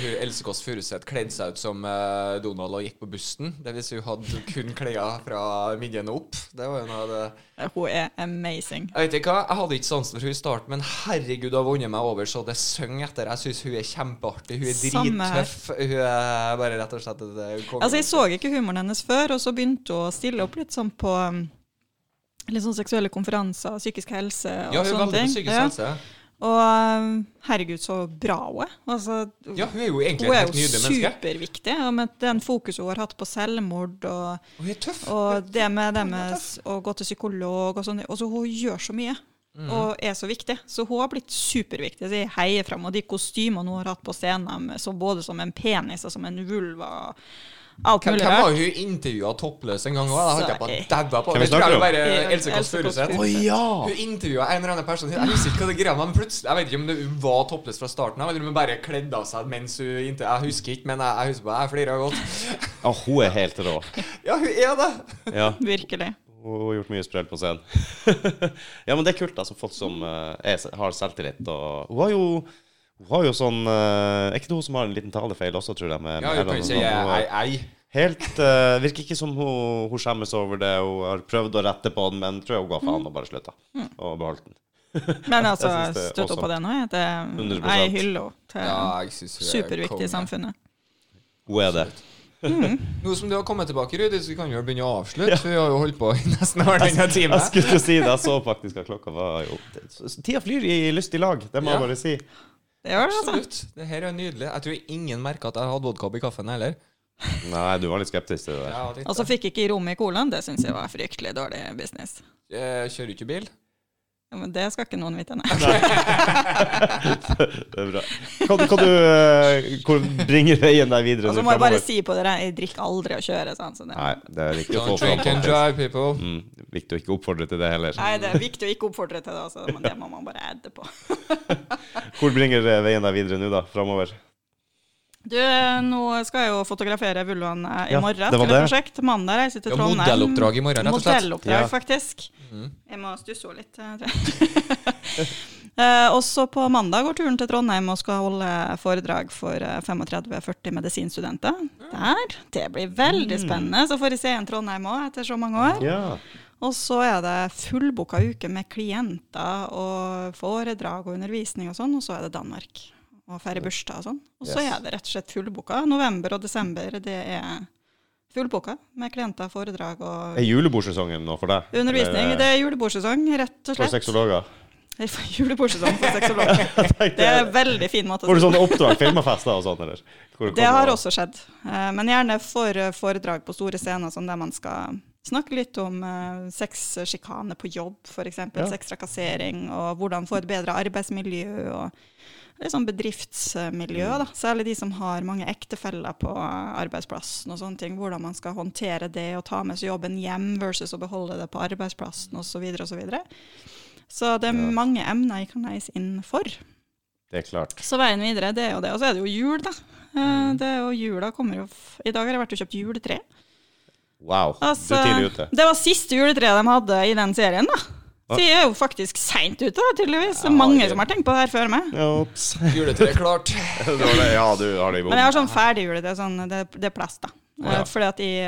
Speaker 2: hun Else Kåss Furuseth kledde seg ut som eh, Donald og gikk på bussen. Det vil si hun hadde kun klær fra midjene opp. Det var jo noe av det
Speaker 3: hun er amazing.
Speaker 2: Jeg vet ikke hva, jeg hadde ikke sansen for hun i starten, men herregud, hun har vunnet meg over så det synger etter. Jeg syns hun er kjempeartig. Hun er drittøff. Hun er bare rett og slett eh.
Speaker 3: Altså, jeg så ikke humoren hennes før, og så begynte hun å stille opp litt sånn på um, litt sånn seksuelle konferanser, psykisk helse og
Speaker 2: ja, hun er veldig på psykisk helse. Ja.
Speaker 3: Og um, herregud, så bra hun er. Altså,
Speaker 2: Ja, hun er jo egentlig et nydelig menneske.
Speaker 3: superviktig, og med den fokuset hun har hatt på selvmord og,
Speaker 2: hun er tøff.
Speaker 3: og det med det med å gå til psykolog og sånn. Altså, hun gjør så mye.
Speaker 2: Mm.
Speaker 3: Og er så viktig. Så hun har blitt superviktig. Så jeg heier frem. Og de kostymene hun har hatt på scenen, så både som en penis og som en vulva Alt mulig
Speaker 2: hvem var hun intervjua toppløs en gang òg? Da holdt jeg på å daue på. Det tror jeg bare
Speaker 3: Ja,
Speaker 2: Else Kåss Furuseth.
Speaker 3: Furuseth.
Speaker 1: ja!
Speaker 2: Hun intervjua en eller annen person. Jeg husker ikke hva det greia var, men plutselig Jeg vet ikke om hun var toppløs fra starten av, eller om hun bare kledde av seg mens hun inter... Jeg husker ikke, men jeg, jeg husker på Jeg flirer godt.
Speaker 1: Ja, hun er helt rå.
Speaker 2: Ja, hun er det.
Speaker 1: Ja.
Speaker 3: Virkelig.
Speaker 1: Hun har gjort mye sprell på scenen. ja, men det er kult, altså. Folk som eh, er, har selvtillit. Og hun har jo hun har jo sånn eh, Er ikke det hun som har en liten talefeil også, tror jeg? Med,
Speaker 2: Ja,
Speaker 1: med
Speaker 2: kan si ei, ei, ei.
Speaker 1: Helt uh, Virker ikke som hun, hun skjemmes over det. Hun har prøvd å rette på den, men tror jeg hun ga faen og bare slutta. Og beholdt den.
Speaker 3: Men altså,
Speaker 1: støtt opp er
Speaker 3: på det nå. Jeg, det,
Speaker 1: 100%.
Speaker 3: jeg hyller henne til
Speaker 2: Ja, er
Speaker 3: superviktig i samfunnet.
Speaker 1: Hun er det.
Speaker 2: Nå som du har kommet tilbake, Rudi, så kan vi jo begynne å avslutte. For vi har jo holdt på i nesten halvannen time.
Speaker 1: Jeg skulle jo si det. Jeg så faktisk at klokka var jo Tida flyr i lystig lag, det må
Speaker 2: Ja.
Speaker 1: jeg bare si.
Speaker 3: Det gjør det, altså.
Speaker 2: Absolutt. Det her er nydelig. Jeg tror ingen merka at jeg hadde vodka oppi kaffen heller.
Speaker 1: Nei, du var litt skeptisk til det der.
Speaker 2: Ja, litt,
Speaker 3: Og så fikk jeg ikke rom i colaen. Det syns jeg var fryktelig dårlig business.
Speaker 2: Jeg Kjører ikke bil.
Speaker 3: Ja, men det skal ikke noen vite, nei.
Speaker 1: Det er bra. Kan, kan du eh, Hvor bringer veien deg videre
Speaker 3: Og så må jeg bare si på dere, jeg drikker aldri å kjøre. Sånn, så det.
Speaker 1: Nei, det er viktig å få
Speaker 2: Don't
Speaker 1: fram.
Speaker 2: drink drive, people.
Speaker 1: Mm, viktig å ikke oppfordre til det heller.
Speaker 3: Nei, det er viktig å ikke oppfordre til det, altså, men det må man bare edde på.
Speaker 1: Hvor bringer eh, veien deg videre nå, da? Framover?
Speaker 3: Du, nå skal jeg jo fotografere vulvaen eh, i
Speaker 1: Ja,
Speaker 3: morgen.
Speaker 1: det
Speaker 3: Skal
Speaker 1: var
Speaker 3: det prosjekt. Mandag reiser til
Speaker 2: Ja,
Speaker 3: Trondheim.
Speaker 2: modelloppdrag i morgen, rett og slett.
Speaker 3: Modelloppdrag,
Speaker 1: Ja.
Speaker 3: faktisk.
Speaker 2: Mhm.
Speaker 3: Jeg må stusse henne litt. eh. Eh, også på mandag går turen til Trondheim og skal holde foredrag for eh, 35-40 medisinstudenter. Der. Det blir veldig spennende. Så får jeg se en Trondheim òg, etter så mange år.
Speaker 1: Ja.
Speaker 3: Og så er det fullboka uke med klienter og foredrag og undervisning og sånn, og så er det Danmark. Og feire bursdag og sånn. Og så
Speaker 1: Yes.
Speaker 3: er det rett og slett fullboka. November og desember, det er fullboka med klienter, foredrag og
Speaker 1: Er julebordsesongen nå for deg?
Speaker 3: undervisning. Det er julebordsesong, rett og
Speaker 1: For
Speaker 3: slett.
Speaker 1: sexologer?
Speaker 3: seksologer? er Julebordsesong for sexologer. Det er en veldig fin måte å
Speaker 1: Får du sånne oppdrag, firmafester og sånn, eller?
Speaker 3: Det har også skjedd. Eh, Men gjerne for eh, foredrag på store scener, sånn der man skal snakke litt om eh, sexsjikane på jobb, f.eks.
Speaker 1: Ja.
Speaker 3: Sextrakassering, og hvordan få et bedre arbeidsmiljø. og litt sånn bedriftsmiljø,
Speaker 1: Mm.
Speaker 3: da. Særlig de som har mange ektefeller på arbeidsplassen og sånne ting. Hvordan man skal håndtere det og ta med seg jobben hjem versus å beholde det på arbeidsplassen osv. Så, videre, og så, så det er
Speaker 1: Ja.
Speaker 3: mange emner jeg kan leies inn for.
Speaker 1: Det er klart.
Speaker 3: Så veien videre, det er jo det. Og så er det jo jul, da. Eh,
Speaker 1: Mm.
Speaker 3: Det er jo jula kommer jo I dag har jeg vært og kjøpt juletre.
Speaker 1: Wow,
Speaker 3: Altså,
Speaker 1: du er tidlig ute.
Speaker 3: Det var siste juletre de hadde i den serien, da. Så jeg er jo faktisk seint ute, da, tydeligvis. Er
Speaker 2: Ja,
Speaker 3: mange som har tenkt på det her før meg.
Speaker 1: Ops.
Speaker 2: Juletreet klart.
Speaker 1: Det- Ja, du har det i
Speaker 3: Men jeg har sånn ferdig juletre, sånn, det, det er plass, da.
Speaker 2: Ja.
Speaker 3: Eh, Fordi at jeg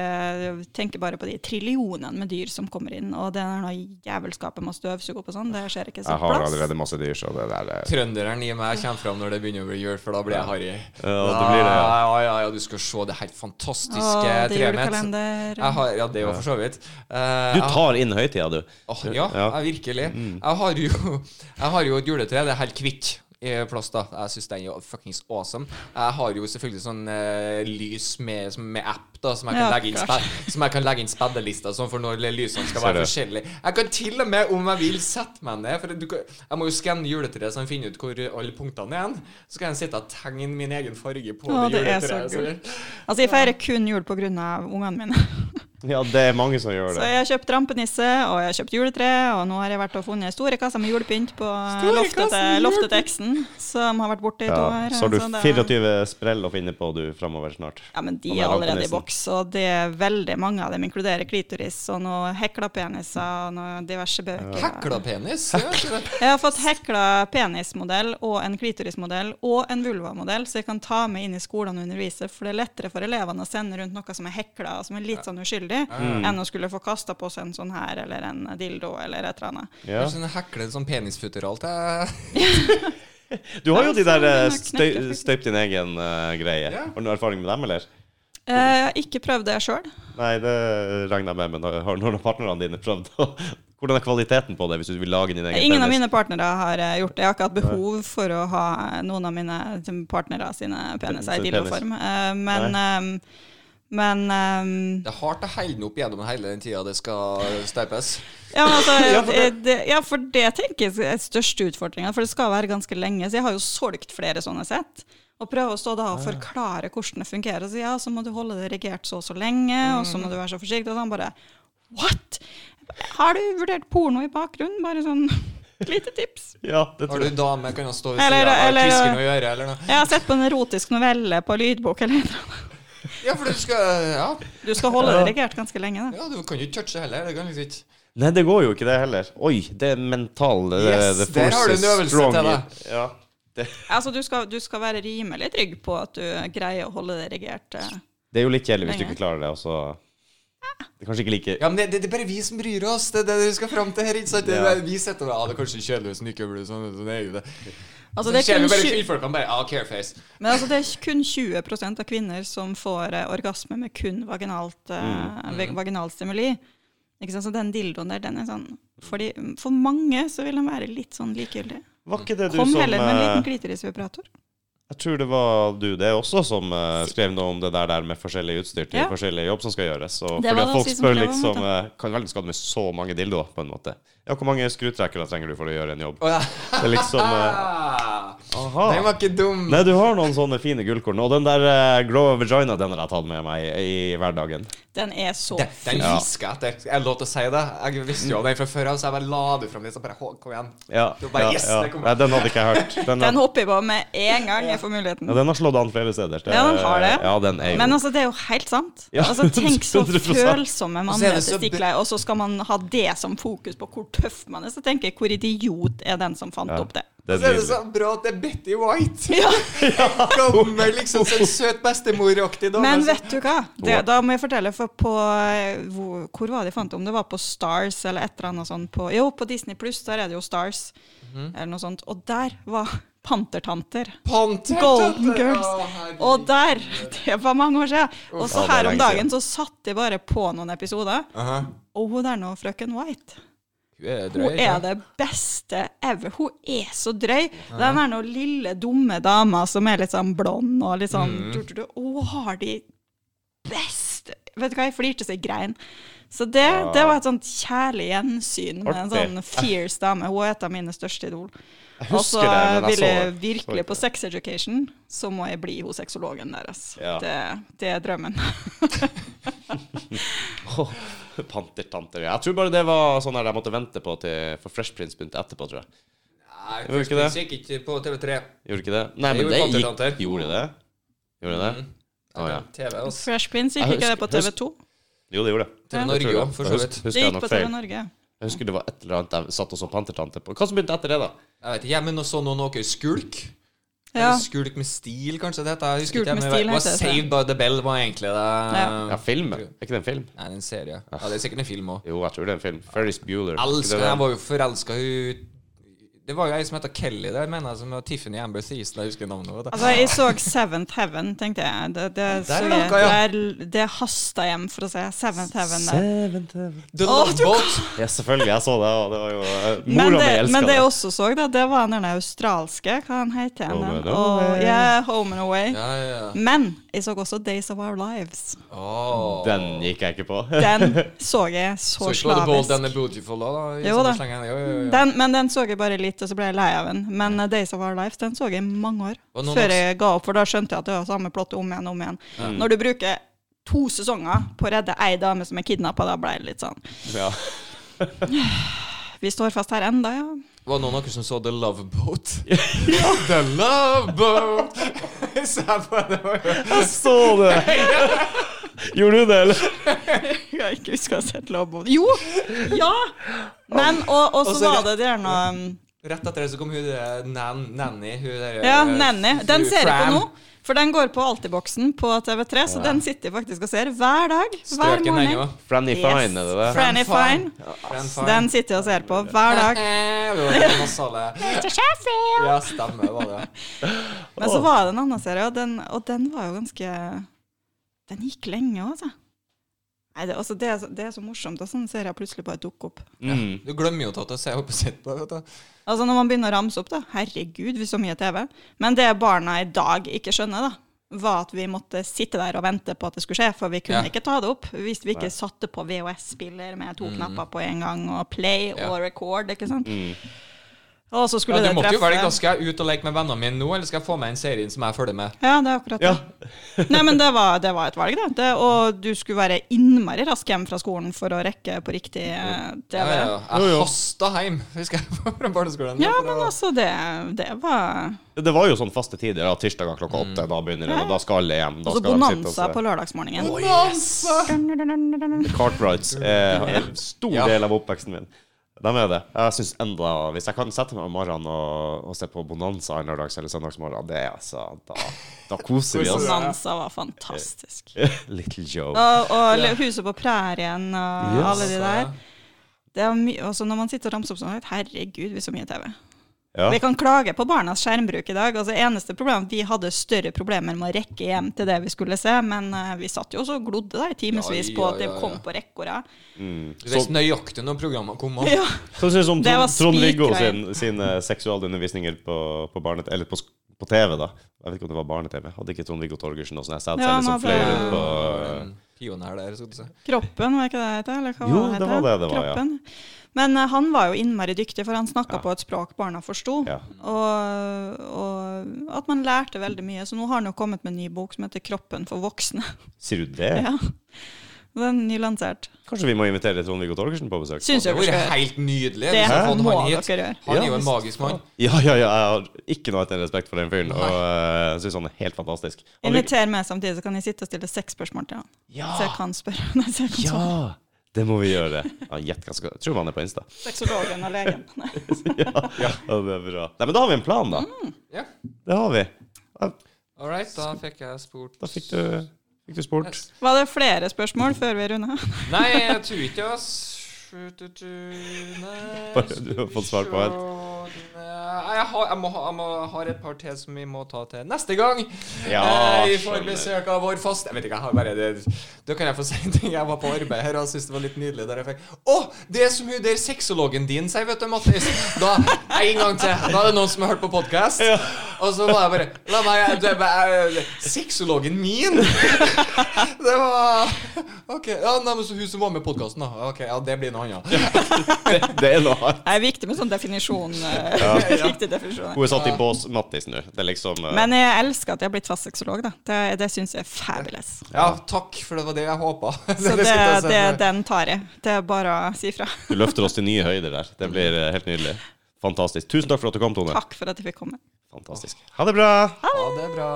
Speaker 3: eh, tenker bare på de trillionene med dyr som kommer inn, og det er noe jævelskapet med å støvsuge opp og sånn, det skjer ikke så
Speaker 1: Jeg har
Speaker 3: plass.
Speaker 1: allerede masse dyr, så det der er
Speaker 2: Trønderen i meg kommer fram når det begynner å bli jul, for da blir jeg harry.
Speaker 1: Ja, det blir det, ja.
Speaker 2: Ja, ja, ja, du skal se det helt fantastiske treet ja, det var for så vidt. Uh,
Speaker 1: Du tar inn høytida, du.
Speaker 2: Oh, ja,
Speaker 1: Ja.
Speaker 2: jeg virkelig. Jeg, har jo, jeg har jo et juletre. Det er helt hvitt i plast. da Jeg syns den er fuckings awesome. Jeg har jo selvfølgelig sånn uh, lys med, med app da som jeg kan
Speaker 3: Ja,
Speaker 2: legge inn spe- Som jeg kan legge inn speddelista sånn for når lysene skal være forskjellige. Jeg kan til og med, om jeg vil, sette meg ned For du, kan- jeg må jo skanne juletreet så jeg finner ut hvor alle punktene er. Så kan jeg sitte og tegne min egen farge på
Speaker 3: Å,
Speaker 2: det
Speaker 3: det er så
Speaker 2: juletreet. så-
Speaker 3: Altså, jeg feirer kun jul på grunn av ungene mine.
Speaker 1: Ja, det er mange som gjør det.
Speaker 3: Så jeg har kjøpt rampenisse, og jeg har kjøpt juletre, og nå har jeg vært og funnet store kasser med julepynt på loftet til, loftet til eksen, som har vært borte i to
Speaker 1: Ja,
Speaker 3: år.
Speaker 1: så har du 24 sprell å finne på du framover snart.
Speaker 3: Ja, men de er allerede i
Speaker 1: rampenissen.
Speaker 3: Boks, og det er veldig mange av dem inkluderer klitoris og noen hekla peniser og noen diverse bøker.
Speaker 2: Hekla penis?
Speaker 3: Jeg har fått hekla penismodell og en klitorismodell og en vulvamodell, så jeg kan ta med inn i skolen og undervise, for det er lettere for elevene å sende rundt noe som er hekla og som er litt sånn uskyldig,
Speaker 1: Mm.
Speaker 3: enn å skulle få kasta på seg en sånn her eller en dildo eller et eller annet.
Speaker 1: Ja.
Speaker 2: Sånn hekle en sånn penisfutteral til
Speaker 1: Du har jo de der eh,
Speaker 3: den er
Speaker 1: støy,
Speaker 3: knekket, faktisk.
Speaker 1: støyp din egen uh, greie.
Speaker 2: Ja.
Speaker 1: Har du noen erfaring med dem, eller?
Speaker 3: Eh, Jeg har ikke prøvd det sjøl.
Speaker 1: Nei, det regner jeg med, men har noen av partnerne dine prøvd? Hvordan er kvaliteten på det, hvis du vil lage din egen
Speaker 3: Ingen av mine partnere har eh, gjort det. Jeg har ikke hatt behov for å ha noen av mine partnere sine peniser i dildoform. Eh, Men, eh, men um,
Speaker 2: Det er hardt å holde den opp gjennom hele den tida det skal støpes.
Speaker 3: ja, altså,
Speaker 1: Ja, for
Speaker 3: det, ja, for det tenker jeg er største utfordringa. For det skal være ganske lenge. Så jeg har jo solgt flere sånne sett. Og prøve å stå da og forklare hvordan det fungerer. Så ja, så må du holde det regert så og så lenge, og så må du være så forsiktig. Og så han bare What?! Har du vurdert porno i bakgrunnen? Bare sånn lite tips.
Speaker 1: Ja, det
Speaker 2: Har du dame kan jo stå ved sida av
Speaker 3: eller-
Speaker 2: og gjøre, eller noe?
Speaker 3: Jeg har sett på en erotisk novelle på lydbok eller noe.
Speaker 2: Ja, for du skal Ja,
Speaker 3: Du skal holde det regert ganske lenge, da.
Speaker 2: ja du kan jo ikke touche heller. Det kan liksom ikke
Speaker 1: Nei, det går jo ikke det heller. Oi, det er mental
Speaker 2: Yes,
Speaker 1: det
Speaker 2: der har du en øvelse
Speaker 1: strong
Speaker 2: til deg.
Speaker 1: Ja,
Speaker 3: Altså, du skal, du skal være rimelig trygg på at du greier å holde det regert. eh.
Speaker 1: det er jo litt kjedelig hvis du ikke klarer det, og så Det er kanskje ikke like
Speaker 2: Ja, men det, det, det er bare vi som bryr oss. Det er det vi skal fram til her. ikke sant? Det,
Speaker 1: Ja.
Speaker 2: vi sitter og Ja, det er kanskje kjedelig hvis den ikke blir sånn. det er jo det.
Speaker 3: Altså, det er kun
Speaker 2: bare
Speaker 3: 20
Speaker 2: kvinnfolkene bare Ah, careface.
Speaker 3: Men altså, det er kun 20% av kvinner som får eh, orgasme med kun vaginalt, eh,
Speaker 2: Mm.
Speaker 3: vag- vaginal stimuli. Ikke sant? Så den dildoen der, den er sånn fordi, For mange så vil den være litt sånn likegyldig.
Speaker 1: Var ikke det du
Speaker 3: Kom
Speaker 1: som
Speaker 3: heller med en
Speaker 1: eh,
Speaker 3: liten klitorisvibrator.
Speaker 1: Jeg tror det var du det også som uh, skrev noe om det der, der med forskjellig utstyr til
Speaker 3: Ja.
Speaker 1: forskjellig jobb som skal gjøres. Og
Speaker 3: Det
Speaker 1: fordi folk spør liksom eh, Kan veldig skade med så mange dildoer, på en måte. Ja, hvor mange skrutrekkere trenger du for å gjøre en jobb?
Speaker 2: Oh, ja.
Speaker 1: Det er liksom eh,
Speaker 2: Den var ikke dum.
Speaker 1: Nei, du har noen sånne fine gullkorn. Og den der uh, Grow Vagina, den har jeg tatt med meg i, i hverdagen.
Speaker 3: Den er så
Speaker 2: Den, den
Speaker 1: Ja.
Speaker 2: fisker jeg etter. Er det lov til å si det? Jeg visste jo den fra før av, så jeg bare la det fram litt. Så bare, «Hå, kom igjen.
Speaker 1: Ja,
Speaker 2: bare
Speaker 1: ja,
Speaker 2: yes,
Speaker 1: ja. Nei, den hadde ikke jeg hørt. Den,
Speaker 3: Den hopper jeg på med en gang jeg får muligheten.
Speaker 1: ja, den har slått an flere steder. Det-
Speaker 3: Ja, den har det.
Speaker 1: Ja, den er jo
Speaker 3: Men altså, det er jo helt sant.
Speaker 1: Ja,
Speaker 3: altså, tenk så
Speaker 1: 100%.
Speaker 3: følsomme
Speaker 2: Og er så
Speaker 3: mannetestikler, og så skal man ha det som fokus på hvor tøff man er. Så tenker jeg, hvor idiot er den som fant
Speaker 1: Ja.
Speaker 3: opp det?
Speaker 1: det
Speaker 2: Så
Speaker 1: er
Speaker 2: er det så bra at det er Betty White.
Speaker 3: Ja.
Speaker 2: Gammel, liksom sånn søt bestemoraktig dame.
Speaker 3: Men vet du hva? Det, da må jeg fortelle, for på eh, hvor, hvor var det jeg fant det? Om det var på Stars eller et eller annet sånt på Jo, på Disney Pluss, der er det jo Stars,
Speaker 2: Mhm.
Speaker 3: eller noe sånt. Og der var Pantertanter.
Speaker 2: Panther,
Speaker 3: Golden. Girls.
Speaker 2: Å.
Speaker 3: Og der! Det var mange år siden. Og så
Speaker 1: er
Speaker 3: her om dagen så satt jeg bare på noen episoder,
Speaker 2: Aha.
Speaker 3: og hun der nå, frøken White
Speaker 2: Hun er
Speaker 3: Hun er det beste ever. Hun er så drøy. Den er noen lille, dumme dama som er litt sånn blond og litt sånn
Speaker 2: Mm.
Speaker 3: du, du, du. Hun har de beste Vet du hva, jeg flirte så jeg grein. Så det,
Speaker 1: Ja.
Speaker 3: det var et sånt kjærlig gjensyn med en sånn fierce dame. Hun er et av mine største idol. Og så vil jeg virkelig på. Sex Education, så må jeg bli hos sexologen deres.
Speaker 1: Ja.
Speaker 3: Det, det er drømmen.
Speaker 1: Pantertanter. Jeg tror bare det var sånn her jeg måtte vente på til For Fresh Prince begynte etterpå, tror jeg.
Speaker 2: Nei,
Speaker 1: Fresh
Speaker 2: Prince
Speaker 1: ikke
Speaker 2: gikk ikke på TV3.
Speaker 1: Gjorde ikke det? Nei, men det gikk Gjorde det? Gjorde det?
Speaker 2: Mm.
Speaker 1: Å ja.
Speaker 2: TV, også.
Speaker 3: Fresh Prince, gikk ikke det på TV2?
Speaker 1: Jo, det gjorde det.
Speaker 2: TV Norge òg, for så vidt.
Speaker 3: Det gikk på TV? Norge.
Speaker 1: Jeg husker det var et eller annet jeg satt og så Pantertante på. Hva som begynte etter det, da?
Speaker 2: Jeg vet ikke, jeg, men så noen noe skulk.
Speaker 3: Ja.
Speaker 2: Skulk med stil, kanskje det heter.
Speaker 3: Skulk med stil heter det,
Speaker 2: Saved by the Bell var egentlig det.
Speaker 3: Ja.
Speaker 1: Ja, film? Er ikke det en film?
Speaker 2: Nei, det er en serie. Ja, det er sikkert en film òg.
Speaker 1: Jo, jeg tror det er en film. Ferris Bueller.
Speaker 2: Elsker Jeg var jo forelska i Det var jo ei som heter Kelly der, mener jeg, som var Tiffany Amber Thiessen. Jeg husker navnet.
Speaker 3: Altså, jeg så Seventh Heaven, tenkte jeg. Det, det,
Speaker 2: Der
Speaker 3: så jeg, der, det hasta hjem, for å si Seventh Heaven der.
Speaker 1: Seventh Heaven.
Speaker 2: The Love Boat.
Speaker 1: Ja, selvfølgelig. Jeg så det, og det var jo uh,
Speaker 3: Men
Speaker 1: Mora mi
Speaker 3: det, men det jeg også så, da, det var den australske, hva han heter
Speaker 1: Home and Away.
Speaker 3: yeah, Home and Away.
Speaker 2: Ja, ja, ja.
Speaker 3: Men jeg så også Days of Our Lives.
Speaker 2: Oh.
Speaker 1: Den gikk jeg ikke på.
Speaker 3: Den så jeg så
Speaker 2: Så ikke var det Bold and
Speaker 3: slavisk.
Speaker 2: the Beautiful da? da
Speaker 3: Jo da.
Speaker 2: Jo, jo, jo.
Speaker 3: Den, men den så jeg bare litt, og så ble jeg lei av den. Men uh, Days of Our Lives den så jeg i mange år. Før jeg ga opp, for da skjønte jeg at det var samme plott om igjen og om igjen.
Speaker 1: Mm.
Speaker 3: Når du bruker to sesonger på å redde ei dame som er kidnappa, da ble det litt sånn
Speaker 1: Ja.
Speaker 3: Vi står fast her enda, ja.
Speaker 2: Var det noen av dere som så The Love Boat? ja. The Love Boat! Jeg
Speaker 1: så det! Gjorde du det, eller?
Speaker 3: Jeg har ikke huska å ha sett Love Boat. Jo! Ja! Men, og, og så var det der noe
Speaker 2: Rett etter det så kom hun der Nan, Nanny. Hun der,
Speaker 3: Ja,
Speaker 2: uh,
Speaker 3: Nanny. Den ser jeg på nå. For den går på Altiboksen på TV3, så den sitter jeg faktisk og ser hver dag. Hver
Speaker 2: Strøken
Speaker 3: morgen.
Speaker 1: Franny
Speaker 3: Yes.
Speaker 1: Fine, er det det?
Speaker 3: Franny Fine.
Speaker 2: Fran Fine.
Speaker 3: Den sitter jeg og ser på hver dag.
Speaker 2: Eh. Ja, stemmer var det.
Speaker 3: Men så var det en annen serie, og den, og den var jo ganske Den gikk lenge, altså. Nei, det, altså det, er, så- det er så morsomt Sånn ser jeg plutselig bare dukke opp.
Speaker 1: Mm.
Speaker 2: Du glemmer jo til å se opp og sitte på det. vet du.
Speaker 3: Altså Når man begynner å ramse opp, da Herregud, vi så mye TV. Men det barna i dag ikke skjønner, da var at vi måtte sitte der og vente på at det skulle skje, for vi kunne
Speaker 2: Ja.
Speaker 3: ikke ta det opp hvis vi ikke satte på VHS-spiller med to
Speaker 2: Mm.
Speaker 3: knapper på en gang, og play
Speaker 2: Ja.
Speaker 3: og record, ikke sant.
Speaker 1: Mm.
Speaker 3: Og så skulle
Speaker 2: Ja, du
Speaker 3: det
Speaker 2: måtte jo velge da skal jeg ut og leke med vennene mine nå, eller skal jeg få med en serie som jeg følger med?
Speaker 3: Ja, det er akkurat det.
Speaker 1: Ja.
Speaker 3: Nei, men det var, det var et valg, det. det. Og du skulle være innmari rask hjem fra skolen for å rekke på riktig eh, TV.
Speaker 2: Ja, ja, ja. Jeg hasta hjem, husker jeg, fra barneskolen.
Speaker 3: Ja, men altså, det, det var
Speaker 1: Det var jo sånn faste tider. da, Tirsdager klokka
Speaker 2: Mm.
Speaker 1: åtte. Da begynner det, og da skal alle hjem. Da og
Speaker 3: bonanza
Speaker 1: se.
Speaker 3: på lørdagsmorgenen.
Speaker 2: Oh, yes!
Speaker 1: Cartwrights er en stor
Speaker 2: Ja.
Speaker 1: del av oppveksten min. De er det. Jeg synes enda Hvis jeg kan sette meg om morgenen og, og se på Bonanza en lørdags- eller søndagsmorgen, det er altså Da, da koser vi oss.
Speaker 3: Bonanza var fantastisk.
Speaker 1: Little Joe.
Speaker 3: Og, og Huset på prærien og
Speaker 1: Yes.
Speaker 3: alle de der. Det er mye, også når man sitter og ramser opp sånn, herregud, vi så mye TV.
Speaker 1: Ja.
Speaker 3: Vi kan klage på barnas skjermbruk i dag. altså Eneste problem vi hadde større problemer med å rekke hjem til det vi skulle se, men uh, vi satt jo også og glodde der i timevis
Speaker 2: Ja,
Speaker 3: på
Speaker 2: ja,
Speaker 3: at det
Speaker 2: ja,
Speaker 3: kom
Speaker 2: ja.
Speaker 3: på rekkorda.
Speaker 1: Mm. Så,
Speaker 2: nøyaktig når programmene kom. opp.
Speaker 3: Ja.
Speaker 1: så synes jeg som
Speaker 3: Det var
Speaker 1: Trond, Trond-Viggo
Speaker 3: spikrein.
Speaker 1: sin, sine seksualundervisninger på, på, barnet, eller på, på TV, da. Jeg vet ikke om det var barne-TV. Hadde ikke Trond-Viggo Torgersen og sånn
Speaker 3: Ja,
Speaker 1: sædceller
Speaker 3: han
Speaker 1: som
Speaker 3: hadde-
Speaker 1: fløy rundt på
Speaker 2: en Pioner der, skal du si.
Speaker 3: Kroppen, var ikke det det heter?
Speaker 1: Jo,
Speaker 3: det,
Speaker 1: det var det det var, ja.
Speaker 3: Men uh, han var jo innmari dyktig, for han snakka
Speaker 1: Ja.
Speaker 3: på et språk barna forsto.
Speaker 1: Ja.
Speaker 3: Og, og at man lærte veldig mye. Så nå har han jo kommet med en ny bok som heter 'Kroppen for voksne'.
Speaker 1: Sier du det?
Speaker 3: Ja. Den er nylansert.
Speaker 1: Kanskje vi må invitere Trond-Viggo Torgersen på besøk?
Speaker 2: Synes
Speaker 3: jeg det
Speaker 2: hadde vært helt nydelig.
Speaker 3: Det
Speaker 2: hvis
Speaker 3: må
Speaker 2: han
Speaker 3: dere gjøre.
Speaker 2: Han er jo en magisk mann.
Speaker 1: Ja, ja, ja, jeg har ikke noe annet enn respekt for den fyren, og uh, syns han er helt fantastisk.
Speaker 3: Inviter meg samtidig, så kan jeg sitte og stille seks spørsmål til han.
Speaker 1: Ja!
Speaker 3: Så jeg kan spørre. Nei, så jeg kan.
Speaker 1: Ja! Det må vi gjøre. Ja, Gjett hva skal Tror man er på Insta.
Speaker 3: Sexologen og legen.
Speaker 1: Ja. ja, det er bra. Nei, men da har vi en plan, da.
Speaker 2: Ja.
Speaker 1: Det har vi.
Speaker 2: All right, da fikk jeg spurt
Speaker 1: Da fikk du, fikk du spurt.
Speaker 2: Yes.
Speaker 3: Var det flere spørsmål før vi runda?
Speaker 2: Nei, jeg tror ikke. Nei,
Speaker 1: Bare du har fått svar på et.
Speaker 2: Nei, jeg, har, jeg, må ha, jeg må, har et par til som vi må ta til neste gang.
Speaker 1: Ja,
Speaker 2: Eh, vi får besøk av vår fast Jeg vet ikke, jeg har bare det Da kan jeg få si en ting. Jeg var på arbeid her og syntes det var litt nydelig der jeg fikk Å! Det er som hun der sexologen din sier, vet du, Mattis. Da En gang til. Da er det noen som har hørt på podkast. Og så var jeg bare La meg det, det, Sexologen min? Det var OK. Ja, nei, men så hun som var med i podkasten, da. Ok, ja, det blir noe annet.
Speaker 1: Det, det er noe annet.
Speaker 3: Det er viktig med sånn definisjon. Riktig definisjon.
Speaker 1: Hun er satt i bås Mattis nå. Det er liksom uh...
Speaker 3: Men jeg elsker at jeg har blitt fast sexolog. da. Det, det syns jeg er fabulous.
Speaker 2: Ja, takk, for det var det jeg håpa.
Speaker 3: Så det, det, den tar jeg. Det er bare å si fra.
Speaker 1: Du løfter oss til nye høyder der. Det blir eh, helt nydelig. Fantastisk. Tusen takk for at du kom, Tone.
Speaker 3: Takk for at jeg fikk komme.
Speaker 1: Fantastisk. Ha det bra.
Speaker 2: Ha det bra.